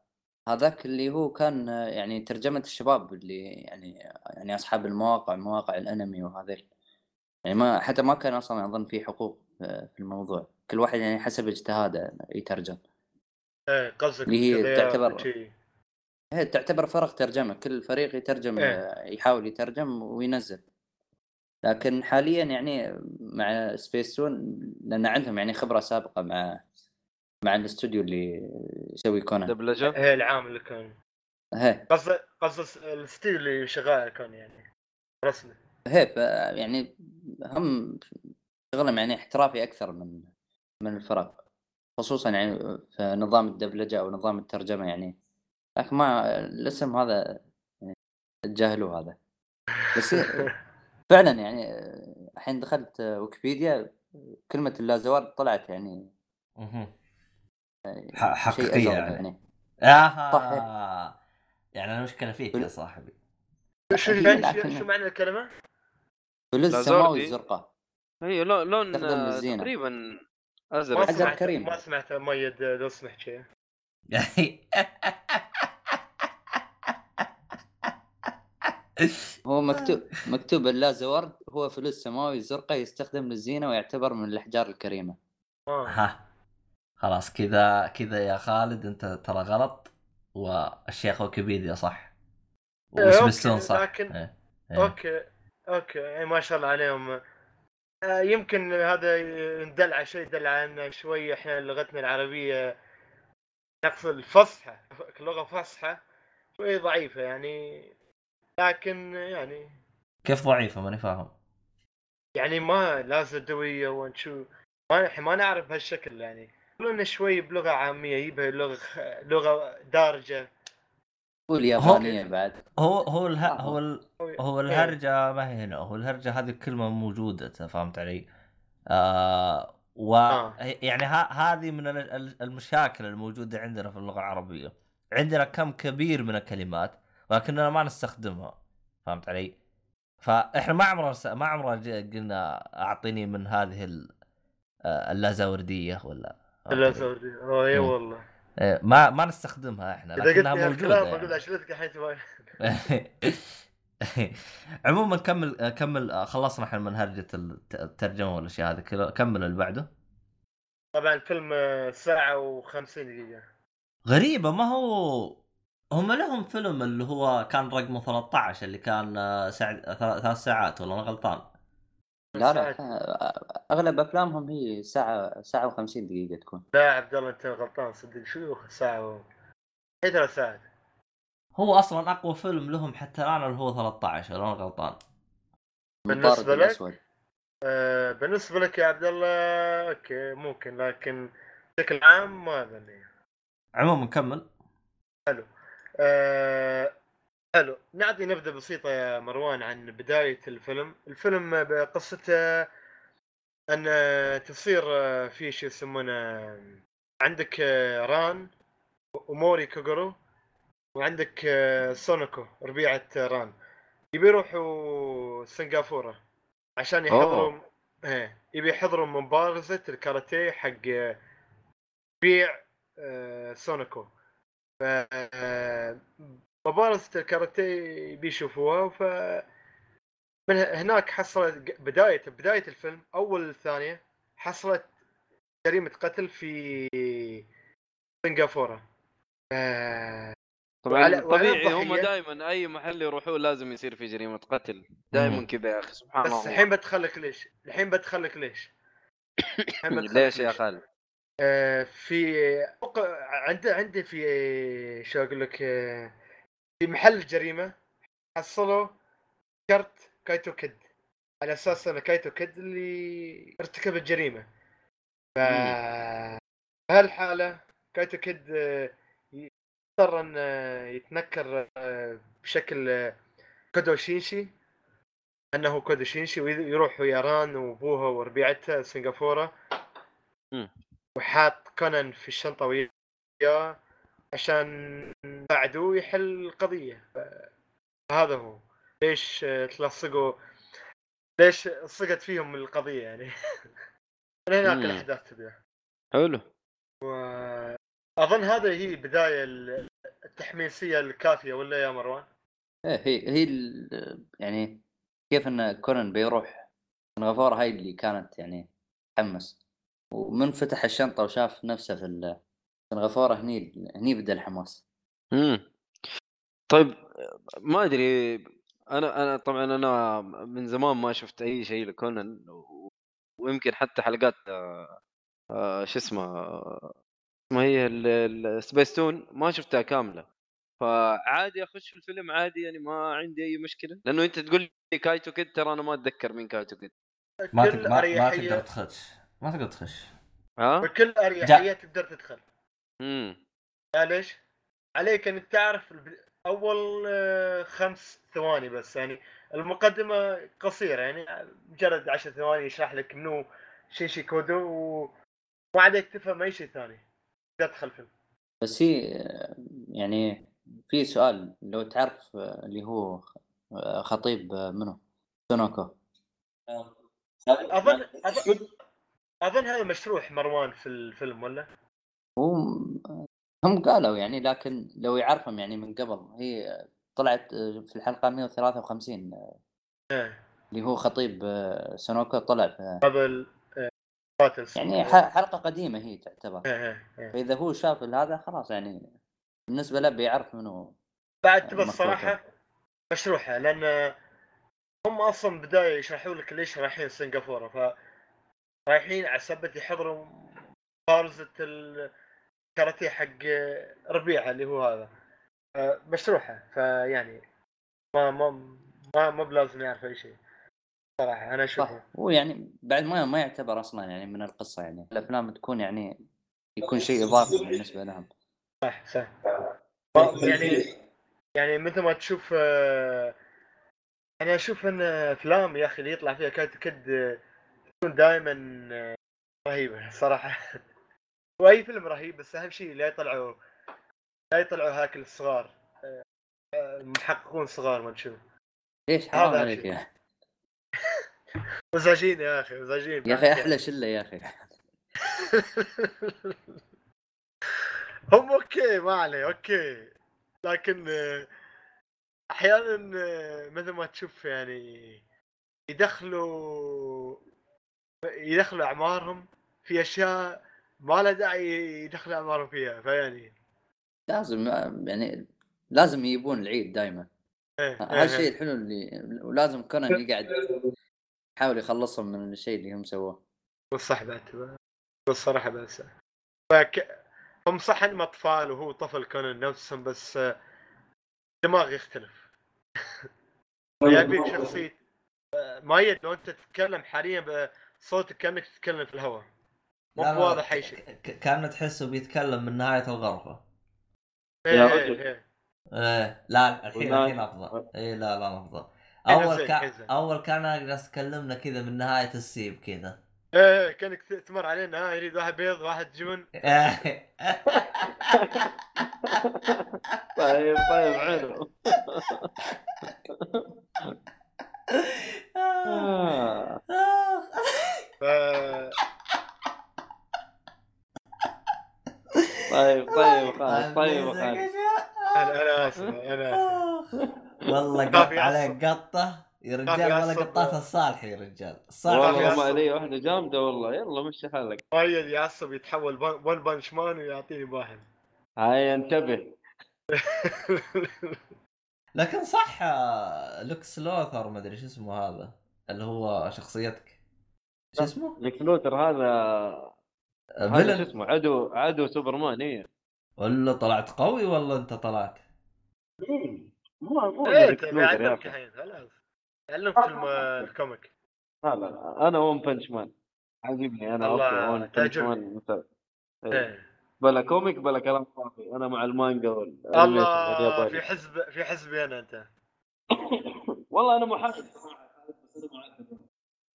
هذاك اللي هو كان يعني ترجمة الشباب اللي يعني يعني أصحاب المواقع مواقع الأنمي وهذيل. يعني ما حتى ما كان أصلا اظن في حقوق آه، في الموضوع. كل واحد يعني حسب اجتهاده يترجم. إيه قصدك اللي هي تعتبر-. هي تعتبر فرق ترجمة. كل فريق يترجم إيه. آه، يحاول يترجم وينزل. لكن حاليا يعني مع سبيس تون لأن عندهم يعني خبرة سابقة مع مع الاستوديو اللي يسوي كونان. دبلجه هي العام اللي كان. هي. قصد قصد الستيل اللي شغال كان يعني رسمي. هي ف يعني هم شغلهم يعني احترافي أكثر من من الفرق. خصوصا يعني في نظام الدبلجة أو نظام الترجمة يعني. لكن ما الاسم هذا يعني تجاهلوه هذا. بس [laughs] فعلا يعني الحين دخلت ويكيبيديا كلمة اللازوار طلعت يعني مهم. شيء حقيقية يعني يعني آها يعني أنا مشكله فيك يا صاحبي شو يعني. شو, شو معنى الكلمة؟ فلوس لازوردي. السماوي الزرقاء هي لون آه،. تقريبا ما ازرق أزرق سمعت كريم. ما سمعت ميد لو سمحت شيء [laughs] [laughs] هو مكتوب مكتوب اللازورد هو فلز سماوي زرقاء يستخدم للزينة ويعتبر من الأحجار الكريمة آه. ها خلاص كذا كذا يا خالد أنت ترى غلط والشيخ ويكيبيديا صح إيه، وسبيستون okay، صح لكن- إيه. إيه. أوكي أوكي يعني ما شاء الله عليهم آه، يمكن هذا ندل على شيء دل على إن شوي إحنا لغتنا العربية نقصد الفصحى لغة فصحى شوي ضعيفة يعني لكن يعني كيف ضعيفة ماني فاهم يعني ما لا زدوية ونشوف ما ما نعرف هالشكل يعني كلنا شوي بلغة عامية يبها لغة لغة دارجة واليابانيه بعد هو هو اله... آه. هو ال... إيه. هو الهرجة ما هي هنا هو الهرجة هذه الكلمة موجودة فهمت علي؟ آه و آه. يعني ها... هذه من ال- ال- المشاكل الموجودة عندنا في اللغة العربية عندنا كم كبير من الكلمات ولكننا ما نستخدمها فهمت علي؟ فإحنا ما عمرنا س... ما عمرنا قلنا أعطيني من هذه ال... آه، اللازورديه ولا؟ آه اي مم. والله. إيه، ما ما نستخدمها إحنا إذا قلت لي هالكلام يعني. اشلتك [laughs] عموما كمل كمل خلصنا إحنا من هرجة الت- الترجمة والاشياء هذه كمل اللي بعده. طبعا الفيلم آه، ساعة و50 دقيقة. غريبة ما هو هم لهم فيلم اللي هو كان رقمه 13 اللي كان آه، ساعة ثلاث ساعات ولا أنا غلطان؟ لا لا. آه، أغلب أفلامهم هي ساعة ساعة و50 دقيقة تكون. لا عبد الله أنت غلطان صدق. شو ساعة و... هي ثلاث ساعات. هو أصلا أقوى فيلم لهم حتى الآن اللي هو 13 ولا أنا غلطان. بالنسبة المطارد لك؟ آه بالنسبة لك يا عبد الله okay ممكن لكن بشكل عام ما أظن. عموما كمل. آه حلو. نعطي نبذة بسيطة يا مروان عن بداية الفيلم. الفيلم بقصته أن تصير آه، في شو يسمونه عندك آه، ران وموري كوغورو وعندك آه، سونوكو ربيعة ران. يبي يروحوا سنغافورة عشان يحضروا إيه يبي يحضروا مبارزة الكاراتيه حق بيع سونوكو. ف مبارزة الكاراتيه بيشوفوها ف من هناك حصلت بداية بداية الفيلم أول ثانية حصلت جريمة قتل في سنغافورة ف- طبعا طبيعي هم دائما أي محل يروحوه لازم يصير في جريمة قتل دائما. كذا يا أخي سبحان بس الله الحين بدخلك ليش؟ الحين بدخلك ليش؟ [coughs] ليش يا خالد؟ آه، في عندي عندي في شو أقول لك آه، في محل الجريمه حصلوا كرت كايتو كيد. على أساس إن كايتو كيد اللي ارتكب الجريمة. ف بهالحالة كايتو كيد آه، يضطر إن آه، يتنكر آه، بشكل آه، كودو شينشي. أنه كودو شينشي ويروح ويا ران وأبوها وربيعتها سنغافورة. وحاط كونان في الشنطة وياه عشان يساعدوه يحل القضية. ف- هذا هو. ليش آه، تلصقوا؟ ليش صقت فيهم القضية يعني؟ [laughs] من هناك مم. الأحداث تبدا حلو. أظن هذا هي بدايه ال- التحميسية الكافية ولا يا مروان؟ إيه هي هي يعني كيف إن كونان بيروح سنغافورة هاي اللي كانت يعني تحمس. ومن فتح الشنطة وشاف نفسه في ال- سنغافورة هني هني بدأ الحماس. امم طيب ما أدري أنا أنا طبعا أنا من زمان ما شفت أي شيء لكونان ويمكن حتى حلقات آه، شو اسمه ما هي السبيستون ما شفتها كاملة. فعادي أخش في الفيلم عادي يعني ما عندي أي مشكلة. لأنه أنت تقول لي كايتو كيد ترى أنا ما أتذكر مين كايتو كيد. ما. ما, تقدر تخش. ما تقدر تخش. ها؟ بكل أريحية تقدر تدخل. امم لا ليش؟ عليك ان تعرف أول آه، خمس ثواني بس يعني المقدمة قصيرة يعني مجرد عشر ثواني يشرح لك منو شينشي كودو وما عليك تفهم أي شيء ثاني. تدخل فيلم. بس هي آه، يعني في سؤال لو تعرف آه، اللي هو خطيب منو؟ سونوكو. أظن أظن أظن هذا مشروح مروان في الفيلم ولا؟ هو هم قالوا يعني لكن لو يعرفهم يعني من قبل هي طلعت آه، في الحلقة 153 آه، إيه اللي هو خطيب آه، سونوكو طلع قبل يعني ح- حلقة قديمة هي تعتبر إيه، إيه، إيه. فإذا هو شاف هذا خلاص يعني بالنسبة له بيعرف منو بعد تبى. الصراحة مشروحة لأن هم أصلا بداية يشرحوا لك ليش رايحين سنغافورة ف رايحين على سبة يحضروا مبارزة الكاراتيه حق ربيعة اللي هو هذا. آه، مشروحة فيعني ما ما ما ما بلازم يعرف أي شيء. صراحة أنا أشوفه. هو يعني بعد ما ما يعتبر أصلا يعني من القصة يعني. الأفلام تكون يعني يكون شيء إضافي بالنسبة لهم. صح صح. يعني يعني مثل ما تشوف آه، أنا أشوف إن أفلام يا أخي اللي يطلع فيها كاد كد تكون دائما رهيبه صراحة. [laughs] وأي فيلم رهيب بس أهم شيء لا يطلعوا لا يطلعوا هاكل الصغار. آه، آه، محققون صغار ما تشوف ليش؟ حرام عليك. يا مزعجين يا أخي [laughs] مزعجين يا أخي أحلى شلة يا أخي. [laughs] هم okay ما عليه okay. لكن آه، أحيانا آه، مثل ما تشوف يعني يدخلوا يدخلوا أعمارهم في أشياء ما له داعي يدخلوا أعمارهم فيها فيعني. لازم يعني لازم يجيبون العيد دائما إيه، هذا إيه، الشيء الحلو اللي ولازم كونان يقعد يحاول يخلصهم من الشيء اللي هم سووه. والصح بعد بالصراحه بس فك... هم صح إنهم أطفال وهو طفل كونان نفسهم بس دماغ يختلف. [laughs] يبيك شخصية آه، مايد لو أنت تتكلم حاليا بصوتك كأنك تتكلم في الهواء. مو لا، لا، بواضح أي شيء. ك- ك- كان تحسه بيتكلم من نهاية الغرفة. إيه، يا إيه، رجل. إيه. إيه لا الحين الحين افضل إيه لا لا افضل أول كان. أول كان اجلس تكلمنا كذا من نهاية السيب كذا. إيه إيه، كأنك تمر علينا. ها يريد واحد بيض واحد جبن. [laughs] طيب طيب حلو. [laughs] آه. ف... طيب طيب خلاص طيب خلاص أنا أنا اسف أنا اسف والله قط. عليك قطه يا رجال ولا. قطات الصالح يا رجال الصالح والله. ما علي واحدة جامدة والله يلا مشي حالك مايد يعصب يتحول ون بانش مان ويعطيني باهن هاي انتبه [laughs] لكن صح آه، لوكس لوثر ما أدري شو اسمه هذا اللي هو شخصيتك. شو اسمه؟ ليكس لوتر هذا هذا شو اسمه؟ عدو عدو سوبرمان إيه. ولا طلعت قوي ولا أنت طلعت؟ مو مو إيه لوثر. الحين خلاص. علمك فيلم الكوميك لا لا لا أنا ون بنش مان عجبني أنا الله، ون بنش تعجبني. بلا كوميك بلا كلام فاضي. أنا مع المانجا والانيميشن الله الياباني في حزب في حزبي أنا أنت. [laughs] والله أنا محاسب.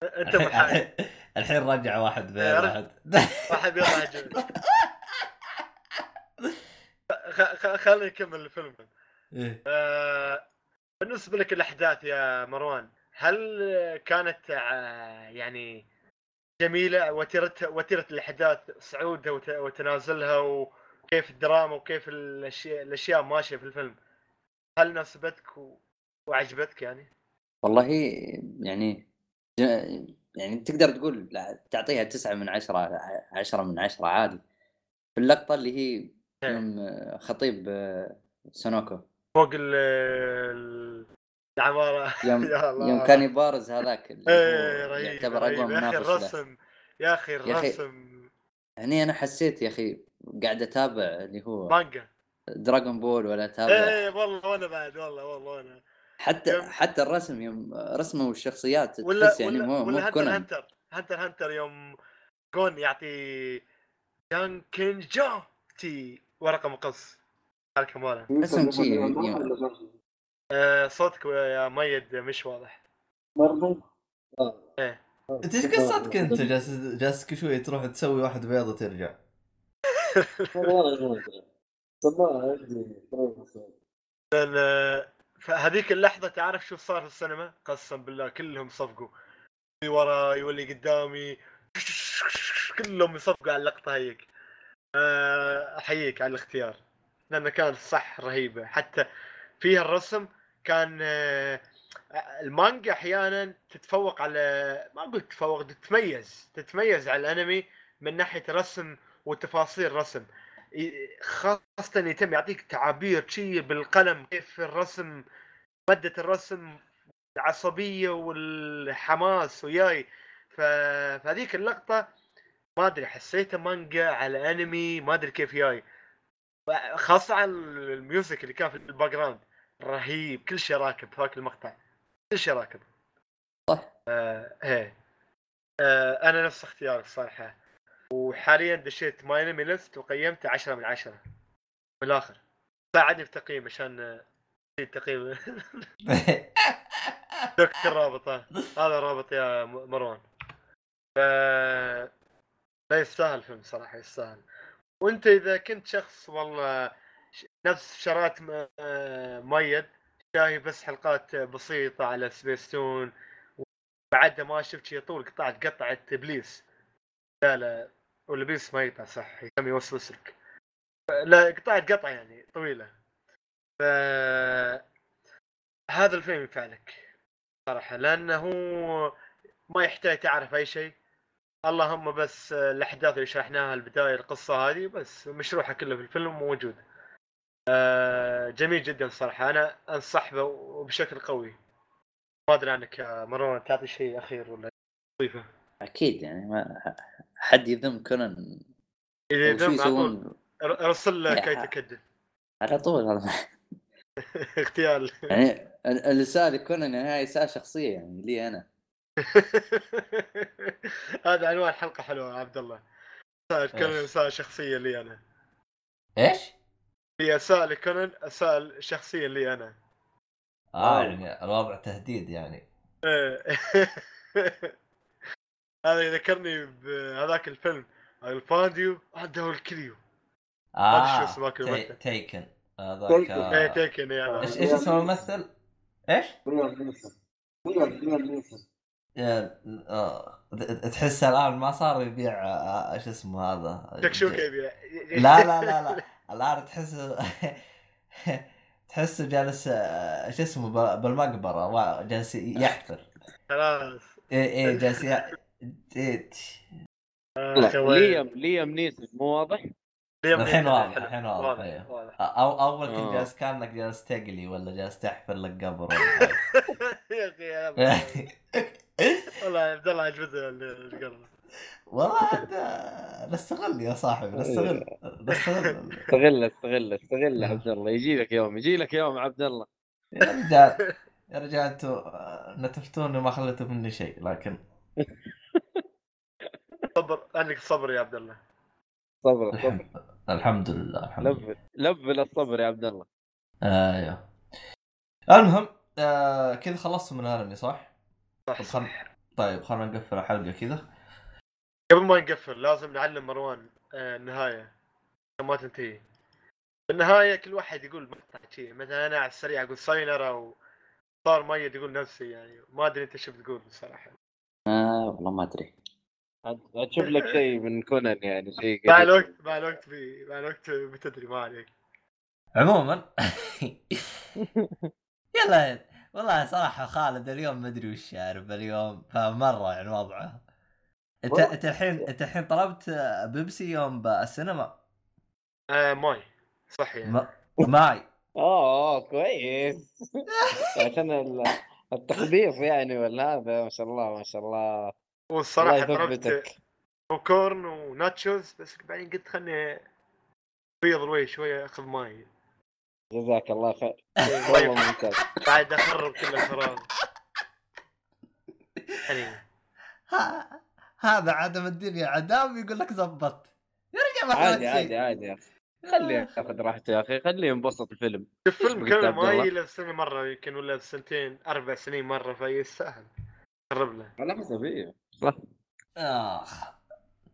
أنت محامي [laughs] الحين رجع واحد بين. واحد واحد خ- خليني نكمل الفيلم. [laughs] إيه. آه، بالنسبة لك الأحداث يا مروان هل كانت آه، يعني جميلة وتيرة وتيرة الأحداث صعودها وت- وتنازلها وكيف الدراما وكيف الأشياء الأشياء ماشية في الفيلم. هل ناسبتك و... وعجبتك يعني؟ والله يعني يعني تقدر تقول تعطيها تسعة من عشرة عشرة من عشرة عادي. في اللقطة اللي هي آه، خطيب سونوكو. فوق ال ال- العمارة يوم [laughs] يا الله. يوم كان يبارز هذاك اللي إيه رهيب يعتبر أقوى يا أخي الرسم يا أخي يا أخي، الرسم. هني أنا حسيت يا أخي قاعد أتابع اللي هو مانجا. دراغون بول ولا أتابع. إيه والله وأنا بعد والله والله وأنا. حتى يوم- حتى الرسم يوم رسموا الشخصيات ولا تحس يعني ولا مو مو هنتر كونان هنتر هنتر هنتر يوم جون يعطي يانكن جو تي ورقة مقص. هذا ماله اسم شي آه، صوتك يا ميد مش واضح. برضو؟ أنت إيش قصتك أنت؟ جالس جالس كل شوي تروح تسوي واحد بيض وترجع سماها عندي لأن آه، فهذيك اللحظة تعرف شو صار في السينما؟ قسم بالله كلهم صفقوا. اللي وراي واللي قدامي كلهم يصفقوا على اللقطة هيك. آه، أحييك على الاختيار لأنه كان صح رهيبة. حتى فيها الرسم كان آه، المانجا أحيانا تتفوق على ما قلت تتفوق تتميز تتميز على الأنمي من ناحية رسم وتفاصيل رسم خاصة يتم يعطيك تعابير شي بالقلم كيف الرسم مادة الرسم العصبية والحماس وياي. فهذيك اللقطة ما أدري حسيتها مانجا على أنمي ما أدري كيف جاي خاصة على ال music اللي كان في ال background. رهيب كل شيء راكب في هاك المقطع كل شيء راكب. صح. آه إيه آه أنا نفس اختيارك صراحة. وحاليا دشيت ماي انمي ليست وقيمته 10 من 10 من الآخر. ساعدني في تقييم عشان آه، التقييم دكتور رابط آه. هذا رابط يا مروان. ف... لا يستاهل الفيلم صراحة يستاهل. وأنت إذا كنت شخص والله نفس شرات م- ميد شايف بس حلقات بسيطة على سبيستون وبعدها ما شفت شيء طول قطعت قطعة إبليس. لا لا والابليس ما يقطع صح يتم يوصل لك لا قطعة قطعة يعني طويلة. ف هذا الفيلم ينفع لك صراحة لأنه ما يحتاج تعرف أي شيء. اللهم بس الأحداث اللي شرحناها البداية القصة هذه بس مشروحة كلها في الفيلم موجود آه، جميل جدا صراحة. أنا انصح به وبشكل قوي. ما أدري عنك يا مروان تعطي شيء أخير ولا تضيفه؟ أكيد يعني ما حد يذم كونان. إذا وشو ذم على طول. يسوون؟ ر- أرسل له كي تكدن على طول هذا [laughs] اغتيال يعني ال- الرسالة كونان يعني هاي رسالة شخصية يعني لي أنا. [laughs] هذا عنوان حلقة حلوة عبد الله. كونان إيش؟ رساله شخصية لي أنا. إيش؟ هي اسال كونان اسال شخصيه لي أنا. آه يعني الوضع تهديد يعني. إيه. [laughs] هذا يذكرني بهذاك الفيلم الفانديو عنده الكليو آه هذا شو اسمه؟ تيكن هذاك. إيه آه، تيكن يعني إيش إيش اسم الممثل؟ إيش؟ آه، تحس الآن ما صار يبيع آه، إيش اسمه هذا؟ شكشوكة يبيع. لا لا لا لا. [laughs] الآن تحس [laughs] تحسه جالس آه، إيش اسمه بالمقبرة جالس يحفر خلاص إيه إيه جالس ي... إيه. آه،. ليام ليام نيسون مو واضح؟ ليام الحين واضح،. الحين واضح، إيه. واضح أو أول كنت آه. جالس كأنك جالس تقلي ولا جالس تحفر لك قبر. [laughs] يا أخي. [laughs] والله يا عبد الله عجبتني القرض والله انت نستغل يا صاحبي نستغل نستغل [laughs] استغل استغل استغل عبد الله. يجي لك يوم يجي لك يوم عبد الله. يا رجال [laughs] يا رجال أنتوا آه، نتفتوني ما خليتوا مني شيء لكن [laughs] صبر عندك صبر يا عبد الله. صبر صبر. الحمد, لله الحمد لله. لبل لبل الصبر يا عبد الله. آيوه. المهم آه كذا خلصت من الأنمي صح؟ صح. طيب. طيب خلينا نقفل الحلقة كذا. قبل ما نقفل لازم نعلم مروان آه، النهاية. ما تنتهي. بالنهاية كل واحد يقول مقطع شيء مثلا أنا على السريع أقول ساينر أو صار ميت يقول نفسي يعني. ما أدري أنت شو بتقول بصراحة. آه والله ما أدري. عاد تشوف لك شيء من كونان يعني شيء [laughs] مع. الوقت مع الوقت بي... مع الوقت بتدري ما عليك. عموما. [laughs] يلا والله صراحة خالد اليوم ما أدري وش عارف اليوم فمرة يعني وضعه. انت انت الحين انت الحين طلبت بيبسي يوم بالسينما؟ آه ماي. صح يعني. ما... ماي. [laughs] اوه أوه، كويس. عشان ال- التخبيص يعني ولا هذا ما شاء الله ما شاء الله. والصراحة طلبت يثبتك. popcorn و nachos بس بعدين قلت خلني بيض الوي شوية أخذ ماي. جزاك الله خير. ما والله. ممتاز. بعد أخرب كل الفراغ. [laughs] هذا عدم الدنيا عدام يقول لك زبط. يا رجال ما عادي عادي. عادي يا أخي. خليه ياخذ راحته يا أخي خليه ينبسط الفيلم. شوف فيلم عبد ما الله؟ يجي له سنة مرة يمكن ولا سنتين أربع سنين مرة فيستاهل. قرب له. على حسب إيه صح. آخ.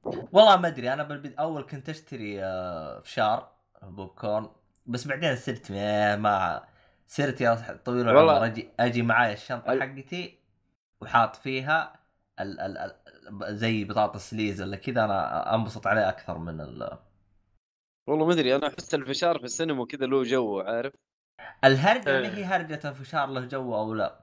والله ما أدري أنا بالبد... أول كنت أشتري آه، فشار بوب كورن بس بعدين صرت ما- صرت يا طويل العمر. أجي أجي معاي الشنطة ال- حقتي وحاط فيها ال... ال... ال... زي بطاطس ليز ولا كذا أنا أنبسط عليه أكثر من ال... والله ما أدري أنا أحس الفشار في السينما كذا له جو عارف الهرجة إيه. اللي هي هرجة الفشار له جو أو لا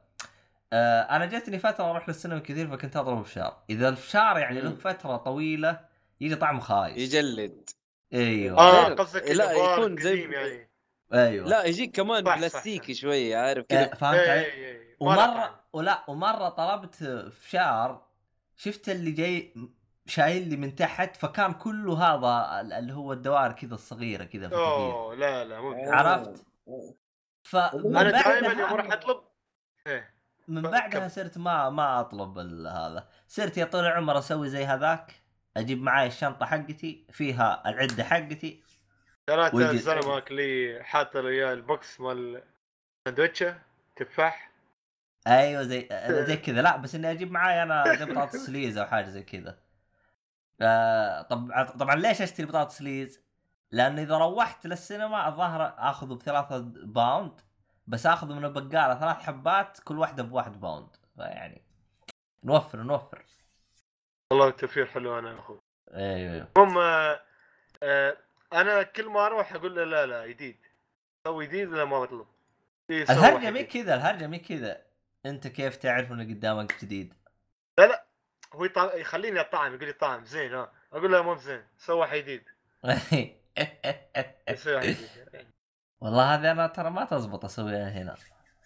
آه أنا جتني فترة أروح للسينما كثير فكنت أضرب فشار إذا الفشار يعني له. فترة طويلة يجي طعمه خايس يجلد أيوه آه قصدك لا، يكون زي- يعني أيوه لا يجيك كمان بلاستيكي. شوية عارف آه، كذا فهمت إيه، علي؟ إيه، إيه. طعم. ومرة ولا ومرة طلبت فشار شفت اللي جاي شايل لي من تحت فكان كله هذا اللي هو الدوائر كذا الصغيرة كذا أوه لا لا مو آه. عرفت؟ فمن أنا دائما يوم بعدها أروح أطلب إيه من ف- بعدها. صرت ما ما أطلب ال- هذا صرت يا طول العمر أسوي زي هذاك أجيب معاي الشنطة حقتي فيها العدة حقتي ويجي- الزلمه اللي حاط له اياه ال box مال سندوتشة تفاح أيوه زي زي كذا. لا بس إني أجيب معاي أنا زي بطاطس ليز أو حاجة زي كذا. آه طبعا طبعا ليش أشتري بطاطس ليز؟ لأن إذا روحت للسينما الظاهر آخذه بثلاثة باوند بس آخذه من البقالة ثلاث حبات كل واحدة بواحد باوند. فيعني نوفر نوفر. والله توفير حلو أنا أخوي. أيوه. أيوه المهم آه، آه، أنا كل ما أروح أقول له لا لا جديد سوي جديد ولا ما بطلب إيه، الهرجة مي. كذا الهرجة مي كذا. أنت كيف تعرف ان قدامك جديد؟ هو يطع... يخليني الطعم يقول لي طعم. زين ها. أقول له مو واحد جديد. [laughs] يعني والله هذه أنا ترى ما تزبط أسويها هنا.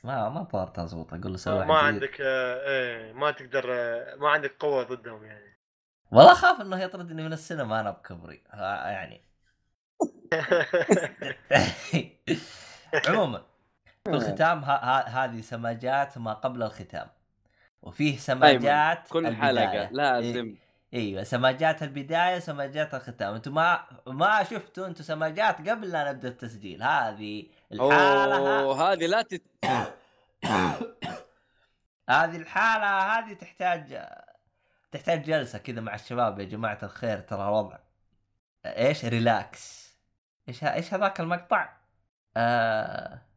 ما ما طار تزبط. أقول له سوي ما واحد جديد. عندك آه، إيه ما تقدر آه، ما عندك قوة ضدهم يعني. والله أخاف إنه يطردني من السينما أنا بكبري. يعني. [laughs] [laughs] عموما في الختام ه- ه- هذه سماجات ما قبل الختام. وفيه سماجات كل البداية. حلقة لازم أيوه سماجات البداية سماجات الختام. أنتم ما ما شفتوا أنتم سماجات قبل لا نبدأ التسجيل. هذه الحالة أوه هذه لا تت... [coughs] هذه الحالة هذه تحتاج تحتاج جلسة كذا مع الشباب. يا جماعة الخير ترى الوضع. إيش؟ relax. إيش إيش هذاك المقطع؟ آه.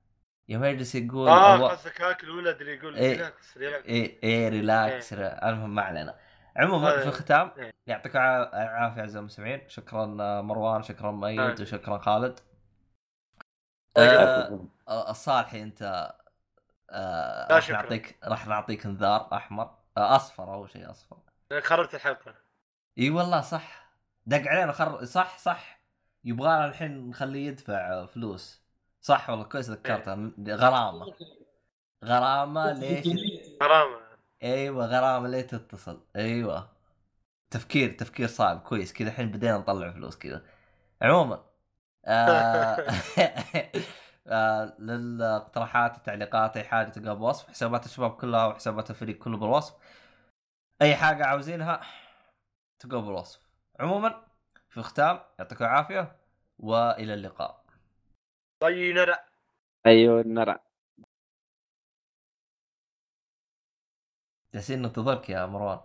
يوم يجلس يقول آه قصدك هاك الولد اللي يقول إيه. relax relax إيه إيه relax المهم ما علينا. عموما آه، في الختام إيه. يعطيكم العافية اعزائي المستمعين. شكرا آه، مروان شكرا ميت آه. وشكرا خالد. طيب. آه آه، الصالحي أنت آه راح. نعطيك راح نعطيك انذار أحمر. آه أصفر أول شيء أصفر. خربت الحلقة. إي والله صح. دق علينا خر صح صح. يبغانا الحين نخليه يدفع فلوس. صح والله كويس ذكرتها. غرامة. غرامة [laughs] ليش؟ حرام أيوه غرامة ليه تتصل؟ أيوه. تفكير تفكير صعب. كويس كذا الحين بدينا نطلع فلوس كذا. عموما آه [laughs] آه للاقتراحات التعليقات أي حاجة تلقاها بالوصف. حسابات الشباب كلها وحسابات الفريق كله بالوصف. أي حاجة عاوزينها تلقاها بالوصف. عموما في الختام يعطيكم العافية وإلى اللقاء. طيب نرى أيوه نرى جالسين ننتظرك يا مروان.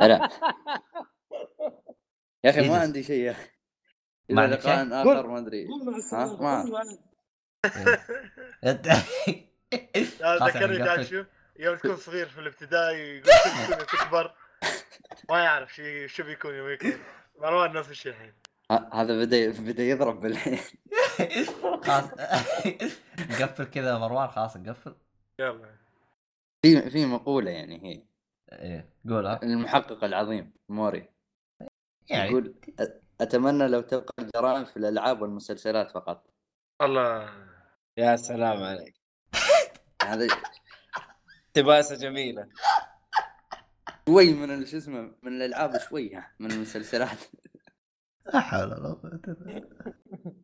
لا [laughs] يا أخي ما يجلس. عندي شيء يا أخي. ما شيء؟ لقاء آخر ما أدري. قول مع ها؟ السلامه ما- [laughs] خلاص ذكرني يعني تعرف قفل. شو يوم تكون صغير في الابتدائي يقول كل تكبر. ما يعرف شو شو بيكون يوم يكبر. مروان نفس الشيء الحين. هذا بدأ بدأ يضرب بالحين. [laughs] خلاص. [laughs] نقفل كذا يا مروان خلاص نقفل يلا. في في مقولة يعني هي. إيه قولها المحقق العظيم موري. يعني يقول "أ- أتمنى لو تبقى الجرائم في الألعاب والمسلسلات فقط. الله. يا سلام عليك. [laughs] هذا اقتباسة جميلة. شوي من شو اسمه من الألعاب شوي ها، من المسلسلات. لا حول ولا قوة [laughs]